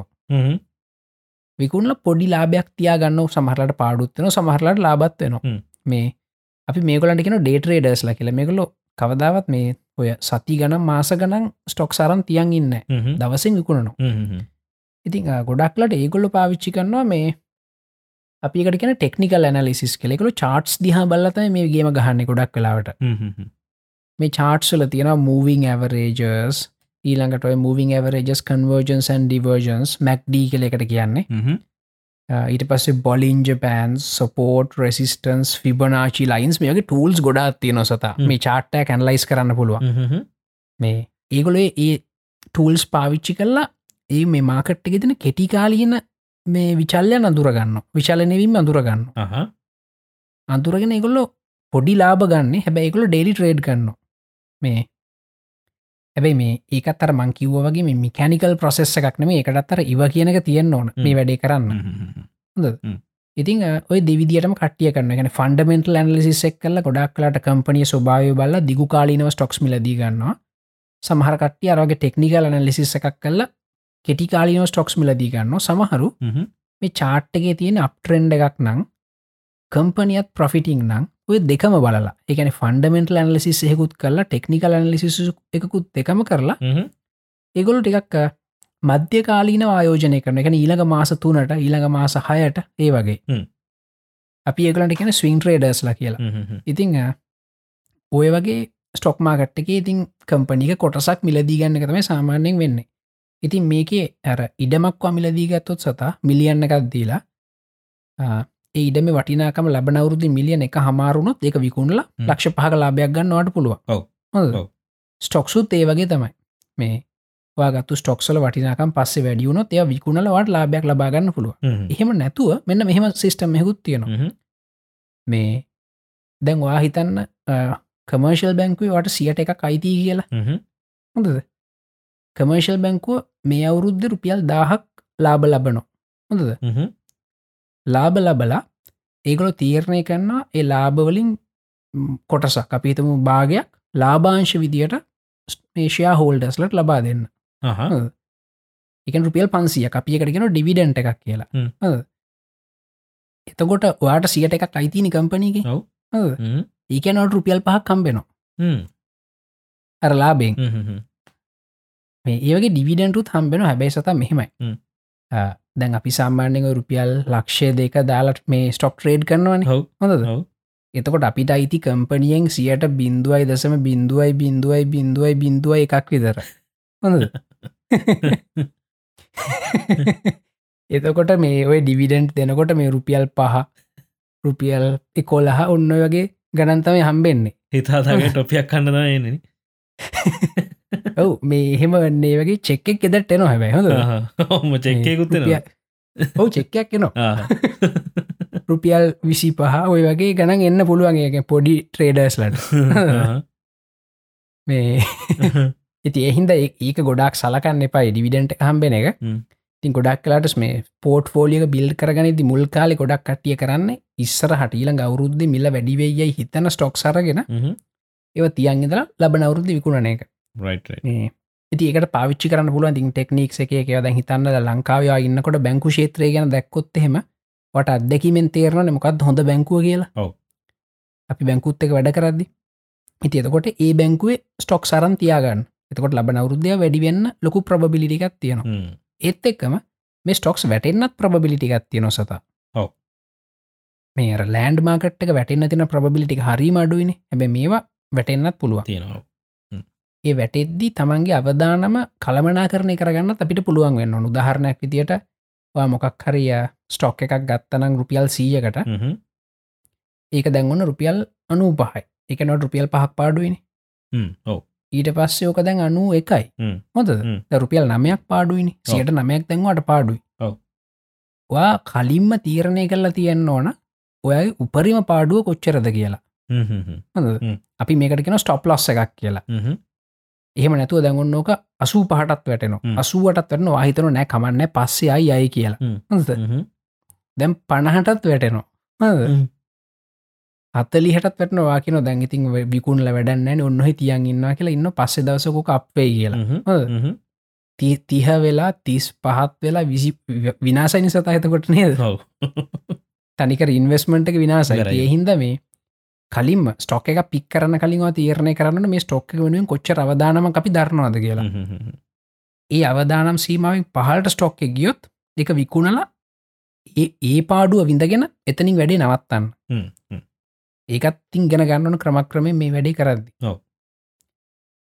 විකුණල පොඩි ලාභයක් තියා ගන්න සමහරලට පාඩුත්වන සමහරලට ලාබත් වෙනවා. මේ අපි මේකලට කියෙන ඩේටරේඩර්ස්ල කියල මේකලො කවදාවත් මේ ඔය සති ගනම් මාස ගනන් ස්ටොක් සරන් තියන් ඉන්න. දවසින් විකුණනවා. ඉතින් ගොඩක්ලට ඒගොල්ල පාවිච්චි කරනවා මේ අපිකට කියෙන ටෙක්නිකල් ඇනලිසිස් කෙලෙකළු චාර්ට්ස් දිහ බලතයි මේ ගේම ගහන්න ගොඩක් වෙලාවට හ්ම්. මේ චාර්ට්සල තියෙන මූවිං ඇවරේජර්ස් ඊළඟට මූවිං ඇවරේජස් කන්වර්ජන්සන් ඩිවර්ජන්ස් මැක්්ඩී කල එකට කියන්නේ. ඊට පස්සේ Bollinger bands support resistance Fibonacci lines මේගේ tools ගොඩා තියෙන සත. මේ චාට්ටය කැන්ලයිස් කරන්න පුළුවන්. මේ ඒගොලේ ඒ ටූල්ස් පාවිච්චි කරලා ඒ මේ මාකට් එක තින කෙටිකාලීන මේ විචල්ලය අඳුරගන්න විශලනවීම අඳුරගන්න. අඳුරගෙන ඒගොල්ලො පොඩි ලාබ ගන්න. හැබැයිකොල ඩෙලි ට්‍රේඩ් ගන්න මේ හැබැයි මේ ඒකත්තර මංකිව්ව වගේ මේ මිකැනිකල් ප්‍රසෙස් එකක් නෙම එකටත්තර ඉව කියනක තියෙන්න්න ඕන මේ වැඩේ කරන්න. ඉතින් ඔය දෙවිදිටම කටිය කරන්න ගැන ෆන්ඩමෙන්ටල් ඇනලිසිස් එක් කල ගොඩක් කලට කම්පනිය ස්වභාව බල්ල දිගුකාලීනව ස්ටොක්ස් මිලදී ගන්නවා. සමහර කට්ටිය අරගේ ටෙක්නිකල් ඇනලිසිස් එකක් කල්ල කෙටිකාලීනව ස්ටොක්ස් මිලදී ගන්න සමහරු. මේ චාට්ටගේ තියෙන අප්ට්‍රෙන්ඩ එකක් නං කම්පනියත් ප්‍රොෆිටිං නං ඔය දෙකම බලලා එකන ෆන්ඩමෙන්ටල් ඇනලිසිස් එහෙකුත් කරලා ටෙක්නිකල් ඇනලිසිස් එකකුත් දෙකම කරලා. ඒගොලු ටිකක් අ, මධ්‍ය කාලීන ආයෝජනය කරන එක ඊළඟ මාස තුනට ඊළඟ මාස හයට ඒ වගේ. අපි ඒගලට කියෙන ස්විං ට්‍රේඩර්ස්ලා කියලා. ඉතිං ඔය වගේ ස්ටොක් මාගට්ට එක ඉතින් කම්පනික කොටසක් මිලදී ගන්න එකතම සාමාන්‍යයෙන් වෙන්නේ ඉතින් මේකේ ඇර ඉඩමක් මිලදී ගත්තොත් සතා මිලියන්න එකක් දීලා ආ, ඒ ඉඩම වටිනාකම ලබනවරුදි මිලියන එක හමාරුණොත් ඒක විකුණල. ලක්ෂ පහක ලාභයක් ගන්නවට පුළුව. ස්ටොක්සුත් ඒ වගේ තමයි මේ වාගත්තු ස්ටොක්සල වටිනාකම් පස්සේ වැඩියුණොත් එය විකුණලවට ලාභයක් ලබාගන්න පුළුව හ්ම්. එහෙම නැතුව මෙන්න මෙහෙම සිිස්ටම් හෙකුත් තියෙනවා. මේ දැන් වා හිතන්න කමර්ශල් බැංකුව වට සියට එක අයිතිී කියලා. හොඳද කමර්ශල් බැංකුව මේ අවුරුද්ධ රුපියල් දාහක් ලාබ ලබනො හොඳද. ලාබ ලබලා ඒගොල තීරණය කරන්නා ඒ ලාභවලින් කොටසක්. අපිතම භාගයක් ලාභාංශ විදියට මේෂයා හෝල්ඩස්ලට ලබා දෙන්න. එක රුපියල් පන්සිය අපියකට කෙන ඩිවිඩන්ට එකක් කියලා? එතකොට ඔයාට සියට එකක් අයිතිනි කම්පනීක. ඒකනට රුපියල් පහක් කම්බෙනවා හ්ම්. අර ලාබෙන් හ්ම්. හ්ම්. මේ ඒවගේ ඩිවිඩන්ටුත් හම්බෙන හැබැයි සත මෙහෙමයි දැන් අපි සාමාන්‍යක රුපියල් ලක්ෂය දෙක දාලට මේ ස්ටොක් ට්‍රේඩ් කරනවන. හොඳද. එතකොට අපිට අයිති කම්පනියෙන් සියට බින්දුවයි දසම බින්දුවයි බින්දුවයි බින්දුවයි බින්දුව එකක් විදර හොඳද? එතකොට මේ ඔය ඩිවිඩන්ට් දෙනකොට මේ රුපියල් පහ රුපියල් එකොලහ ඔන්න වගේ ගණන්තම හම්බෙන්නේ. හිතාතාගේ ටොපියක් කන්නද එන්නේ ඔවු මේ එහෙම වන්නේ වගේ චෙක්කෙක් එදට එනවා හැබැයි හොඳ ඔම චෙක්කයකුත්තින ඔවු චෙක්කයක් එනවා. රුපියල් විසි පහ ඔය වගේ ගණන් එන්න පුළුවන්ගේ පොඩි ට්‍රේඩර්ස්ලට මේ ඉති එහින්ද ඒක ගොඩක් සලකන්න එපා ඩිවිඩන්ට හම්බෙන එක. තින් ගොඩක් කලාට මේ පෝට් ෆෝලියක බිල් කරගනිදි මුල් කාලෙ ගොඩක් කටිය කරන්න ඉස්සර හටීල ගෞරුද්ධ මිල්ල වැඩිවෙයයි හිතන ස්ටොක් සරගෙන ඒව තියන් ඉදර ලබන අවුරුද්ධ විකුණන එක ඒකට පාවිච්චි කරන්න පුළුවන්. තින් ටෙක්නික් එක එක ද හිතන්න ලංකාවයා ඉන්නකොට බැංකු ෂේත්‍රය ගැන දැක්කොත් එහෙම වට අදැකිමෙන් තේරන මොකක්ද හොඳ බැංකුව කියලා. අපි බැංකුත් එක වැඩ කරද්දි. ඉති එතකොට ඒ බැංකුවේ ස්ටොක් සරන් තියාගන්න. එතකොට ලබන අවුද්ධය වැඩිවෙන්න ලොකු ප්‍රබිලිටිකක් තියෙනවා. ඒත් එක්කම මේ ස්ටොක්ස් වැටෙන්න්නත් ප්‍රබිලිටිකක් තියෙන සතා. ඔව්. මේ ලෑන්ඩ් මාකට්ක වැටෙන්න්න තින ප්‍රබිලිටි හරි මඩුවන හැබ මේවා වැටෙන්න්නත් පුළුවන්. තියෙනවා ඒ වැටෙද්දි තමන්ගේ අවදානම කළමනා කරණය කරගන්න අපිට පුළුවන් වෙන්න ඕනු. උදාහරණයක් විදියට මොකක් හරිය ස්ටොක් එකක් ගත්තනං රුපියල් සීයකට. ඒක දැන්වන්න රුපියල් අනූ පහයි එක නොට රුපියල් පහක් පාඩුවනි ඊට පස්සේ ඕක දැන් අනූ එකයි. මොද. රුපියල් නමයක් පාඩුවනි සියට නමයක් දැන්වට පාඩුයි. වා කලින්ම තීරණය කරලා තියෙන්න්න ඕන ඔය උපරිම පාඩුව කොච්චරද කියලා. අපි මේකට කෙන ස්ටොප් ලොස්ස එකක් කියලා එහෙම නැතුව දැඟොන්න ඕක අසූ පහටත් වැටෙන හ්ම්. අසුවටත් වන්න වාහිතන නෑ කමන්න පස්සේ අයි අයි කියලා? දැම් පණහටත් වැටෙනවා. හොඳද? හ්ම්. හතලිහටත් වැටන වාකින දැන් ඉතින් විකුණල වැඩන්න ඔන්නහ තියන් ඉන්නවා කියලා ඉන්න පස්සෙ දවසකොක අපේ කියලා. තිහ වෙලා තිස් පහත් වෙලා විසි විනාසයිනි සත එතකොට නේද? තනිකර ඉන්වස්මට එක විනාසයි ඉවරයි. ඒ හින්ද මේ කලින්ම ස්ටොක් එක පික් කරන කලින් තීරණය කරන්න මේ ස්ටොක් වෙනුවෙන් කොච්ච අවදානම අපි දරනවාද කියලා. ඒ අවදානම් සීමාවෙන් පහලට ස්ටොක් එක ගියොත් එක විකුණලා ඒ ඒ පාඩුව විඳගෙන එතනින් වැඩේ නවත්තන්න. ඒකත් තින් ගැන ගන්නන ක්‍රමක්‍රමය මේ වැඩේ කරද්දි.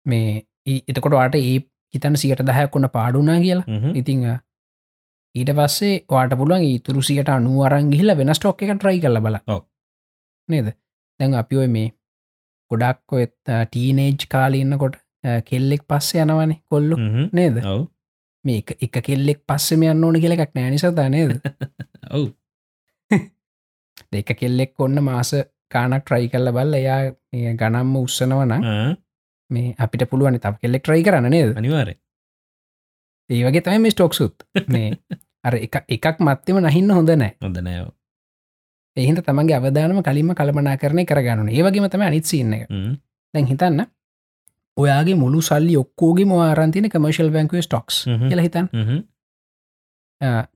මේ එතකොට වාට ඒ හිතන සියට දහයක් වන්න පාඩුනා කියලා. ඉතිං ඊට පස්සේ වාට පුළුවන් ඉතුරු සියට අනුවරන් ගිහිල වෙන ස්ටොක් එක ට්‍රයි කල බල. නේද දැන් අපි ඔය මේ ගොඩක් ඔත් ටීනේජ් කාලඉන්නකොට කෙල්ලෙක් පස්සේ යනවනේ කොල්ලු. නේද? මේ එක- කෙල්ලෙක් පස්සෙම යන්න ඕන කියල එකක් නෑනිසතා නේද? ඔව්. දෙක කෙල්ලෙක් ඔන්න මාස කානක් ට්‍රයි කල්ල බල්ල එයා ගනම්ම උත්සනවන මේ අපිට පුළුවන් තම කෙල්ලෙක් ට්‍රයි කරන්න නේද? අනිවාරය ඒ වගේ තමයි මේ ස්ටොක්සුත් මේ අර එක එකක් මත්තෙම නහින්න හොඳ නෑ හොඳ නෑව එහින්ද තමන්ගේ අවධානම කලින්ම කළමනා කරණය කරගන්න ඒවගේම තම අනිත්සින්න දැන් හිතන්න ඔයාගේ මුළු සල්ලි ඔක්කෝගේ මවාරන්තින කමර්ශල් බැංකුව ස්ටොක්ස් කියල හිතන්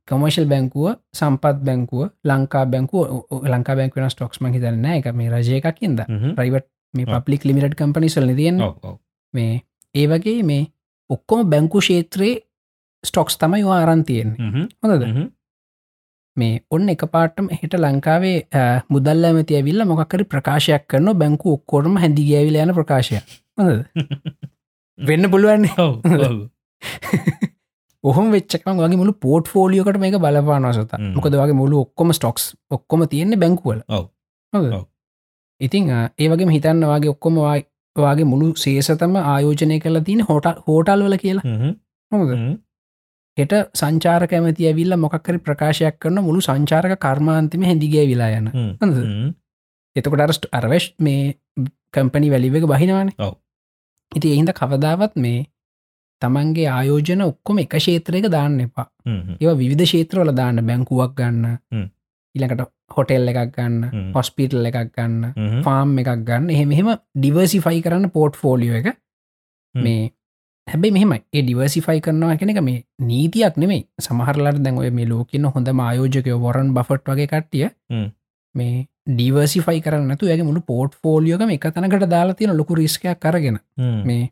කමර්ශල් බැංකුව සම්පත් බැංකුව ලංකා බැංකුව ලංකා බැංකුවන ස්ටොක්ස් ම හිතන්න එක මේ රජයකක්කින්ද ප්‍රයිවට් මේ ඔව්. පබ්ලික් ලිමිට කම්පනිසල් තියෙන් මේ ඒ වගේ මේ ඔක්කොම බැංකු ශේත්‍රයේ ස්ටොක්ස් තමයි වා ආරන්තියෙන් හොඳද මේ ඔන්න එක පාටම හෙට ලංකාවේ අ, මුදල්ල ඇමති ඇවිල්ල මොකකරි ප්‍රකාශයක් කරන බැංකු ඔක්කෝටම හැදි ගෑවිල යන ප්‍රකාශය වෙන්න පුළුවන්නේ ඔහොම වෙච්චකම වගේ මුළු පෝට් ෆෝලියෝකට මේක බලපානවසත හ්ම්. මොකද වගේ මුළු ඔක්කොම ස්ටොක්ස් ඔක්කොම තියෙන්නේ බැංකුවල. ඉතිං ඒ වගේ හිතන්න වගේ ඔක්කොම වගේ මුළු සේසතම ආයෝජනය කල තින හෝට හෝටල් වල කියලා හෙට සංචාර කැමති ඇවිල්ල මොකක්කරි ප්‍රකාශයක් කරන මුළු සංචාරක කර්මාන්තිම හැදිගේ විලා යන? එතකොට අරස්ට අරවශ් මේ කම්පනි වැලිවක බහිනවාන. ඉති එහින්ද කවදාවත් මේ තමන්ගේ ආයෝජන ඔක්කොම එක ශේත්‍රයක දාන්න එපා ඒව විධ ශේත්‍රවල දාන්න බැංකුවක් ගන්න. ඉළඟට හොටෙල් එකක් ගන්න. හොස්පිටල් එකක් ගන්න ෆාම් එකක් ගන්න එහෙම එහෙම ඩිවර්සිෆයි කරන්න පෝට් ෆෝලියෝ එක. මේ හැබැයි මෙහෙමයි. ඒ ඩිවර්සිෆයි කරනවා කෙනෙක මේ නීතියක් නෙමේ සමහරලට දැන් ඔය මේ ලෝකන්න හොඳ ආයෝජකය වොරන් බෆට් වගේ කට්ටිය. මේ ඩිවර්සිෆයි කරන්නතු ඇගේ මුළු පෝට් ෆෝලියෝකම එක තනකට දාලා තියෙන ලොකු රිස්කයක් කරගෙන මේ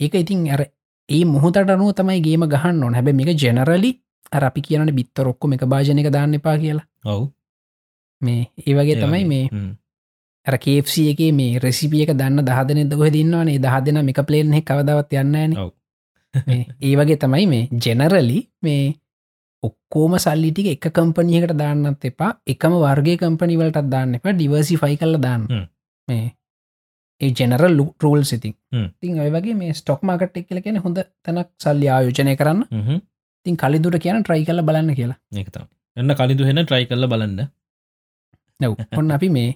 ඒක ඉතින් අර ඒ මුහතට අනුව තමයි ගේම ගහන්න ඕන. හැබැ මේක ජෙනරලි අපි කියනට බිත්තර ඔක්කොම එක භාජනක දාන්න එපා කියලා. ඔව්. මේ ඒ වගේ තමයි මේ අර කේFC එක මේ රෙසිපියක දන්න දහදන දොහ දන්නවනේ. දහ දෙන එක පලේන් හෙ කවදවත් යන්නන. ඒ වගේ තමයි මේ ජෙනරලි මේ ඔක්කෝම සල්ලිටික එක කම්පනියකට දාන්නත් එපා. එකම වර්ගේ කම්පනිවලටත් දාන්න එපා. ඩිවර්සිෆයි කල්ල දාන්න. මේ ඒ ජෙනරල් රූල් සිතින්. තින් ඔය වගේ මේ ස්ටොක් මාකට් එක් කියල කියෙන හොඳ තැනක් සල්ලි ආයෝජනය කරන්න. තින් කලිදුර කියන ට්‍රයි කල බලන්න කියලා. ඒකතම් එන්න කලිදු හෙන ට්‍රයි කරල බලන්න. නැව් ඔන්න අපි මේ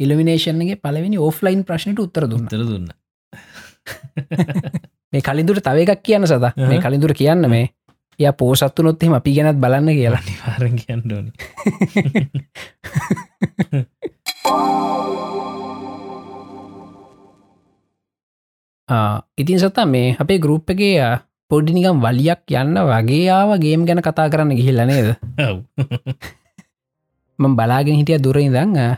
ඉල්ිනේෂන්ගේ පලවෙනි ඕෆ්ලයින් ප්‍රශ්නයට උත්තර දුන්න. උත්තර දුන්න. මේ කලින්දුර තව එකක් කියන්න සද. මේ. කලින්දුර කියන්න මේ ය පෝසත්තු නොත්හෙම අපි ගැනත් බලන්න කියලා. නිවාරෙන් කියන්න ඕනි. ආ, ඉතින් සතා මේ අපේ ගරුප්පගේ පොඩිනිකම් වලියක් යන්න වගේ ආව ගේම් ගැන කතා කරන්න ගිහිල්ල නේද? ම බලාගෙන හිටිය දුරින් දං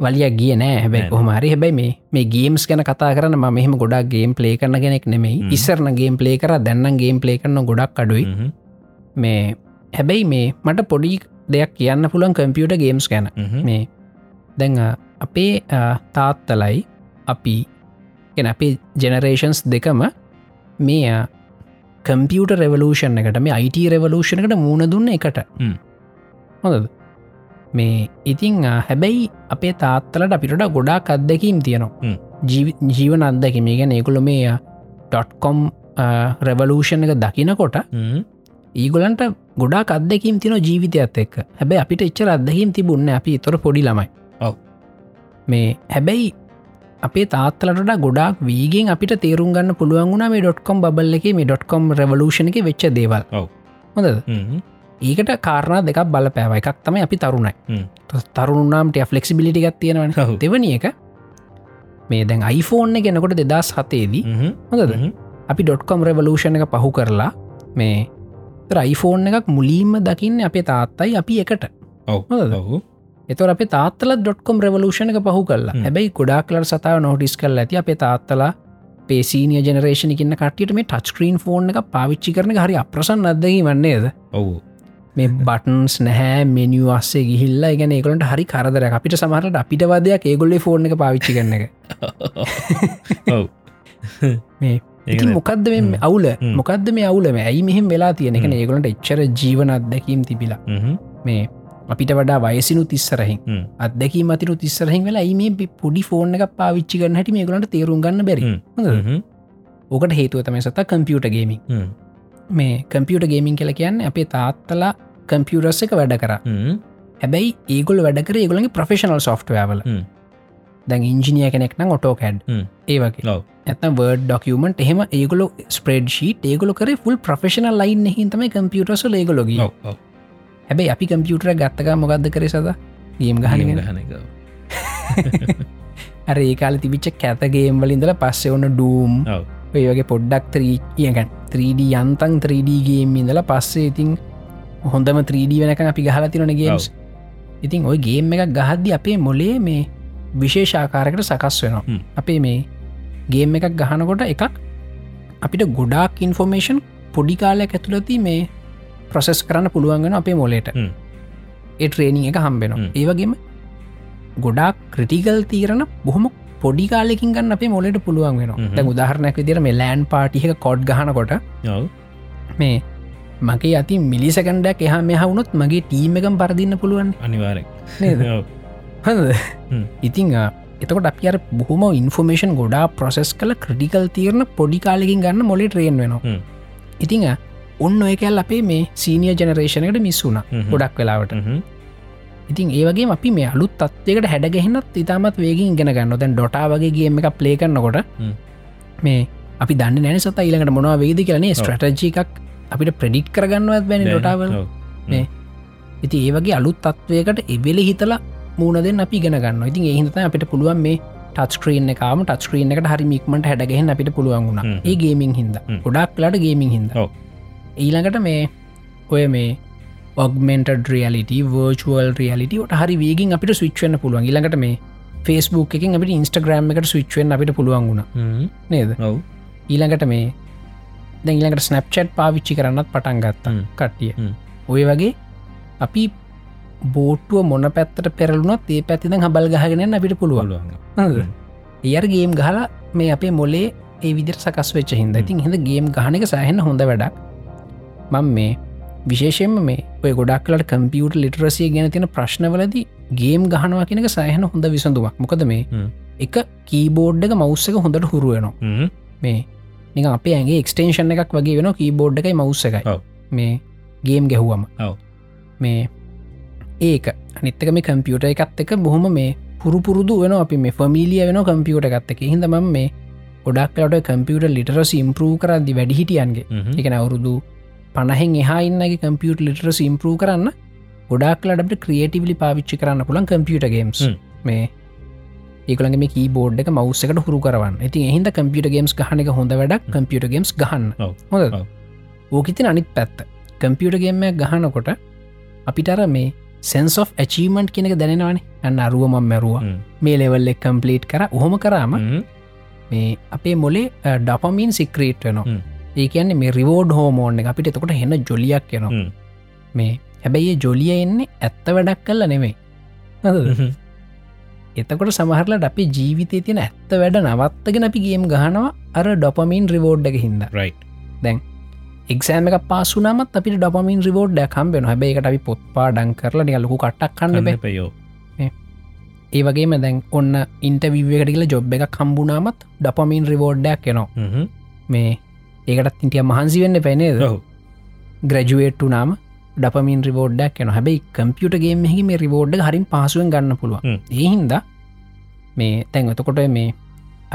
වලියක් ගිය නෑ හැබැයි නෑ. කොහමරි හැබැයි මේ මේ ගේම්ස් ගැන කතා කරන මෙහම ගොඩක් ගේම් ප්ලේ කරන කෙනෙක් නෙමෙයි. ඉස්සරන ගේම් ප්ලේ කර දැන්නම් ගේම් ප්ලේ කරන ගොඩක් අඩුයි. මේ හැබැයි මේ මට පොඩි දෙයක් කියන්න පුළුවන් කම්පියුට ගේම්ස් ගැන. මේ දැන් අපේ තාත්තලයි අපි ගෙන අපේ ජෙනරේෂන්ස් දෙකම මේ කම්පියට රෙවලූෂන් එකට මේ අයිට රෙවලූෂණ එකට මුණ දුන්න එකට. හොඳද මේ ඉතිං හැබැයි අපේ තාත්තලට අපිට ගොඩාක් අත්දැකීම් තියෙනවා ජීවන අත්දැකි මේ ගැන ඒකුල මේ ඩොට්කොම් රෙවලූෂණ එක දකිනකොට. ඒගොලන්ට ගොඩා අත්දැකීම් තින ජීවිතයත් එක්ක හැබැයි අපිට එච්චර අදහිම් තිබුන්න අපි තොර පොඩි ළමයි. මේ හැබැයි අපේ තාත්තලට ගොඩක් වීගෙන් අපිට තේරුම් ගන්න පුළුවන් වුණ මේ ඩොට්කොම් බල්ල එක මේ ඩොට්කොම් රවලූෂණ එක වෙච්ච දේවල්. හොඳ. ඒකට කාරණ දෙකක් බල පැව එකක් තම අපි තරුණයි. තරුණනාම්ට ෆලෙක්සිබිලිටි එකක් තියෙනවන ඔව්. දෙවනි එක මේ දැන් iPhoneෆෝන් ගෙනකොට දෙදස් හතේදී. හොඳද. අපි ඩොට්කොම් රෙවලූෂණ එක පහු කරලා මේ රයිෆෝන් එකක් මුලින්ම දකින්න අපේ තාත්තයි අපි එකට? ඔව් එතොර අප තාත්තල ඩොට්කොම් රෙවලූෂණ එක පහු හ්ම්. හැබැයි ගොඩක් කලට සතාව නොටිස් කල් ඇති අපේ තාත්තලා පේසීනිය ජනරේෂණකින්න කටියට මේ ටස්ක්‍රීන් ෆෝන් එක පාවිච්චි කරන හරි අප්‍රසන් අදකි වන්නේද ඔව් මේ බටන්ස් නැහැ මෙනිිය අස්සේ ගිහිල්ලා ගැන ඒගලට හරි කරදර අපිට සමහට අපිට වදයක් ඒගොල්ලේ ෆෝන් එක පාවිච්චි කරන එක මේ නේ. මොකක්ද මේ. අවුල. මොකක්ද මේ අවුල මේ ඇයි මෙහෙම වෙලා තියෙන එක හ්ම්. ඒගොලට එච්චර ජීවන අත්දැකීම් තිබිලා. මේ අපිට වඩා වයසිනු තිස්සරහින්. අදැකී මතිරු තිස්සරහින් වෙලා මේ පොඩි ෆෝන් එක පාවිච්චි කරන හැටි මේ ගලට තේරුම් ගන්න බැරි. ඕකට හේතුව තමයි සත කම්පියට හ්ම්. මේ කම්පියට ගේමින් කියල කියන්න අපේ තාත්තලා කම්පියරස් එක වැඩ කර. හැබැයි ඒගොල් වැඩකර ඒගොලගේ ප්‍රෆෙෂනල් සොෆ්ටවල. දැන් ඉංජිනිය කෙනෙක් නම් ඔටෝ කැඩ්. ඒවගේ ඔව්. ඇතම් වර්ඩ ඩොකමට එහෙම ඒගොලො ස්ප්‍රඩ් ශීට ඒගොල කර ෆුල් ප්‍රෆෙෂනල් ලයින් හිතම කම්පියටස ඒගොලොග හැබැයි අපි කම්පියුටර ගත්තක මොකක්ද කර සද ගේම් ගහන ගහන එක. අර ඒකාල තිබිච්ච කැතගේම් වලින්දල පස්සේ ඔන්න ඩූම් ඔව් ඔය වගේ පොඩ්ඩක් ත්‍රී කියගන් 3D යන්තන් 3Dගේම් ඉඳල පස්සේ ඉතින් හොඳම 3D වෙනක අපි ගහලා තිරන ගේම්ස් ඉතින් ඔය ගේම් එකක් ගහද්දි අපේ මොලේ මේ විශේෂාකාරකට සකස් වෙනවා. අපේ මේ ගේම් එකක් ගහනකොට එකක් අපිට ගොඩාක් ඉන්ෆෝර්මේෂන් පොඩි කාලයක් ඇතුළති මේ ප්‍රොසෙස් කරන්න පුළුවන්ගෙන අපේ මොලේට. ඒ ට්‍රේනිං එක හම්බෙනවා හ්ම්. ඒවගේම ගොඩක් ක්‍රටිකල් තීරණ බොහොම පොඩි කාලෙකින් ගන්න අපේ මොලට පුළුවන් වෙන හ්ම්. දැ උදාහරණයක් විදිර මේ ලෑන් පාටික කොඩ් ගහනකොට ඔව් මේ මගේ අති මිලිසකන්ඩක් එහ මෙහ වුණොත් මගේ ටීම එකම් පරදින්න පුළුවන් අනිවාරෙක් හ්ම්. ඉතිං එතකොට අපි අර බොහොම ඉන්ෆෝමේෂන් ගොඩා ප්‍රොසෙස් කල ක්‍රටිකල් තීරණ පොඩි කාලෙකින් ගන්න මොලි ට්‍රේන් වෙනවා. ඉතිං ඔන්න ඔය කැල් අපේ මේ සීනිය ජනරේෂණයට මිස්සුන. ගොඩක් වෙලාවට. ඉතින් ඒවගේ අපි මේ අලුත් තත්වයකට හැඩගහෙන්නත් ඉතාමත් වේගින් ගෙන ගන්න දැන් ඩොටා වගේගේම එක ප්ලේ කරන්නකොට. මේ අපි දන්න නැන සත ඊළඟට මොනවා වේද කියලනේ ස්ට්‍රටජි එකක් අපිට ප්‍රඩිට් කරගන්නවත් බැනි. මේ ඉති ඒවගේ අලුත් තත්වයකට එවෙල හිතලා මූුණදෙන් අපි ගෙන ගන්න ඉතින් ඒහිත අපිට පුළුවන් මේ ටස්ක්‍රීන් එකම ටස්ක්‍රීන් එකට හරි මික්මට හැඩගහෙන් අපිට පුළුවන් වුණ. ඒ ගේමින් හිද. ගොඩක් ලට ගේමින් හිද. ඊළඟට මේ ඔය මේ ඔගමෙන්ට රියලිට වර්චුවල් රියලිට හරි වේගින් අපිට ස්විච්වන්න පුළුවන්. ඊළඟට මේ ෆස්බුක් එකින් අපිට ඉන්ස්ටග්‍රම් එකට ස්විච්වෙන් අපිට පුළුවන් වුණ. නේද? ඊළඟට මේ දැඟලට ස්නප්චට් පාවිච්චි කරන්නත් පටන් ගත්තා. හ්ම්. කට්ටිය. ඔය වගේ අපි බෝටුව මොන පැත්තට පෙරලුනොත් ඒ පැතිද හබල් ගහගෙන අපිට පුළුවන්. පුළුවන්. ඒර්ගේම් ගහලා මේ අපේ මොලේ ඒ විදිර සකස් වෙච්ච හිද ඉතින් හිද ගේම් ගහන එක සහන්න හොඳ වැඩක්. මං මේ විශේෂෙන්ම මේ ඔය ගොඩක්ලට කම්පියුට ලිටරසිය ගැන තියෙන ප්‍රශ්නවලද ගේම් ගහනවා කෙනක සහන හොඳ විසඳුවක් මොකද මේ. එක කීබෝඩ් එක මෞස්සක හොඳට හුරුවනවා. මේ නික අපේ ඇගේ එක්ස්ටේෂන් එකක් වගේ වෙන කීබෝඩ් එකයි මවස්ස එකයි. මේ ගේම් ගැහුවම. මේ ඒක අනිත්තක මේ කම්පියුට එකත් එක බොහොම මේ පුරුපුරුදු වෙන අපි මේ ෆමිලිය වෙන කම්පියුට එකත් එක හිද ම ගොඩක්ලට කම්පියුට ලිටරස ඉම්පරූ කරදදි වැඩිහිටියන්ගේ. එකන අවුරුදු පණහෙන් එහා ඉන්නගේ කම්පියුට ලිටරස ඉම්පරූ කරන්න ගොඩක්ලට ක්‍රියටවිලි පාවිච්චි කරන්න පුළන් කම්පියට ගේම්ස්. මේ ඒකළගේ මේ කීබෝඩ් එක මවස්සකට හුරු කරන්න ඉතින් එහිද කම්පියට ගේම්ස් ගහනක හොඳ වැඩක් කම්පියට ගේම්ස් ගහන්න. හොඳ ඔව්. ඕකිතින් අනිත් පැත්ත කම්පියට ගේම්මයක් ගහනකොට අපිටර මේ සෙන්ස් of ඇචීමන්ට් කෙනෙක දැනවානේ අන්න අරුවමම් මැරුව හ්ම්. මේ ලෙවල් එක් කම්පලීට් කර ඔහොම කරාම හ්ම්. මේ අපේ මොලේ ඩපමින් සික්‍රේට් වෙනවා හ්ම්. ඒ කියන්නේ මේ රිවෝඩ් හෝමෝන් එක අපිට එතකොට හෙන ජොලියක් යනවා හ්ම්. මේ හැබැයි ජොලිය එන්නේ ඇත්ත වැඩක් කල්ල? හ්ම්. එතකොට සමහරලට අපි ජීවිතය තියෙන ඇත්ත වැඩ නවත්තගෙන අපි ගේම් ගහනවා. අර ඩොපමින් රිවෝඩ් එක හින්ද. Right. එක්ෂෑම එක පස්සුනමත් අපි ඩොපමින් රිවෝඩ් කම්බෙන හැබයිකට අපි පොත්පා ඩං කරලා නියලකු කටක් කන්න බෑ පයෝ ඒ වගේම දැන් ඔන්න ඉන්ටවිවකට කියල ජොබ් එක කම්බුනාමත් ඩොපමින් රිවෝඩ්ඩක් යනවා මේ ඒකටත් ඉටිය මහන්සි වෙන්න පැනේද ඔහු ග්‍රජුවේට්ටු නාම ඩපමින් රිවෝඩ්ඩක් යන හැබයි කම්පියුට ගේමහි මේ රිවෝඩ් හරින් පහසුවෙන් ගන්න පුළුව. ඒහින්ද මේ තැන් එතකොට මේ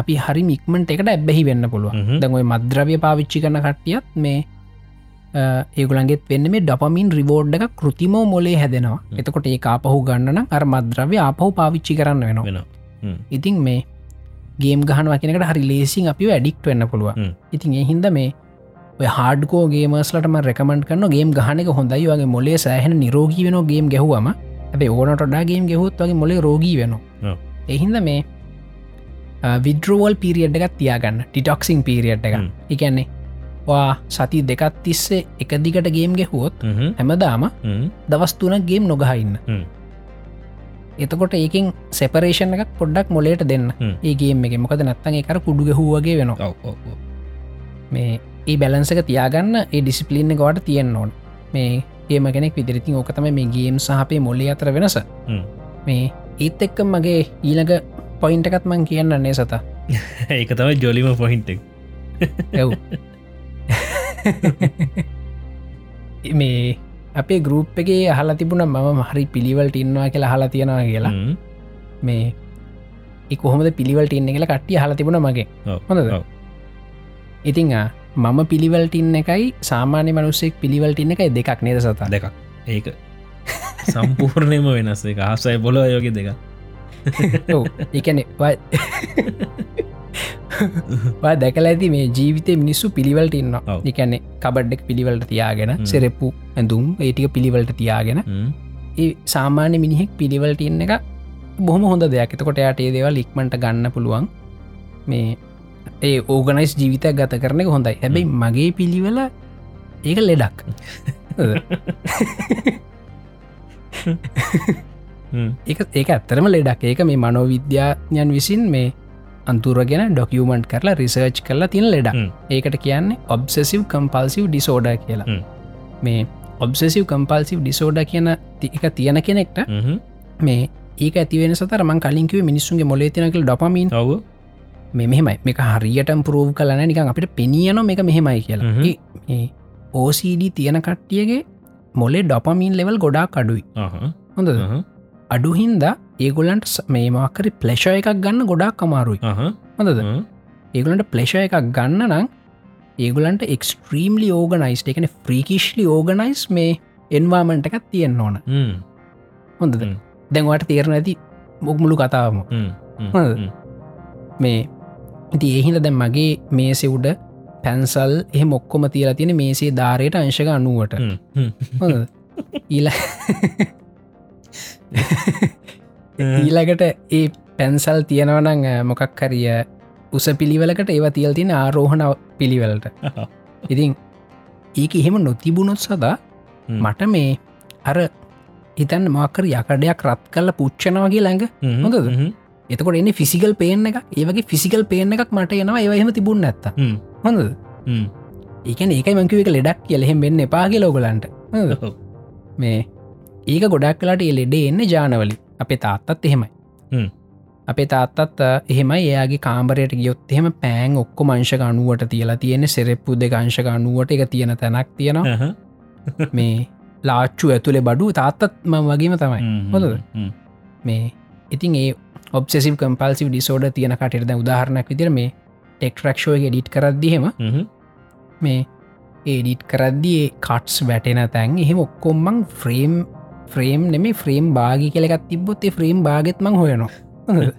අපි හරි මික්මට එකට ඇබැහි වෙන්න පුළුව. දැන්ඔයි මද්‍රව්‍ය පාවිච්චි කන කට්ටියත් මේ ඒගුලන්ගෙත් වෙන්න මේ ඩපමින් රිවෝඩ් එක කෘතිමෝ මොලේ හැදෙනවා. එතකොට ඒ ආපහු ගන්නන අර මද්‍රව්‍ය ආපහු පාවිච්චි කරන්න වෙනවා. වෙන ඉතින් මේ ගේම් ගහන වකිනකට හරි ලේසින් අපි වැඩික්ට වෙන්න පුළුව. ඉතින් ඒ හින්ද මේ හාඩකෝ ගේමස්ලටම රැකමට කන්න ගේම් ගහනක හොඳයි. වගේ මොලේ සෑහෙන නිරෝගී වෙන ගේම් ගැහුවම. ඇබේ ඕනටඩා ගේම් ගෙහුත් වගේ මොලේ රෝගී වෙනවා. එහින්ද මේ විඩරෝවල් පිරිියඩ් එකත් තියාගන්න. ටිටොක්සිං පිරිියඩ් එක. එකන්නේ වා සති දෙකත් තිස්සේ එක දිගට ගේම් ගැහුවොත් හැමදාම දවස් තුනක් ගේම් නොගහඉන්න. එතකොට ඒකින් සෙපරේෂණ එකක් පොඩ්ඩක් මොලේට දෙන්න. ඒගේම එක. මොකද නැත්තන් කර කුඩු ගැහුවගේ වෙනවා. මේ ඒ බැලන්සක තියාගන්න ඒ ඩිසිපලින්න ගවට තියෙන් ඕන්. මේ ඒම කෙනෙක් විදිරිතින් ඕකතම මේ ගේම් සහපේ මොල්ලි අතර වෙනස. මේ ඒත් එක්ක මගේ ඊළඟ පොයින්ටකත් මං කියන්නන්නේ සත. ඒක තව ජොලිම පොහින්ට ඇව් මේ අපේ ගරුප් එකේ අහලා තිබුණ මම හරි පිළිවල්ට ඉන්නවා කියලා හලා තියෙනවා කියලා. මේ කොහොමද පිළිවල්ට ඉන්න කියලා කට්ටිය හලා තිබුණ මගේ. ඔව්. ඉතිං මම පිළිවල්ටින්න එකයි සාමාන්‍ය මනුස්සෙක් පිළිවල්ටින්න එකයි දෙකක් නේද සතා? දෙකක්. ඒක සම්පූර්ණයම වෙනස්. එක ආසයි බොල යෝග දෙක එකන දැකල ඇති මේ ජීවිතය මිනිස්සු පිළිවලට ඉන්න ඔව්. එකන්නේ කබඩ්ඩෙක් පිළිවලට තියාගෙන. සෙරෙප්පු ඇඳුම් ඒටික පිළිවලට තියාගෙන. ඒ සාමාන්‍ය මිනිහෙක් පිළිවලට ඉන්න එක බොහම හොඳ දෙයක්. එතකොට යට ඒ දේවල් ඉක්මට ගන්න පුළුවන්. මේ ඒ ඕගනයිස් ජීවිතයක් ගත කරන හොඳයි. හැබැයි මගේ පිළිවෙල ඒක ලෙඩක්. එක ඒක ඇත්තරම ලෙඩක්. ඒක මේ මනෝවිද්‍යාඥන් විසින් මේ අන්තුරගෙන ඩොකියමන්ට් කරලා රිසර්ච් කරලා තින ලෙඩක්. හ්ම්. ඒකට කියන්නේ ඔබ්සෙසිව් කම්පල්සිව් ඩිසෝඩ කියලා. මේ ඔබ්සෙසිව් කම්පල්සිව් ඩිසෝඩ කියන එක තියෙන කෙනෙක්ට මේ ඒක ඇතිවෙන සතර මං කලින්කිව මිනිස්සුන්ගේ මොලේ තිනකල් ඩොපමින් ඔව් මෙහෙමයි. මේක හරියට පුරෝ් කලන නිකන් අපිට පෙනියන මේක මෙහෙමයි කියලා. මේ ඕCD තියෙන කට්ටියගේ මොලේ ඩොපමීන් ලෙවල් ගොඩක් අඩුයි. හොඳ අඩුහින්ද ඒගොලන්ට ස- මේ මාකරි ප්ලේෂය එකක් ගන්න ගොඩක් අමාරුයි. හොඳද? ඒගලන්ට ප්ලේෂය එකක් ගන්න නම් ඒගලන්ට එක්ස්ට්‍රීම්ලි ඕගනයිස් එකන ෆ්‍රීකිශ්ලි ඕගනයිස් මේ එන්වාමට එකක් තියෙන් ඕන. හොඳද. දැන්වට තේරන ඇති බොක්මුළු කතාවම. මේ ඉති ඒහිද දැන් මගේ මේසෙ උඩ පැන්සල් එහ මොක්කොම තියලා තියෙන මේසේ ධාරයට අංශක අනුවට ඊල ඊළඟට ඒ පැන්සල් තියෙනවනං මොකක් කරිය උස පිළිවෙලකට ඒව තියල් තියෙන ආරෝහණ පිළිවෙලට. ඉතින් ඒක එහෙම නොතිබුණොත් සදා මට මේ අර හිතන් මාකර යකඩයක් රත් කල්ල පුච්චනවගේ ළඟ හොඳද? එතකොට එන්නේ ෆිසිකල් පේන එක ඒවගේ ෆිසිකල් පේන එකක් මට එනවා. ඒවහෙම තිබුණ ඇත්ත හොඳ ඒකන ඒකයි මංකිව එක ලෙඩක් කියලහෙම වෙන්න එපාගේ ලෝගලන්ට මේ ඒක ගොඩක් කලාට ඒ ලෙඩේ එන්න ජානවලි අපේ තාත්තත් එහෙමයි. හ්ම්. අපේ තාත්තත් එහෙමයි. එයාගේ කාම්බරයට ගියොත් එහෙම පෑන් ඔක්කො මංශක අනුවට තියලා තියෙන සෙරෙප්පු දෙ අංශක අනුවට එක තියෙන තැනක් තියෙනවා. මේ ලාච්චු ඇතුළේ බඩු තාත්තත් ම වගේම තමයි. හොඳද? මේ ඉතින් ඒ ඔබ්සෙසිව කම්පල්සි ඩිසෝඩ තියෙන කටෙද උදාහරණක් විදිර මේ ටෙක්ටරක්ෂෝ එක ඩිට් කරද්දිහෙම මේ ඒඩිට් කරද්දී කට්ස් වැටෙන තැන් එහෙම ඔක්කොම්මං ෆ්‍රේම් ෆ්‍රේම් නෙමේ ෆ්‍රේම් බාගි කෙලෙකත් තිබොත් ෆ්‍රේම් බාගෙත්මං හොයනවා.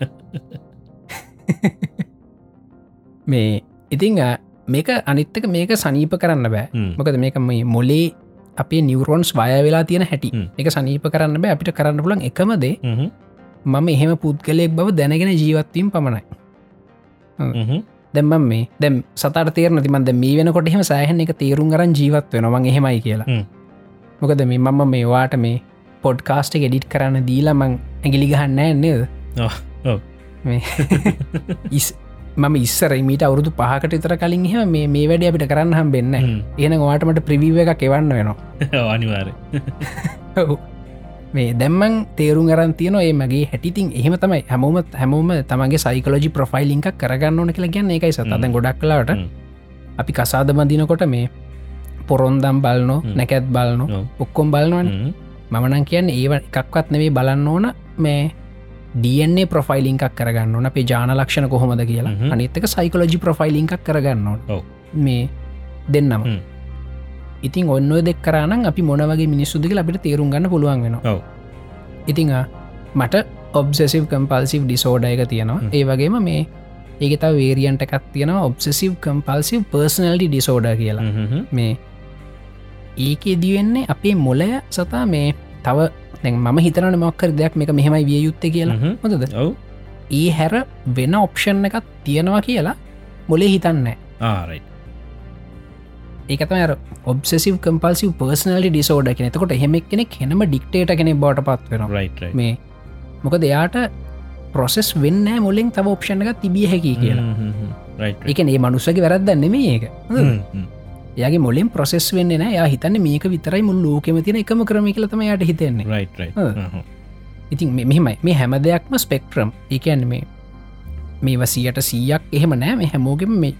මේ ඉතිං මේක අනිත්තක මේක සනීප කරන්න බෑ. මොකද මේක මේ මොලේ අපේ නිවරෝන්ස් වය වෙලා තියෙන හැටි. එක සනීප කරන්න බෑ. අපිට කරන්න පුලන් එකමදේ මම එහෙම පුද්ගලෙක් බව දැනගෙන ජීවත්වීම් පමණයි. දැම්ම මේ දැම් සතර තේරන තිමන්ද මේ වෙනකොට එහෙම සෑහන එක තේරුම් කරන් ජීවත් වෙනවන් එහෙමයි කියලා. මොකද මේ මම මේවාට මේ පොඩ්කාස්ට ගෙඩිට් කරන්න දීලමං ඇගිලි ගහන්න නේද? මේ ඉස් මම ඉස්සර මීට අවුරුදු පහකට තර කලින් එහ මේ මේ වැඩ අපිට කරන්න හම්. වෙන්න එන වාටමට ප්‍රවීව එක එවන්න වෙනවා. අනිවාර. මේ දැම්මන් තේරුම් අරන් තියන ඒ මගේ හැටිතින් එහෙම තමයි හැමෝම හැමෝම තමගේ සයිකලෝජි ප්‍රෆයිලිංක් කරගන්න ඕන කියලා ගැන්න එකයි සතද. ගොඩක් කලාට. අපි කසාද බඳනකොට මේ පොරොන්දම් බලනො. නැකැත් බලනො. ඔක්කොම් බලනවන. මමනන් කියන්න ඒව එකක්වත් නෙවේ බලන්න ඕන මේ DNA ප්‍රොෆයිලිංකක් කරගන්න ඕන අපේ ජාන ලක්ෂණ කොහොමද කියලා. අනිත්තක සයිකලෝජි ප්‍රොෆයිලිංකක් කරගන්න ඔව්. මේ දෙන්නම. ඉතින් ඔන්න දෙක් කරන්න අපි මොනවගේ මිනිස්සුදක අපිට තේරුම් ගන්න පුළුවන් වෙන ඔව්. ඉතිං මට ඔබ්සෙසිව් කම්පල්සිව් ඩිසෝඩ එක තියෙනවා. ඒ වගේම මේ ඒකත වේරියන්ට එකක් තියෙනවා ඔබ්සෙසිව් කම්පල්සිව් පර්සනල්ටි ඩිසෝඩ කියලා. මේ ඒකේ දිවෙන්නේ අපේ මොලය සතා මේ තව මම හිතන මොක්කර දෙයක් මේක මෙහෙමයි විය යුත්තේ කියලා. ඔව්. ඒ හැර වෙන ඔප්ෂන් එකක් තියෙනවා කියලා මොලේ හිතන්න. ආරයි ඒකතම ඔබ්සෙසිව කම්පල්සිව පර්සනලි ඩිසෝඩ කෙන එතකොට හෙමක් කෙනෙක් හෙනම ඩික්ටේට කෙනෙ බවට පත් වෙන මේ මොක දෙයාට ප්‍රොසෙස් වෙන්න මුලින් තව ඔප්ෂණ එක තිබිය හැකි කියලා. එක ඒ මනුස්සගේ වැරදන්න නෙමේ ඒක. යාගේ මොලින් ප්‍රොසෙස් වෙන්න නෑ යා හිතන්න මේක විතරයි මුල් ලෝකෙම තින එකම කරම කියලතම යට හිතෙන්නේ. ඉතින් මෙ- මෙහෙමයි. මේ හැම දෙයක්ම ස්පෙක්ට්‍රම් එකන් මේ මේ වසියට සීයක් එහෙම නෑ මේ හැමෝගෙම මේ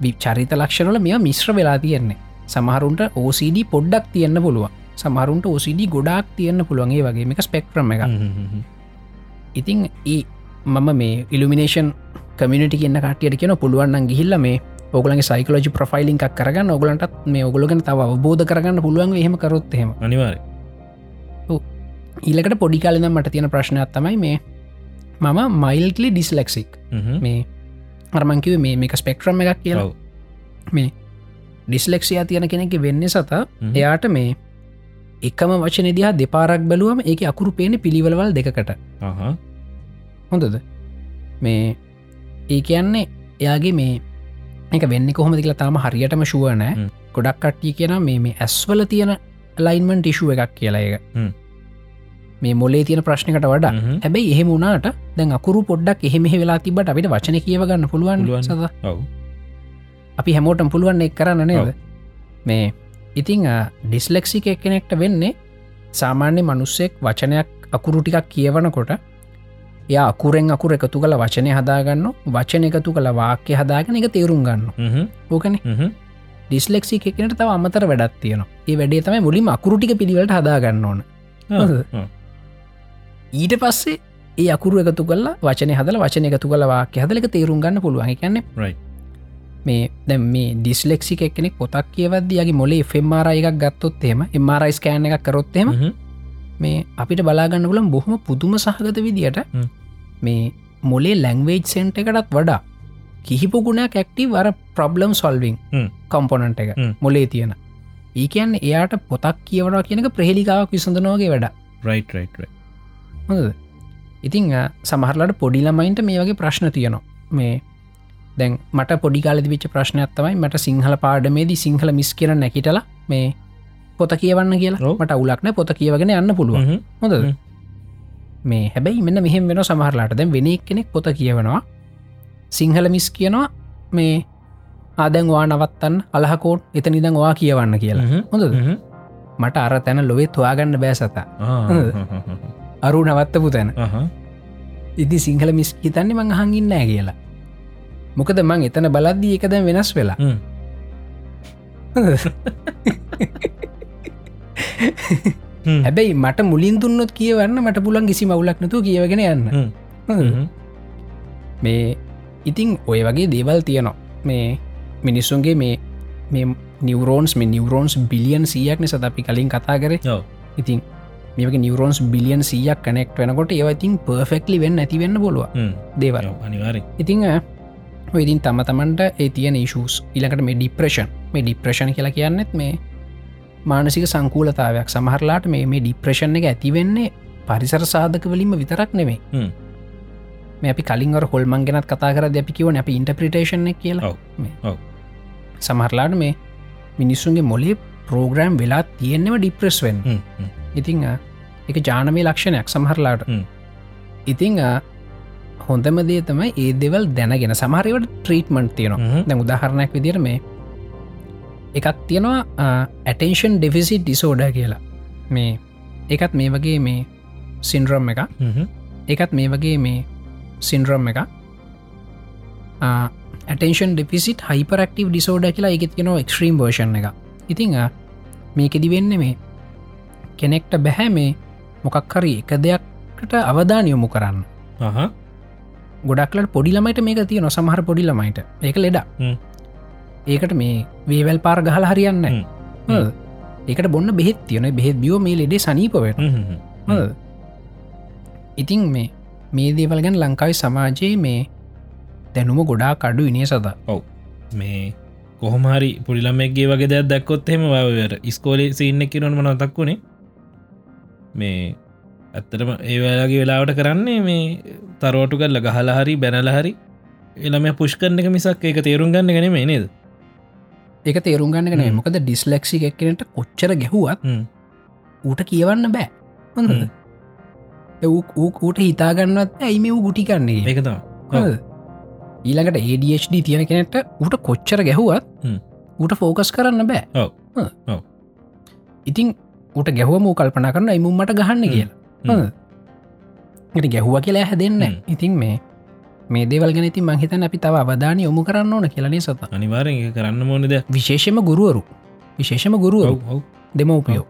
විචරිත ලක්ෂණල මෙ මිශ්‍ර වෙලා තියෙන්නේ. සමහරුන්ට OCD පොඩ්ඩක් තියන්න පුළුවන්. සමහරුන්ට OCD ගොඩක් තියන්න පුළුවන්ගේ වගේ මේක ස්පෙක්ට්‍රම් එක ඉතිං ඒ මම මේ ඉල්ිනේෂන් කමිනිටි කියන්න කටියට කියන පුළුවන්න්න ගිහිල්ල මේ ඔගලගේ සයිකලෝජි ප්‍රෆයිලිංක් කරගන්න. ඔගලන්ටත් මේ ඔගලගෙන තව අවබෝධ කරගන්න පුළුවන් එහෙම කරොත්හෙම අනිවාර ඊලකට පොඩි කාලනම් මට තියෙන ප්‍රශ්නයක් තමයි මේ මම මයිල්කලි ඩිස්ලෙක්සික් මේ අරමංකිව මේ මේක ස්පෙක්ට්‍රම් එකක් කියලා. මේ ඩිස්ලෙක්සියා තියෙන කෙනෙක වෙන්න සතා එයාට මේ එකම වචන දිහා දෙපාරක් බැලුවම ඒක අකුරු පේන පිළිවලවල් දෙකට හොඳද? මේ ඒ කියන්නේ එයාගේ මේ එක වෙන්න කොහොම කියලා තාම හරියටම ශුවනෑ. ගොඩක් කට්ටිය කියෙන මේ මේ ඇස්වල තියෙන ලයින්මන් ටිෂුව එකක් කියලා එක. මේ මොලේ තියෙන ප්‍රශ්නකට වඩා. හැබැයි එහෙම වුණට දැන් අකුරු පොඩ්ඩක් එහෙම වෙලා තිබට අපිට වචන කියවගන්න පුළුවන්. සද? අපි හැමෝටම් පුළුවන් එක් කරන්න නේද? මේ ඉතිං ඩිස්ලෙක්සික කෙනෙක්ට වෙන්නේ සාමාන්‍ය මනුස්සෙක් වචනයක් අකුරු ටිකක් කියවනකොට ය අකුරෙන් අකුර එකතු කළ වචනය හදාගන්න වචන එකතු කළ වාක්‍ය හදාගෙන එක තේරුම් ගන්න ඕකන? ඩිස්ලෙක්සි එකනට තව අමතර වැඩත් තියෙන ඒ වැඩේ තමයි මුලින් අකුරුටික පිළිවලට හදාගන්න ඕන ඊට පස්සේ ඒ අකුරු එකතු කල්ලා වචන හදල වචන එකතු වාක්‍ය හදලක තේරුම් ගන්න පුළුවන් කන්නේ. මේ දැම් මේ ඩිස්ලෙක්සි කෙනෙක් පොතක් කියවදදිගේ මොලේ ෆෙම්මාර එකක් ගත්තොත් එෙම එමරයි ස්කෑන එකක් කරොත්තෙම මේ අපිට බලාගන්න පුලන් බොහොම පුදුම සහගත විදියට. මේ මොලේ ලැංවේජ් සෙන්ට එකටත් වඩා කිහිපු ගුණක් ඇක්ටි වර ප්‍රබ්ලම් සොල්විං. කම්පොනන්ට එක. මොලේ තියෙන ඒ කියන්න එයාට පොතක් කියවනවා කියනක ප්‍රහෙලිකාවක් විසඳනවාගේ වැඩ රයි් රයි් හොඳද? ඉතිං සමහරලට පොඩිලමයින්ට මේ වගේ ප්‍රශ්න තියනවා. මේ දැන් මට පොඩි කාලදි විච්ච ප්‍රශ්නයක් තමයි මට සිංහල පාඩමේදී සිංහල මිස් කියර නැකිටල මේ පොත කියවන්න කියලා. මට උලක්න පොත කියවගෙන යන්න පුළුවන්. හොඳ. මේ හැබැයි මෙන්න මෙහෙම වෙන සමහරලාට. දැන් වෙන කෙනෙක් පොත කියවනවා. සිංහල මිස් කියනවා. මේ ආදැන් වා නවත්තන්න. අලහකෝට් එත නිදං වා කියවන්න කියලා. හොඳද? මට අර තැන ලොවේ තුවාගන්න බෑසත අරු නවත්තපු තැන. ඉදි සිංහල මිස් හිතන්නේ මං හඟින්නෑ කියලා. මොකද මං එතන බලද්දී එක දැන් වෙනස් වෙලා. හැබැයි මට මුලින් දුන්නොත් කියවන්න මට පුලන් කිසි මවුලක්නතු කියවගෙන යන්න? මේ ඉතිං ඔය වගේ දේවල් තියනවා. මේ මිනිස්සුන්ගේ මේ මේ නිවරෝන්ස් මේ නිවරෝන්ස් බිලියන් සියයක්න සත අපි කලින් කතා කර. ඉතින් මේක නිවරෝන්ස් බිලියන් සියක් කනෙක්ට වෙනකොට ඒවතින් පර්ෆෙක්ලි වෙන්න ඇතිවෙන්න බොලුව. දේවල්. අනිවාරෙන් ඉතිං ඔයඉතින් තම තමන්ට ඒ තියෙන ඉශස් ඉලකට මේ ඩිප්‍රේෂන් මේ ඩිප්‍රේෂන් කියලා කියන්නෙත් මේ මානසික සංකූලතාවයක්. සමහරලාට මේ මේ ඩිප්‍රේෂන් එක ඇතිවෙන්නේ පරිසර සාධක වලින්ම විතරක් නෙමේ. මේ අපි කලින්වර හොල්මන් ගැනත් කතා කර දැපි කිවන අපි ඉන්ටප්‍රිටේෂන් එක කියලා. සමහරලාට මේ මිනිස්සුන්ගේ මොලේ ප්‍රෝග්‍රෑම් වෙලා තියෙන්නෙම ඩිප්‍රෙස් වෙන් ඉතිං එක ජානමය ලක්ෂණයක් සමහරලාට. ඉතිං අ, හොඳම දේ තමයි ඒ දෙවල් දැනගෙන සමහරවට ට්‍රීටමන්ට් තියෙනවා. දැ උදාහරණයක් විදිර මේ එකක් තියෙනවා ඇටේෂන් ඩෙෆිසි ඩිසෝඩ කියලා. මේ එකත් මේ වගේ මේ සින්ඩ්‍රම් එක එකත් මේ වගේ මේ සින්ඩ්‍රම් එක ඇටේෂන් ඩෙපිසිට හයිපරක්ටව ඩිසෝඩ කියලා එකත් කියෙන එක්ස්ට්‍රීම් වර්ෂන් එක ඉතිං මේකෙදි වෙන්න මේ කෙනෙක්ට බැහැ මේ මොකක් හරි එක දෙයක්කට අවධාන යොමු කරන්න. ගොඩක්ලට පොඩිලමයිට මේක තිය නොසමහර පොඩිලමයිට ඒක ලෙඩ හ්ම්. ඒකට මේ වේවැල් පාර ගහල හරියන්න හ්ම්. හ්ම්. ඒකට බොන්න බෙහෙත් තියන බෙහෙත් බියෝ මේ ලෙඩේ සනීපවට හ්ම්. ඉතිං මේ මේ දේවල් ගැන ලංකායි සමාජයේ මේ දැනුම ගොඩා කඩු ඉනේ සද. මේ කොහොමහරි පුරිලමක්ගේ වගේ දෙයක් දැක්කොත් එහෙම වට ස්කෝලි සින්න කිරන මන තක්වුණේ මේ ඇත්තටම ඒවැලගේ වෙලාවට කරන්නේ මේ තරෝටු කල්ල ගහලා හරි බැනල හරි එළම පුෂ්කරන එක මිසක් ඒක තේරුම් ගන්න ගැන මේ නේද ඒක තේරුම් ගන්නගෙන හ්ම්. මොකද ඩිස්ලෙක්සි එක්කනට කොච්චර ගැහුවත්. ඌට කියවන්න බෑ. ඌට හිතාගන්නත් ඇයි මේ වූ ගුටිකන්නේ හොඳද? ඊළඟට ADHD තියෙන කෙනෙට ඌට කොච්චර ගැහුවත්. ඌට ෆෝකස් කරන්න බෑ ඔව්. ඌට ගැහුවම කල්පනා කරන්න ඉමුම්මට ගහන්න කියලා. ගැහුව කියලා හැදෙන්න. හ්ම්. ඉතින් මේ මේ දේවල් ගැන ඉතින් මංහිතන අපි තව අවධානය යොමු කරන්න ඕන කියලනේ සත? අනිවාරෙන් ඒක කරන්න මොන දෙයක්. විශේෂම ගුරුවරු. විශේෂම ගුරුවරු. දෙමවපියෝ.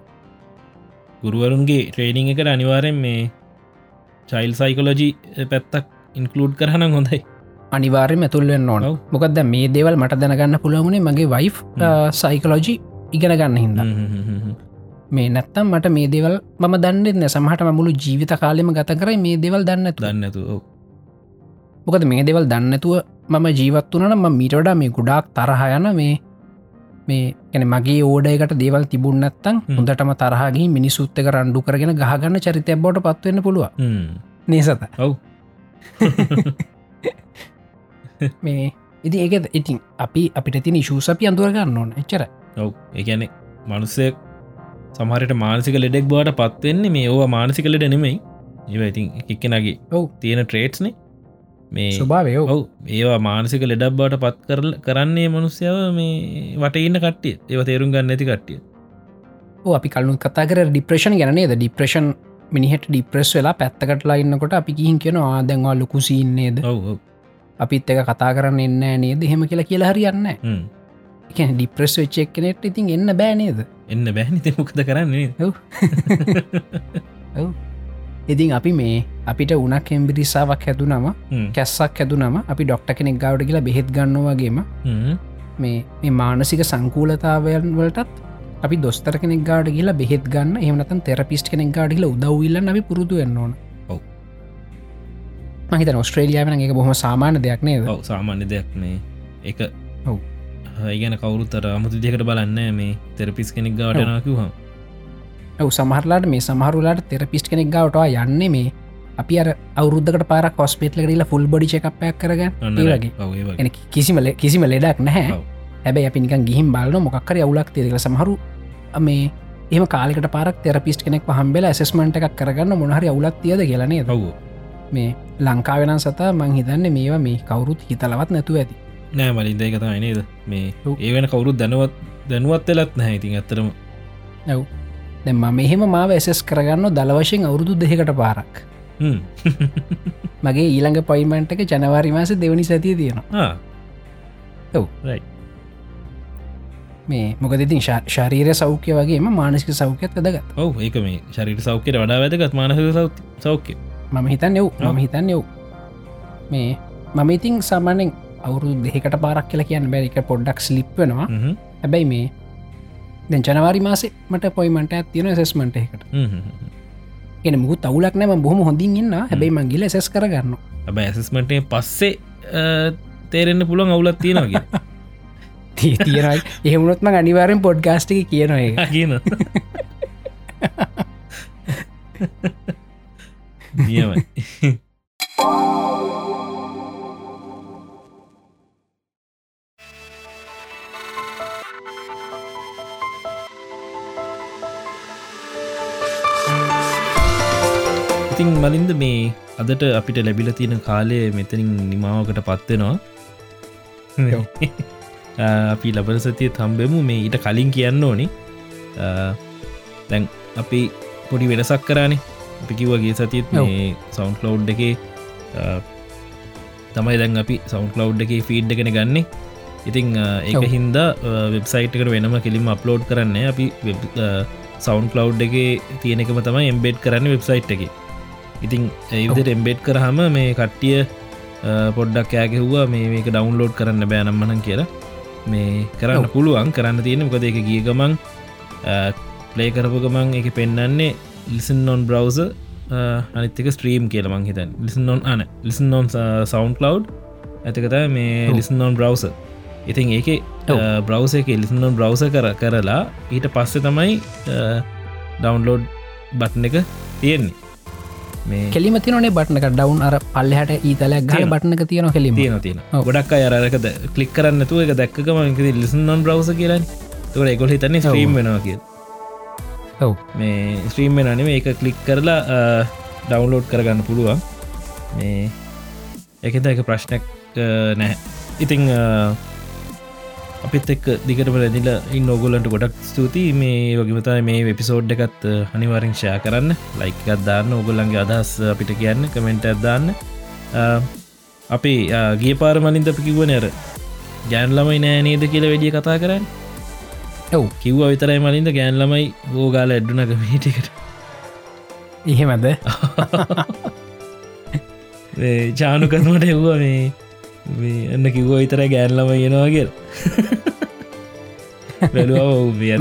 ගුරුවරුන්ගේ ට්‍රේනිං එකට අනිවාරෙන් මේ චයිල් සයිකොලජි පැත්තක් ඉන්කලූඩ් කරහන හොඳයි. අනිවාර්යම ඇතුල්වෙන්න ඕන. මොකද මේ දේවල් මට දැනගන්න පුළුවනේ මගේ වයි් සයිකලෝජි ඉගෙන ගන්න හ්ම්. මේ නැත්තම් මට මේ දේවල් මම දන්නෙත්න සමහට මුළු ජීවිත කාලෙම ගත කරයි මේ දේවල් දන්නතු දන්නතු. මොකද මේ දේවල් දන්නතුව මම ජීවත් වනන ම මීටඩා මේ ගුඩාක් තරහයන මේ මේ එන මගේ ඕඩයකට දේවල් තිබුන්නත්තන්. හොඳටම තරහගේ මිනිසුත්තක රණ්ඩු කරගෙන ගහගන්න චරිතයක් බොට පත්වවෙන්න පුළුව. නේසත ඔව්. මේ ඉති ඒක ඉතින් අපි අපිට තින ශූසපි අඳුරගන්න ඕන. එච්චර ඔව්. ඒගැන මනුස්සය සමහරට මානසික ලෙඩෙක් බවට පත්වෙන්නේ මේ ඕවා මානසික ලෙඩ නෙමෙයි. ඒ ඉතින් එක්කෙනගේ ඔව් තියෙන ට්‍රේට්ස්නේ මේ ස්වභාවයෝ ඔව්. ඒවා මානසික ලෙඩක් බවට පත් කරල කරන්නේ මනුස්්‍යාව මේ වට ඉන්න කට්ටිය. ඒව තේරුම් ගන්න ඇති කට්ටිය. අපි කලු කතා කර ඩිප්‍රේෂන් ගැනේද ඩිප්‍රේෂන් මිනිහට ඩිප්‍රෙස් වෙලා පැත්තකටලා ඉන්නකොට අපි කිහින් කියෙන ආදැන්වා ලොකුසින්නේද අපිත් එක කතා කරන්න එන්න නේද? එහෙම කියලා කියලා හරියන්න හ්ම්. ඩිප්‍රෙස් වෙච්චෙක් කෙනෙට ඉතින් එන්න බෑනේද එන්න බැහනි මොකද කරන්නේ ඔව්. ඉතින් අපි මේ අපිට උනක් කෙම්බිරිසාාවක් හැදුනම හ්ම්. කැස්සක් හැදුනම අපි ඩොක්ට කෙනෙක් ගවට කියලා බෙහෙත් ගන්නවාගේම. මේ මේ මානසික සංකූලතාවයන් වලටත් අපි දොස්තර කෙනෙක් ගාඩ කියලා බෙහෙත් ගන්න එමනතන් තෙරපිස්ට කෙනෙක් ගාඩිල උදවල්ල අපි පුරුදු වෙන්න ඕන ඔව්. මහිත ඔස්ට්‍රේලියාවන එක බොහම සාමාන දෙයක් ඔව් සාමාන්‍ය දෙයක් මේ එක ඔව්. ඒගැන කවුරුත්තර අමුතු දෙකට බලන්න මේ තෙරපිස් කෙනෙක් ගාටනකිවහම් ඔව. සමහරලාට මේ සමහරුලාට තෙරපිස්ට කෙනෙක් ගවටවා යන්නේ මේ අපි අර අවුරුද්ධකට පාර කොස්පේටල කරලා ෆුල් බොඩි වගේ. එන කිසිමල කිසිම ලෙඩක් නැහැ. ඔව්. හැබැයි අපි නිකන් ගිහිම් බලන මොක්කර අවුලක් තේරක සමහරු මේ එම කාලෙකට පාරක් තෙරපිස්ට කෙනෙක් හම්බෙල ඇසස්මට එකක් කරගන්න මොහරි අවුලක් තියද කියලනේ ඔව්. මේ ලංකාවෙන සතා මං හිතන්න මේවා මේ කවුරුත් හිතලවත් නැතුව ඇති නෑ මලින්ද එක තමයි නේද මේ. ඒ වෙන කවුරුත් දැනුවත් දැනුවත් වෙලත් නැහැ ඉතින් ඇත්තරම නැව් දැ ම මෙහෙම මාව ඇසෙස් කරගන්න දලවශයෙන් අවුරුදු දෙකට පාරක්. මගේ ඊළඟ පොයිමන්ට එක ජනවාරි මාස දෙවනි සතිය තියෙනවා. ඔව්. මේ මොකද ඉතින් ශා- ශරීර සෞඛ්‍ය වගේම මානසික සෞඛ්‍යත් වැදගත් ඔව් ඒක මේ ශරිට සෞඛ්‍යයට වඩා වැදගත් මානහ සෞඛ්‍ය මම හිතන්න යව්. මම හිතන්න යව් මේ මම ඉතින් සාමානෙන් අවුරු දෙකට පාරක් කියලා කියන්න බැරික පොඩ්ඩක් ස්ලිප් වෙනවා. හැබැයි මේ දැ ජනවාරි මාසේ මට පොයිමට ඇත්තියෙන සෙස්මට එකට. ගෙන මුත් අවුලක් නෑම බොහම හොඳින් ඉන්න හැබැයි මංගිල සෙස් කරගන්න ඇබ ඇසස්මටේ පස්සේ අ, තේරෙන්න පුළුවන් අවුලත් තියෙනගේ තියෙනයි එහෙමුණොත්ම අනිවාරෙන් පොඩ්ගස්ටික කියන එක කියන නියමයි මලින්ද මේ අදට අපිට ලැබිල තියෙන කාලය මෙතනින් නිමාවකට පත්වෙනවා. අපි ලබන සතිය තම්බෙමු. මේ ඊට කලින් කියන්න ඕනි. දැන් අපි පොඩි වෙනසක් කරානේ. අපි කිව්වගේ සතිත්. මේ සවන්් කලව් එක තමයි දැන් අපි සවන්් කලව් එක ෆීඩ් එකෙන ගන්නේ. ඉතිං ඒක. හින්ද වෙබ්සයිට්කට වෙනම කෙලිම අප්ලෝඩ් කරන්න. අපි සවන් කලව් එක තියෙන එකම තමයි එම්බෙඩ් කරන්න වෙබ්සයිට් එක ඉතිං ඒවිදට එම්බෙඩ් කරහම මේ කට්ටිය පොඩ්ඩක් ෑගෙහ්වා මේ මේක ඩවන්ලෝඩ් කරන්න බෑනම්මනන් කියලා. මේ කරන්න. පුළුවන්. කරන්න තියෙන මොකද එක ගිය ගමන් ප්ලේ කරපු ගමන් එක පෙන්න්නන්නේ ලිසන් නොන් බ්‍රවස අනිතක ස්ට්‍රීම් කියලමං හිතන් ලිසන් නොන් අන ලිසන් නොන් සවන් කලව් ඇතකත මේ. ලිසන් නොන් බ්‍රවස ඉතින් ඒක. බ්‍රවස එක ලිසන් නොන් බ්‍රවස කර කරලා ඊට පස්සෙ තමයි ඩවන්ලෝඩ් බට්න එක තියෙන්නේ. මේ කෙලිම තිනේ බට්නක ඩවන් අර පල්ලහට ඊතලයක් තියෙනවා. බට්නක තියෙන කෙලිම. ඔව්. ගොඩක් අයරකද කලික් කරන්න තුව එක දැක්කම ලිසන් නොන් බ්‍රවස කියලන්න තුර එකොල් හිතන්නේ ස්ත්‍රීම් වෙනවා කිය ඔව්. මේ ස්ත්‍රීම් වෙනනේ එක කලික් කරලා ඩවන්ලෝඩ් කරගන්න පුළුවන්. මේ එකත එක ප්‍රශ්නයක් නැහැ. ඉතිං අපිත් එක් දිගටම රැදිල ඉන්න ඔගොලන්ට ගොඩක් ස්තුතියි. මේ වගේමතයි මේ වෙපිසෝඩ් එකත් අනිවාරංශයා කරන්න. ලයිකත් දාන්න ඔගොල්ලන්ගේ අදහස් අපිට කියන්න කමෙන්ට ඇදදාන්න අපි ආ, ගිය පාර මලින්ද අපි කිව්ව නෑර ගෑන් ළමයි නෑ නේද කියල වැඩිය කතා කරන්න? ඔව්. කිව්ව විතරයි මලින්ද ගෑන් ළමයි ඕගාල ඇඩ්ඩුනක මීටිකට එහෙමද? ජානු කරනට එව්වා මේ එන්න කිව්ව විතර ගෑන්ලම යෙනවාගේ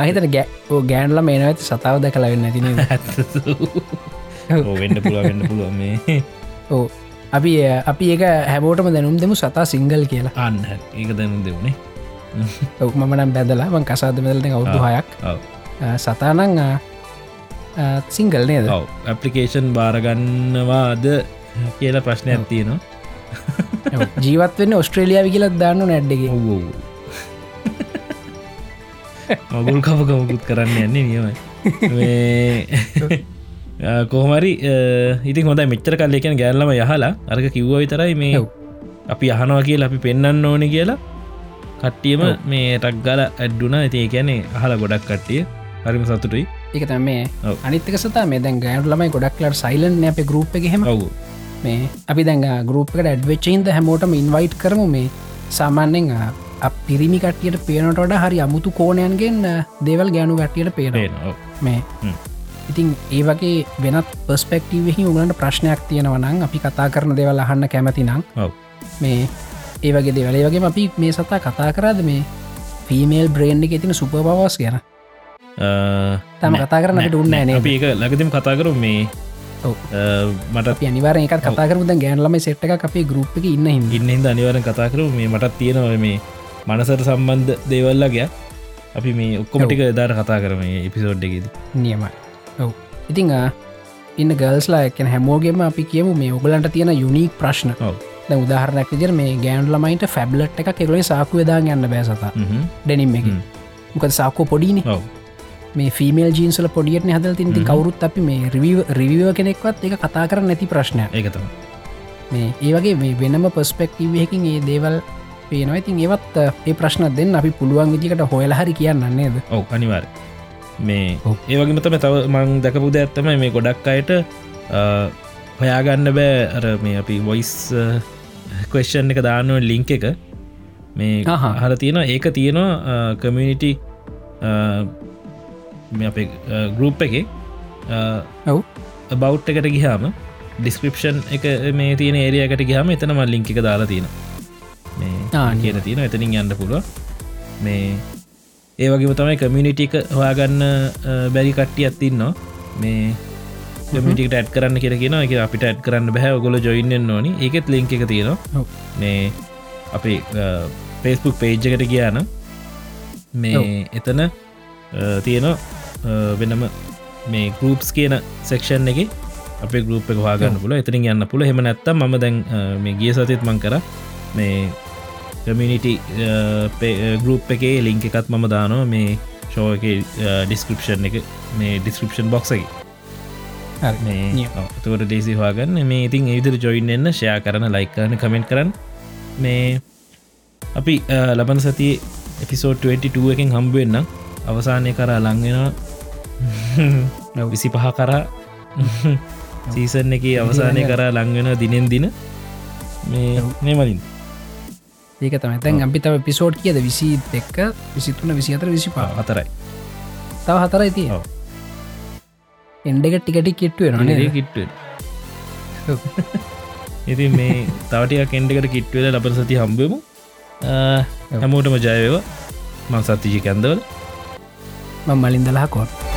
මහිතන ගෑ ගෑන්ල මේන ඇති සතාව දැ කලවෙන්න ඇතින වෙන්න පුළුව වෙන්න පුළුව මේ. ඕ අපි අපි ඒක හැබෝටම දැනුම් දෙමු සතා සිංගල් කියලා. අන්න ඒක දැනු දෙවුණේ ඔව් මනම් බැදලා වන් කසාද මෙදලට අවුදු හයක්. සතානං සිංගල් නේද? ඔව. ඇපලිකේෂන් බාරගන්නවාද කියලා ප්‍රශ්නයක් තියෙනවා. ජීවත් වෙන්න ඔස්ට්‍රේලියාව කියලත් දාන්න ඔව්. මගුල් කපකමකුත් කරන්න යන්නේ නියමයි. කොහමරි ඉතින් හොඳ මෙච්චර කල්ලෙකෙන ගෑල්ලම යහලා අර්ග කිව්ව විතරයි මේ. අපි අහනවා කියලා අපි පෙන්න්න ඕන කියලා. කට්ටියම. මේ ටක්ගල ඇඩ්ඩුනා ඇති ඒකැනේ අහල ගොඩක් කට්ටිය. හරිම සතුටුයි. එක තම මේ. අනිත්තක සතා මේ දැන් ගෑනු ළමයි ගොඩක්ලට සයිලන් අප ගරුප් එක හෙම ඔවු මේ. අපි දැන් ගරුප්කට ඇඩ්වෙච්චහින්ද හැමෝටම ඉන්වයිට් කරමු මේ. සාමාන්‍යෙන් පිරිමි කටියට පේනට වඩ හරි අමුතු කෝණයන්ගෙන් දේවල් ගෑනු පේන ඔව්. මේ. ඉතින් ඒ වගේ වෙනත් පස්පෙක්ටීවෙහි උගලට ප්‍රශ්නයක් තියෙනවනං අපි කතා කරන දේවල් අහන්න කැමති නම් ඔව්. මේ ඒ වගේ දෙවලේ. වගේ අපි මේ සතා කතා කරාද මේ ෆීමේල් බ්‍රේන්් එක තින සුපබවස් ගැන? තම කතා කරන නෑ, අපිට උන්න ඒක ලඟතිම කතා කරු මේ මට අනිවාර එක කතා කරුද ගෑන්ලම සෙට් එක අපේ ගරුප් එක ඉන්න හිද ඉන්නහිද අනිවරෙන් කතා කරු මේ මටත් තියෙනව මේ මනසට සම්බන්ධ දේවල්ලගේ අපි මේ ඔක්කොමටික දාර කතා කරම එපිසෝඩ් එකෙද. නියමයි. ඔව්. ඉතිං ඉන්න ගල්ස්ලා එකන හැමෝගේම අපි කියමු මේ ඔගලන්ට තියෙන යුනික් ප්‍රශ්න. ද උදාහරනක් විදිර මේ ගෑන්ු ළමයිට ෆැබ්ලට් එක කෙලොයි සාකු දා යන්න බෑසතා ඩැනිම් එක. මොකද සාකෝ පොඩින මේ ෆිමේල් ජීන්සල පොඩියට හදල් තින්ති. කවරුත් අපි මේ රිව රිවිව කෙනෙක්වත් එක කතා කර නැති ප්‍රශ්නය ඒකතම මේ ඒ වගේ මේ වෙනම පස්පෙක්ටීවහකින් ඒ දේවල් පේනවා. ඉතින් ඒවත් ඒ ප්‍රශ්න දෙන්න අපි පුළුවන් විදිකට හොයල හරි කියන්න නේද? ඔව් අනිවාර මේ. ඒවගේම තම තව මං දැකපුද ඇත්තමයි මේ ගොඩක් අයට හොයාගන්න බෑ. අර මේ අපි වොයිස් කවේෂන් එක දාන්නුව ලිංක එක. මේ අහා. හල තියෙන ඒක තියෙනවා කමියනිටි මේ අපේ ගරුප් එක ඔව්. බෞ් එකට ගිහාම ඩිස්ක්‍රපෂන් එක මේ තියෙන ඒරයකට ගහම එතනම ලිංක එක දාලා තියෙන මේ කියන තියෙන එතනින් යන්න පුළුව මේ ඒ වගේ තමයි කමියනිටි එක හොයාගන්න බැරි කට්ටිය ඇත්තින්නවා මේ කමිටිට ඇඩ් කරන්න කියෙන කියෙන එක අපිට ඇඩ් කරන්න බැහ ගොල ජොයින්න ඕනි. ඒකෙත් ලිංක එක තියෙනවා. මේ අපේ පේස්බුක් පේජ් එකට ගියාන මේ එතන තියෙන වෙනම මේ ගරුප්ස් කියන සෙක්ෂන් එක අපේ ගරුප් එක හවාගන්න පුල එතරින් යන්න පුළ හෙම නැත්තම් ම දැන් මේ ගිය සතිත් මං කර. මේ කමිනිිටි ගරුප් එකේ ලිංක එකත් මම දානවා. මේ ෂෝ එක ඩිස්කරිප්ෂන් එක. මේ ඩිස්කරිප්ෂන් බොක්ස එක. හරි. මේ නියම. තකට ඩේසි හවාගන්න මේ ඉතින් ඒවිදිර ජොයින් එන්න ෂයා කරන ලයිකරන කමෙන්ට් කරන්න මේ අපි ලබන සති එපිසෝඩ් 22 එකින් හම්බුවෙන්න්න අවසානය කර ලංවෙන විසි පහ කරා. සීසන් එක අවසානය කර ලංවෙන දිනෙන් දින. මේ මේ මලින් ඒක තම තැන් අපි තව පිසෝඩ් කියද? විසි දෙක්ක විසිතුන විසි අතර විසි පා හතරයි. තව හතරයි තිය ඔව්. එන්ඩ එක ටිකටි කිට්ටුව නේ කිට්ට ඉති මේ තවටිය කෙන්ඩකට කිට්වෙල ලබර සති හම්බෙමු. හැමෝටම ජයවවා මං සත්තිජි කැන්දවල මලින්දලා කොත්